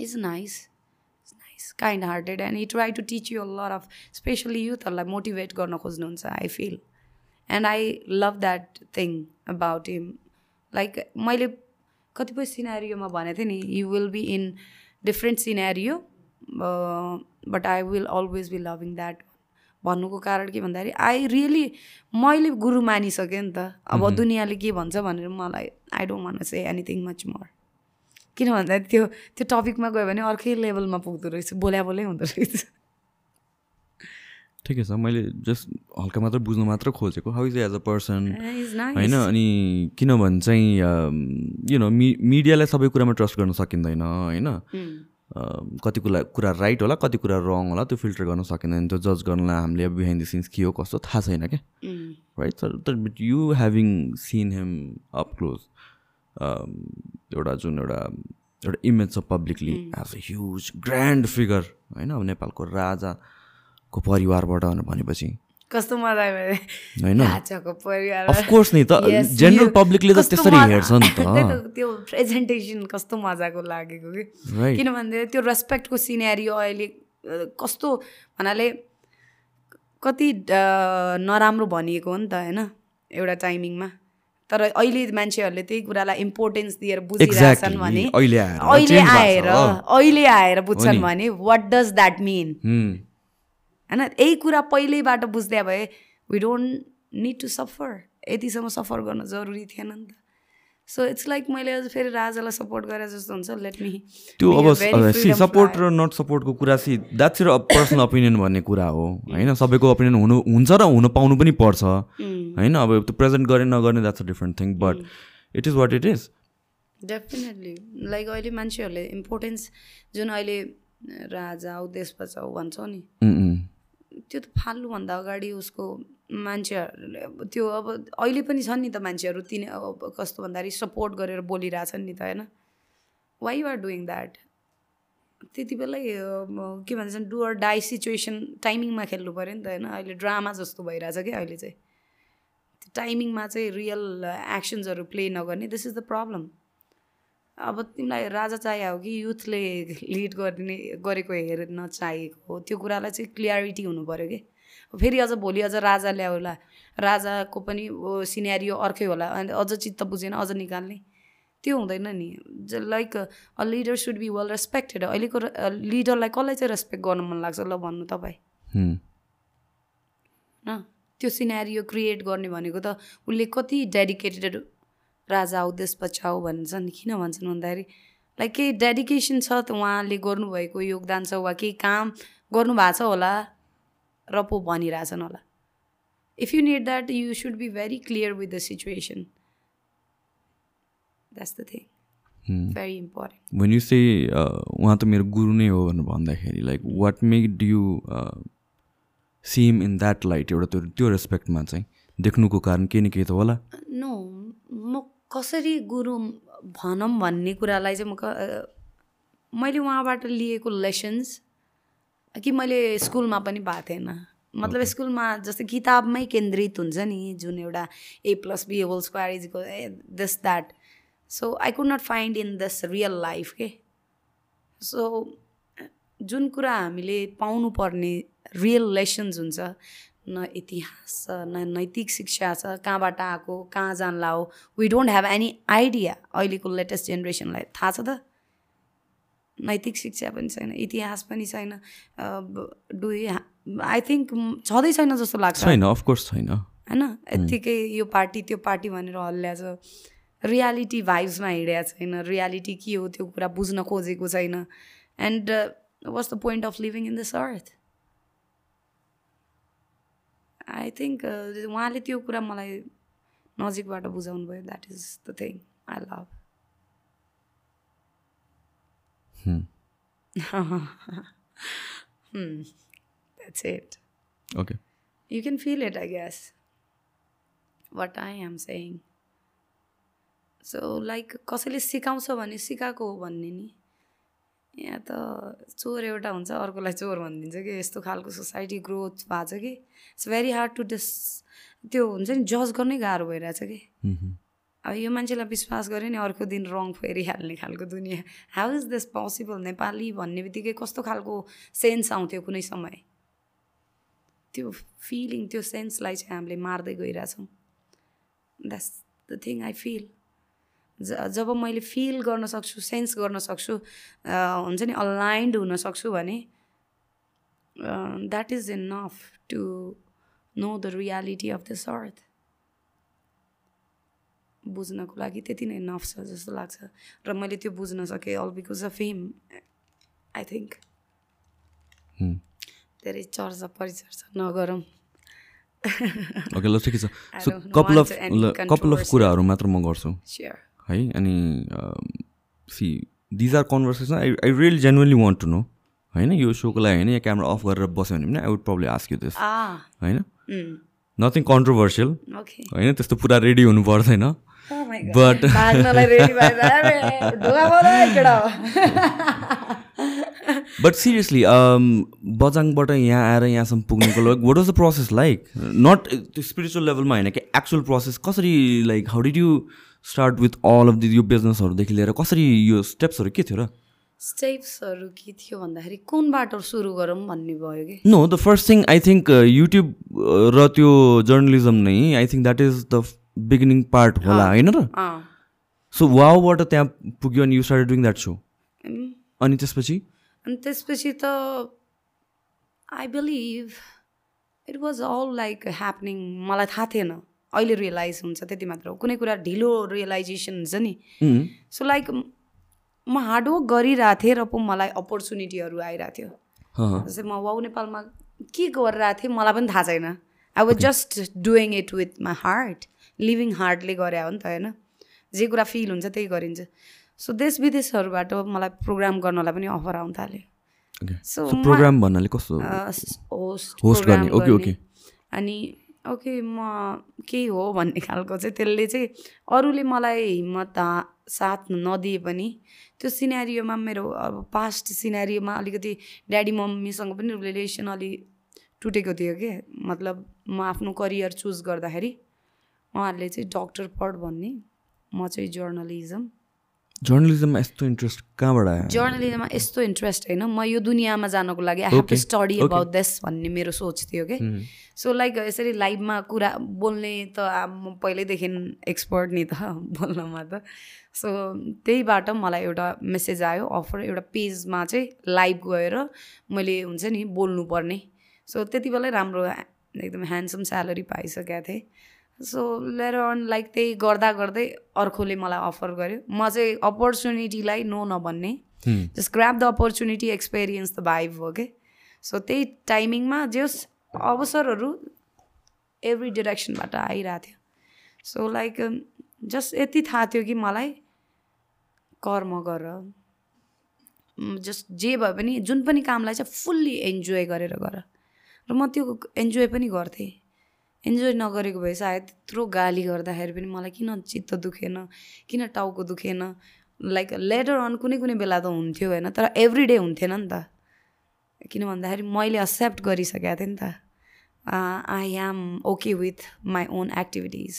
is nice kind hearted and he try to teach you lot of specially युथहरूलाई मोटिभेट गर्न खोज्नुहुन्छ I feel and I love that thing about him like मैले कतिपय सिनेरियोमा भनेको थिएँ नि you will be in different scenario but I will always be loving that भन्नुको कारण के भन्दाखेरि आई रियली मैले गुरु मानिसकेँ नि त। अब दुनियाँले के भन्छ भनेर मलाई I don't want say anything much more किन भन्दा त्यो त्यो टपिकमा गयो भने अर्कै लेभलमा पुग्दो रहेछ बोल्या बोलै हुँदो रहेछ। ठिकै छ मैले जस्ट हल्का मात्र बुझ्नु मात्र खोजेको how is as a person होइन अनि किनभने चाहिँ यु नो मि मिडियालाई सबै कुरामा ट्रस्ट गर्न सकिँदैन होइन? कति कुरा कुरा राइट होला कति कुरा रङ होला त्यो फिल्टर गर्न सकिँदैन त्यो जज गर्नलाई हामीले अब बिहाइन्ड द सिन्स के हो कस्तो थाहा छैन क्या। राइट तर but you having seen him up close एउटा जुन एउटा एउटा इमेज छ publicly as a huge grand figure होइन? अब नेपालको राजाको परिवारबाट भनेपछि। कस्तो मजा होइन। अफकोर्स नि त। जेनरल पब्लिकले त त्यसरी हेर्छ नि त। त्यो प्रेजेन्टेसन कस्तो मजाको लागेको कि। किनभने त्यो रेस्पेक्टको सिनेरियो अहिले कस्तो भन्नाले कति नराम्रो भनिएको हो नि त होइन एउटा टाइमिङमा तर अहिले मान्छेहरूले त्यही कुरालाई इम्पोर्टेन्स दिएर बुझिरहेछन् भने अहिले आएर अहिले आएर बुझ्छन् भने वाट डज द्याट मिन होइन? यही कुरा पहिल्यैबाट बुझ्दै भए we don't need to suffer यतिसम्म सफर गर्न जरुरी थिएन नि त। सो इट्स लाइक मैले अझ फेरि राजालाई सपोर्ट गरेर जस्तो हुन्छ। लेट मी त्यो अब सपोर्ट र नट सपोर्टको कुरा see that's a personal opinion भन्ने कुरा हो होइन? सबैको ओपिनियन हुनु हुन्छ र हुनु पाउनु पनि पर्छ होइन? अब त्यो प्रेजेन्ट गर्ने नगर्ने that's a different thing but it is what it is definitely like अहिले मान्छेहरूले इम्पोर्टेन्स जुन अहिले राजा देश बचाउ भन्छौ नि त्यो त फाल्नुभन्दा अगाडि उसको मान्छेहरूले त्यो अब अहिले पनि छन् नि त मान्छेहरू तिनी कस्तो भन्दाखेरि सपोर्ट गरेर बोलिरहेछन् नि त होइन? वाइ आर डुइङ द्याट त्यति बेलै के भन्छ डुअर डाई सिचुएसन टाइमिङमा खेल्नु पऱ्यो नि त होइन? अहिले ड्रामा जस्तो भइरहेछ क्या अहिले चाहिँ। त्यो टाइमिङमा चाहिँ रियल एक्सन्सहरू प्ले नगर्ने दिस इज द प्रब्लम अब तिमीलाई राजा चाहियो हो कि युथले लिड गर्ने गरेको हेर्न चाहिएको त्यो कुरालाई चाहिँ क्लियरिटी हुनु पऱ्यो कि? फेरि अझ भोलि अझ राजा ल्याउला राजाको पनि सिनेरियो अर्कै होला। अन्त अझ चित्त बुझेन अझ निकाल्ने। त्यो हुँदैन नि। Like a leader should be well respected अहिलेको लिडरलाई कसलाई चाहिँ रेस्पेक्ट गर्नु मन लाग्छ? ल भन्नु तपाईँ। न? त्यो सिनेरियो क्रिएट गर्ने भनेको त उसले कति डेडिकेटेड राजा आऊ देश बचाऊ भन्छन् किन भन्छन् भन्दाखेरि लाइक केही डेडिकेसन छ त उहाँले गर्नुभएको योगदान छ वा केही काम गर्नुभएको छ होला र पो भनिरहेछन् होला। If you need that you should be very clear with the situation that's the thing very important when you say उहाँ त मेरो गुरु नै हो भनेर भन्दाखेरि like what make you seem in that light एउटा त्यो त्यो रेस्पेक्टमा चाहिँ देख्नुको कारण केही न केही त होला। कसरी गुरु भनौँ भन्ने कुरालाई चाहिँ म मैले उहाँबाट लिएको लेसन्स कि मैले स्कुलमा पनि भएको थिएन। मतलब स्कुलमा जस्तै किताबमै केन्द्रित हुन्छ नि जुन एउटा A plus B whole square इजको this that so I could not find in this real life के सो जुन कुरा हामीले पाउनुपर्ने रियल लेसन्स हुन्छ न इतिहास छ न नैतिक शिक्षा छ कहाँबाट आएको कहाँ जानला हो we don't have any idea अहिलेको लेटेस्ट जेनेरेसनलाई थाहा छ त? नैतिक शिक्षा पनि छैन इतिहास पनि छैन। डु आई थिङ्क छँदै छैन जस्तो लाग्छ। छैन अफकोर्स छैन। होइन? यत्तिकै यो पार्टी त्यो पार्टी भनेर हल्ल्या छ। रियालिटी भाइब्समा हिँडेको छैन। रियालिटी के हो त्यो कुरा बुझ्न खोजेको छैन। And what's the point of living in this earth I think उहाँले त्यो कुरा मलाई नजिकबाट बुझाउनु भयो that is the thing I love That's it. Okay. You can feel it, I guess. What I am saying. So like कसैले सिकाउँछ भने सिकाएको हो भन्ने नि यहाँ त चोर एउटा हुन्छ अर्कोलाई चोर भनिदिन्छ कि यस्तो खालको सोसाइटी ग्रोथ भएको छ कि। इट्स भेरी हार्ड टु डिस त्यो हुन्छ नि जज गर्नै गाह्रो भइरहेछ कि। अब यो मान्छेलाई विश्वास गऱ्यो नि अर्को दिन रङ फेरिहाल्ने खालको दुनियाँ। How is this possible Nepali भन्ने बित्तिकै कस्तो खालको सेन्स आउँथ्यो कुनै समय। त्यो फिलिङ त्यो सेन्सलाई चाहिँ हामीले मार्दै गइरहेछौँ। That's the thing I feel जब मैले फिल गर्न सक्छु सेन्स गर्न सक्छु हुन्छ नि अलाइन्ड हुन सक्छु भने that is enough to know the reality of this earth बुझ्नको लागि त्यति नै नफ छ जस्तो लाग्छ। र मैले त्यो बुझ्न सकेँ all because of him I think धेरै चर्चा परिचर्चा नगरौँ। ओके ल ठिकै छ। कपाल अफ कपाल अफ कुराहरू मात्र म गर्छु। है अनि see these are conversation I I really genuinely want to know? होइन यो सोको लागि होइन? यहाँ क्यामेरा अफ गरेर बस्यो भने पनि I would problem ask you this होइन नथिङ कन्ट्रोभर्सियल होइन? त्यस्तो पुरा रेडी हुनु पर्दैन। बट बट सिरियसली बजाङबाट यहाँ आएर यहाँसम्म पुग्नुको लागि what was the process like not त्यो स्पिरिचुअल लेभलमा होइन कि एक्चुअल प्रोसेस कसरी like how did you start with all of the यो बिजनेसहरूदेखि लिएर कसरी यो स्टेप्सहरू के थियो र? स्टेप्सहरू के थियो भन्दाखेरि कुन बाटो सुरु गरौँ भन्ने भयो कि? No the first thing I think YouTube र त्यो जर्नलिजम नै I think that is the beginning part होला होइन र? सो वाउबाट त्यहाँ पुग्यो अनि you start doing that so अनि त्यसपछि? अनि त्यसपछि त I believe it was all like happening मलाई थाहा थिएन। अहिले रियलाइज हुन्छ त्यति मात्र हो। कुनै कुरा ढिलो रियलाइजेसन हुन्छ नि। सो लाइक म हार्डवर्क गरिरहेको थिएँ र पो मलाई अपर्च्युनिटीहरू आइरहेको थियो जस्तै म वाउ नेपालमा के गरिरहेको थिएँ मलाई पनि थाहा छैन। I was just doing it with my heart living Hartley गरे हो नि त होइन? जे कुरा फिल हुन्छ त्यही गरिन्छ। सो देश विदेशहरूबाट मलाई प्रोग्राम गर्नलाई पनि अफर आउनु थाल्यो। सो प्रोग्राम भन्नाले कस्तो? होस्ट होस्ट गर्ने। ओके ओके अनि ओके म केही हो भन्ने खालको चाहिँ त्यसले चाहिँ अरूले मलाई हिम्मत साथ नदिए पनि त्यो सिनेरियोमा मेरो अब पास्ट सिनेरियोमा अलिकति ड्याडी मम्मीसँग पनि रिलेसन अलि टुटेको थियो कि मतलब म आफ्नो करियर चुज गर्दाखेरि उहाँहरूले चाहिँ डक्टर पढ भन्ने म चाहिँ जर्नलिजम जर्नलिजममा यस्तो इन्ट्रेस्ट कहाँबाट आयो जर्नलिजममा यस्तो इन्ट्रेस्ट होइन म यो दुनियाँमा जानको लागि I have to study about this भन्ने मेरो सोच थियो कि सो लाइक यसरी लाइभमा कुरा बोल्ने त म पहिल्यैदेखि एक्सपर्ट नि त बोल्नमा त सो त्यहीबाट मलाई एउटा मेसेज आयो अफर एउटा पेजमा चाहिँ लाइभ गएर मैले हुन्छ नि बोल्नुपर्ने सो त्यति बेलै राम्रो एकदम ह्यान्डसम स्यालेरी पाइसकेको थिएँ सो लेर अन लाइक त्यही गर्दा गर्दै अर्कोले मलाई अफर गर्यो। म चाहिँ अपर्च्युनिटीलाई नो नभन्ने। Just grab the opportunity experience the vibe हो कि सो त्यही टाइमिङमा जस अवसरहरू एभ्री डिरेक्सनबाट आइरहेको थियो। सो लाइक जस्ट यति थाहा थियो कि मलाई कर्म गर। जस्ट जे भए पनि जुन पनि कामलाई चाहिँ फुल्ली इन्जोय गरेर गर। र म त्यो इन्जोय पनि गर्थेँ। इन्जोय नगरेको भए सायद त्यत्रो गाली गर्दाखेरि पनि मलाई किन चित्त दुखेन किन टाउको दुखेन? लाइक लेटर अन कुनै कुनै बेला त हुन्थ्यो होइन तर एभ्री डे हुन्थेन नि त। किन भन्दाखेरि मैले एक्सेप्ट गरिसकेको थिएँ नि त। I am okay with my own activities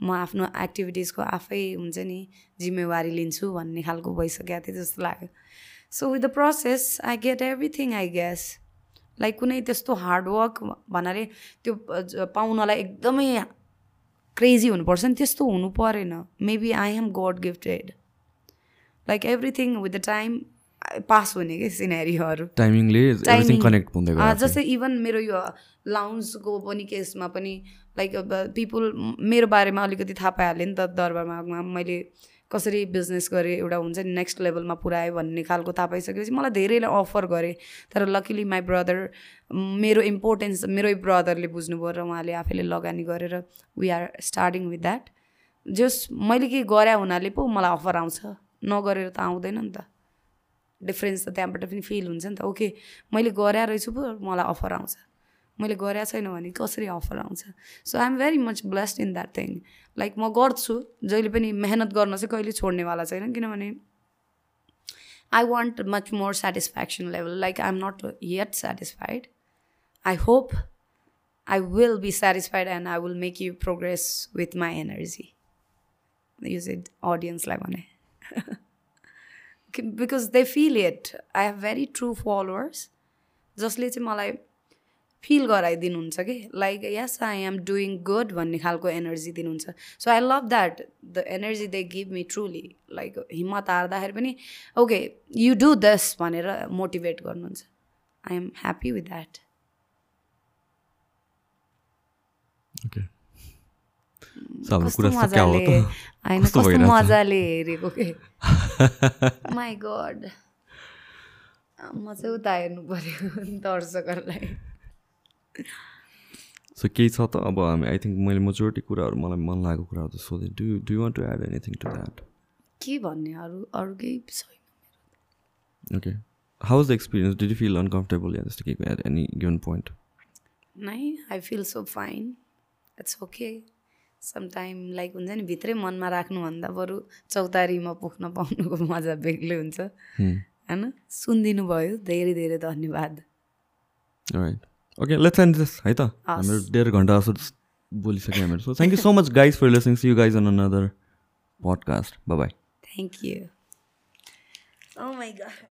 म आफ्नो एक्टिभिटिजको आफै हुन्छ नि जिम्मेवारी लिन्छु भन्ने खालको भइसकेको थिएँ जस्तो लाग्यो। So with the process I get everything I guess like कुनै त्यस्तो हार्डवर्क भन्नाले त्यो पाउनलाई एकदमै क्रेजी हुनुपर्छ नि त्यस्तो हुनु परेन. Maybe I am god gifted like everything with the time pass हुने कि सिनेरीहरू टाइमिङले कनेक्ट हुँदै जस्तै इभन मेरो यो लाउन्सको पनि केसमा पनि लाइक पिपुल मेरो बारेमा अलिकति थाहा पाइहालेँ नि त दरबारमा मैले कसरी बिजनेस गरेँ एउटा हुन्छ नि नेक्स्ट लेभलमा पुऱ्याएँ भन्ने खालको थाहा पाइसकेपछि मलाई धेरैले अफर गरेँ। तर लकिली माई ब्रदर मेरो इम्पोर्टेन्स मेरै ब्रदरले बुझ्नुभयो र उहाँले आफैले लगानी गरेर we are starting with that जस मैले के गरे हुनाले पो मलाई अफर आउँछ। नगरेर त आउँदैन नि त। डिफ्रेन्स त त्यहाँबाट पनि फिल हुन्छ नि त। ओके मैले गरे रहेछु पो मलाई अफर आउँछ। मैले गरेको छैन भने कसरी अफर आउँछ so I am very much blessed in that thing like म गर्छु जहिले पनि मेहनत गर्न चाहिँ कहिले छोड्नेवाला छैन किनभने I want much more satisfaction level like I am not yet satisfied I hope I will be satisfied and I will make you progress with my energy use it अडियन्सलाई भने because they feel it I have very true followers जसले चाहिँ मलाई feel गराइदिनुहुन्छ कि? Like yes I am doing good भन्ने खालको energy दिनुहुन्छ। So I love that the energy they give me truly like हिम्मत हार्दाखेरि पनि ओके यु डु दस भनेर मोटिभेट गर्नुहुन्छ। I am happy with that मजाले। हेरेको के? माई गड म चाहिँ उता हेर्नु पऱ्यो दर्शकहरूलाई। सो केही छ त अब हामी आई थिङ्क मैले मेजोरिटी कुराहरू मलाई मन लागेको कुराहरू त सोधेँ। Do do want to add anything to that के भन्ने? अरू अरू केही छैन okay how is the experience did you feel uncomfortable या जस्तो केही एट एनी गिभन पोइन्ट नै I feel so fine it's okay sometime like हुन्छ नि भित्रै मनमा राख्नुभन्दा बरु चौतारीमा पुग्न पाउनुको मजा बेग्लै हुन्छ। होइन? सुनिदिनु भयो धेरै धेरै धन्यवाद। Right okay let's end this है त हाम्रो डेढ घन्टा जस्तो बोलिसक्यो हामीहरू so thank you so much guys for listening see you guys on another podcast bye thank you Oh my god.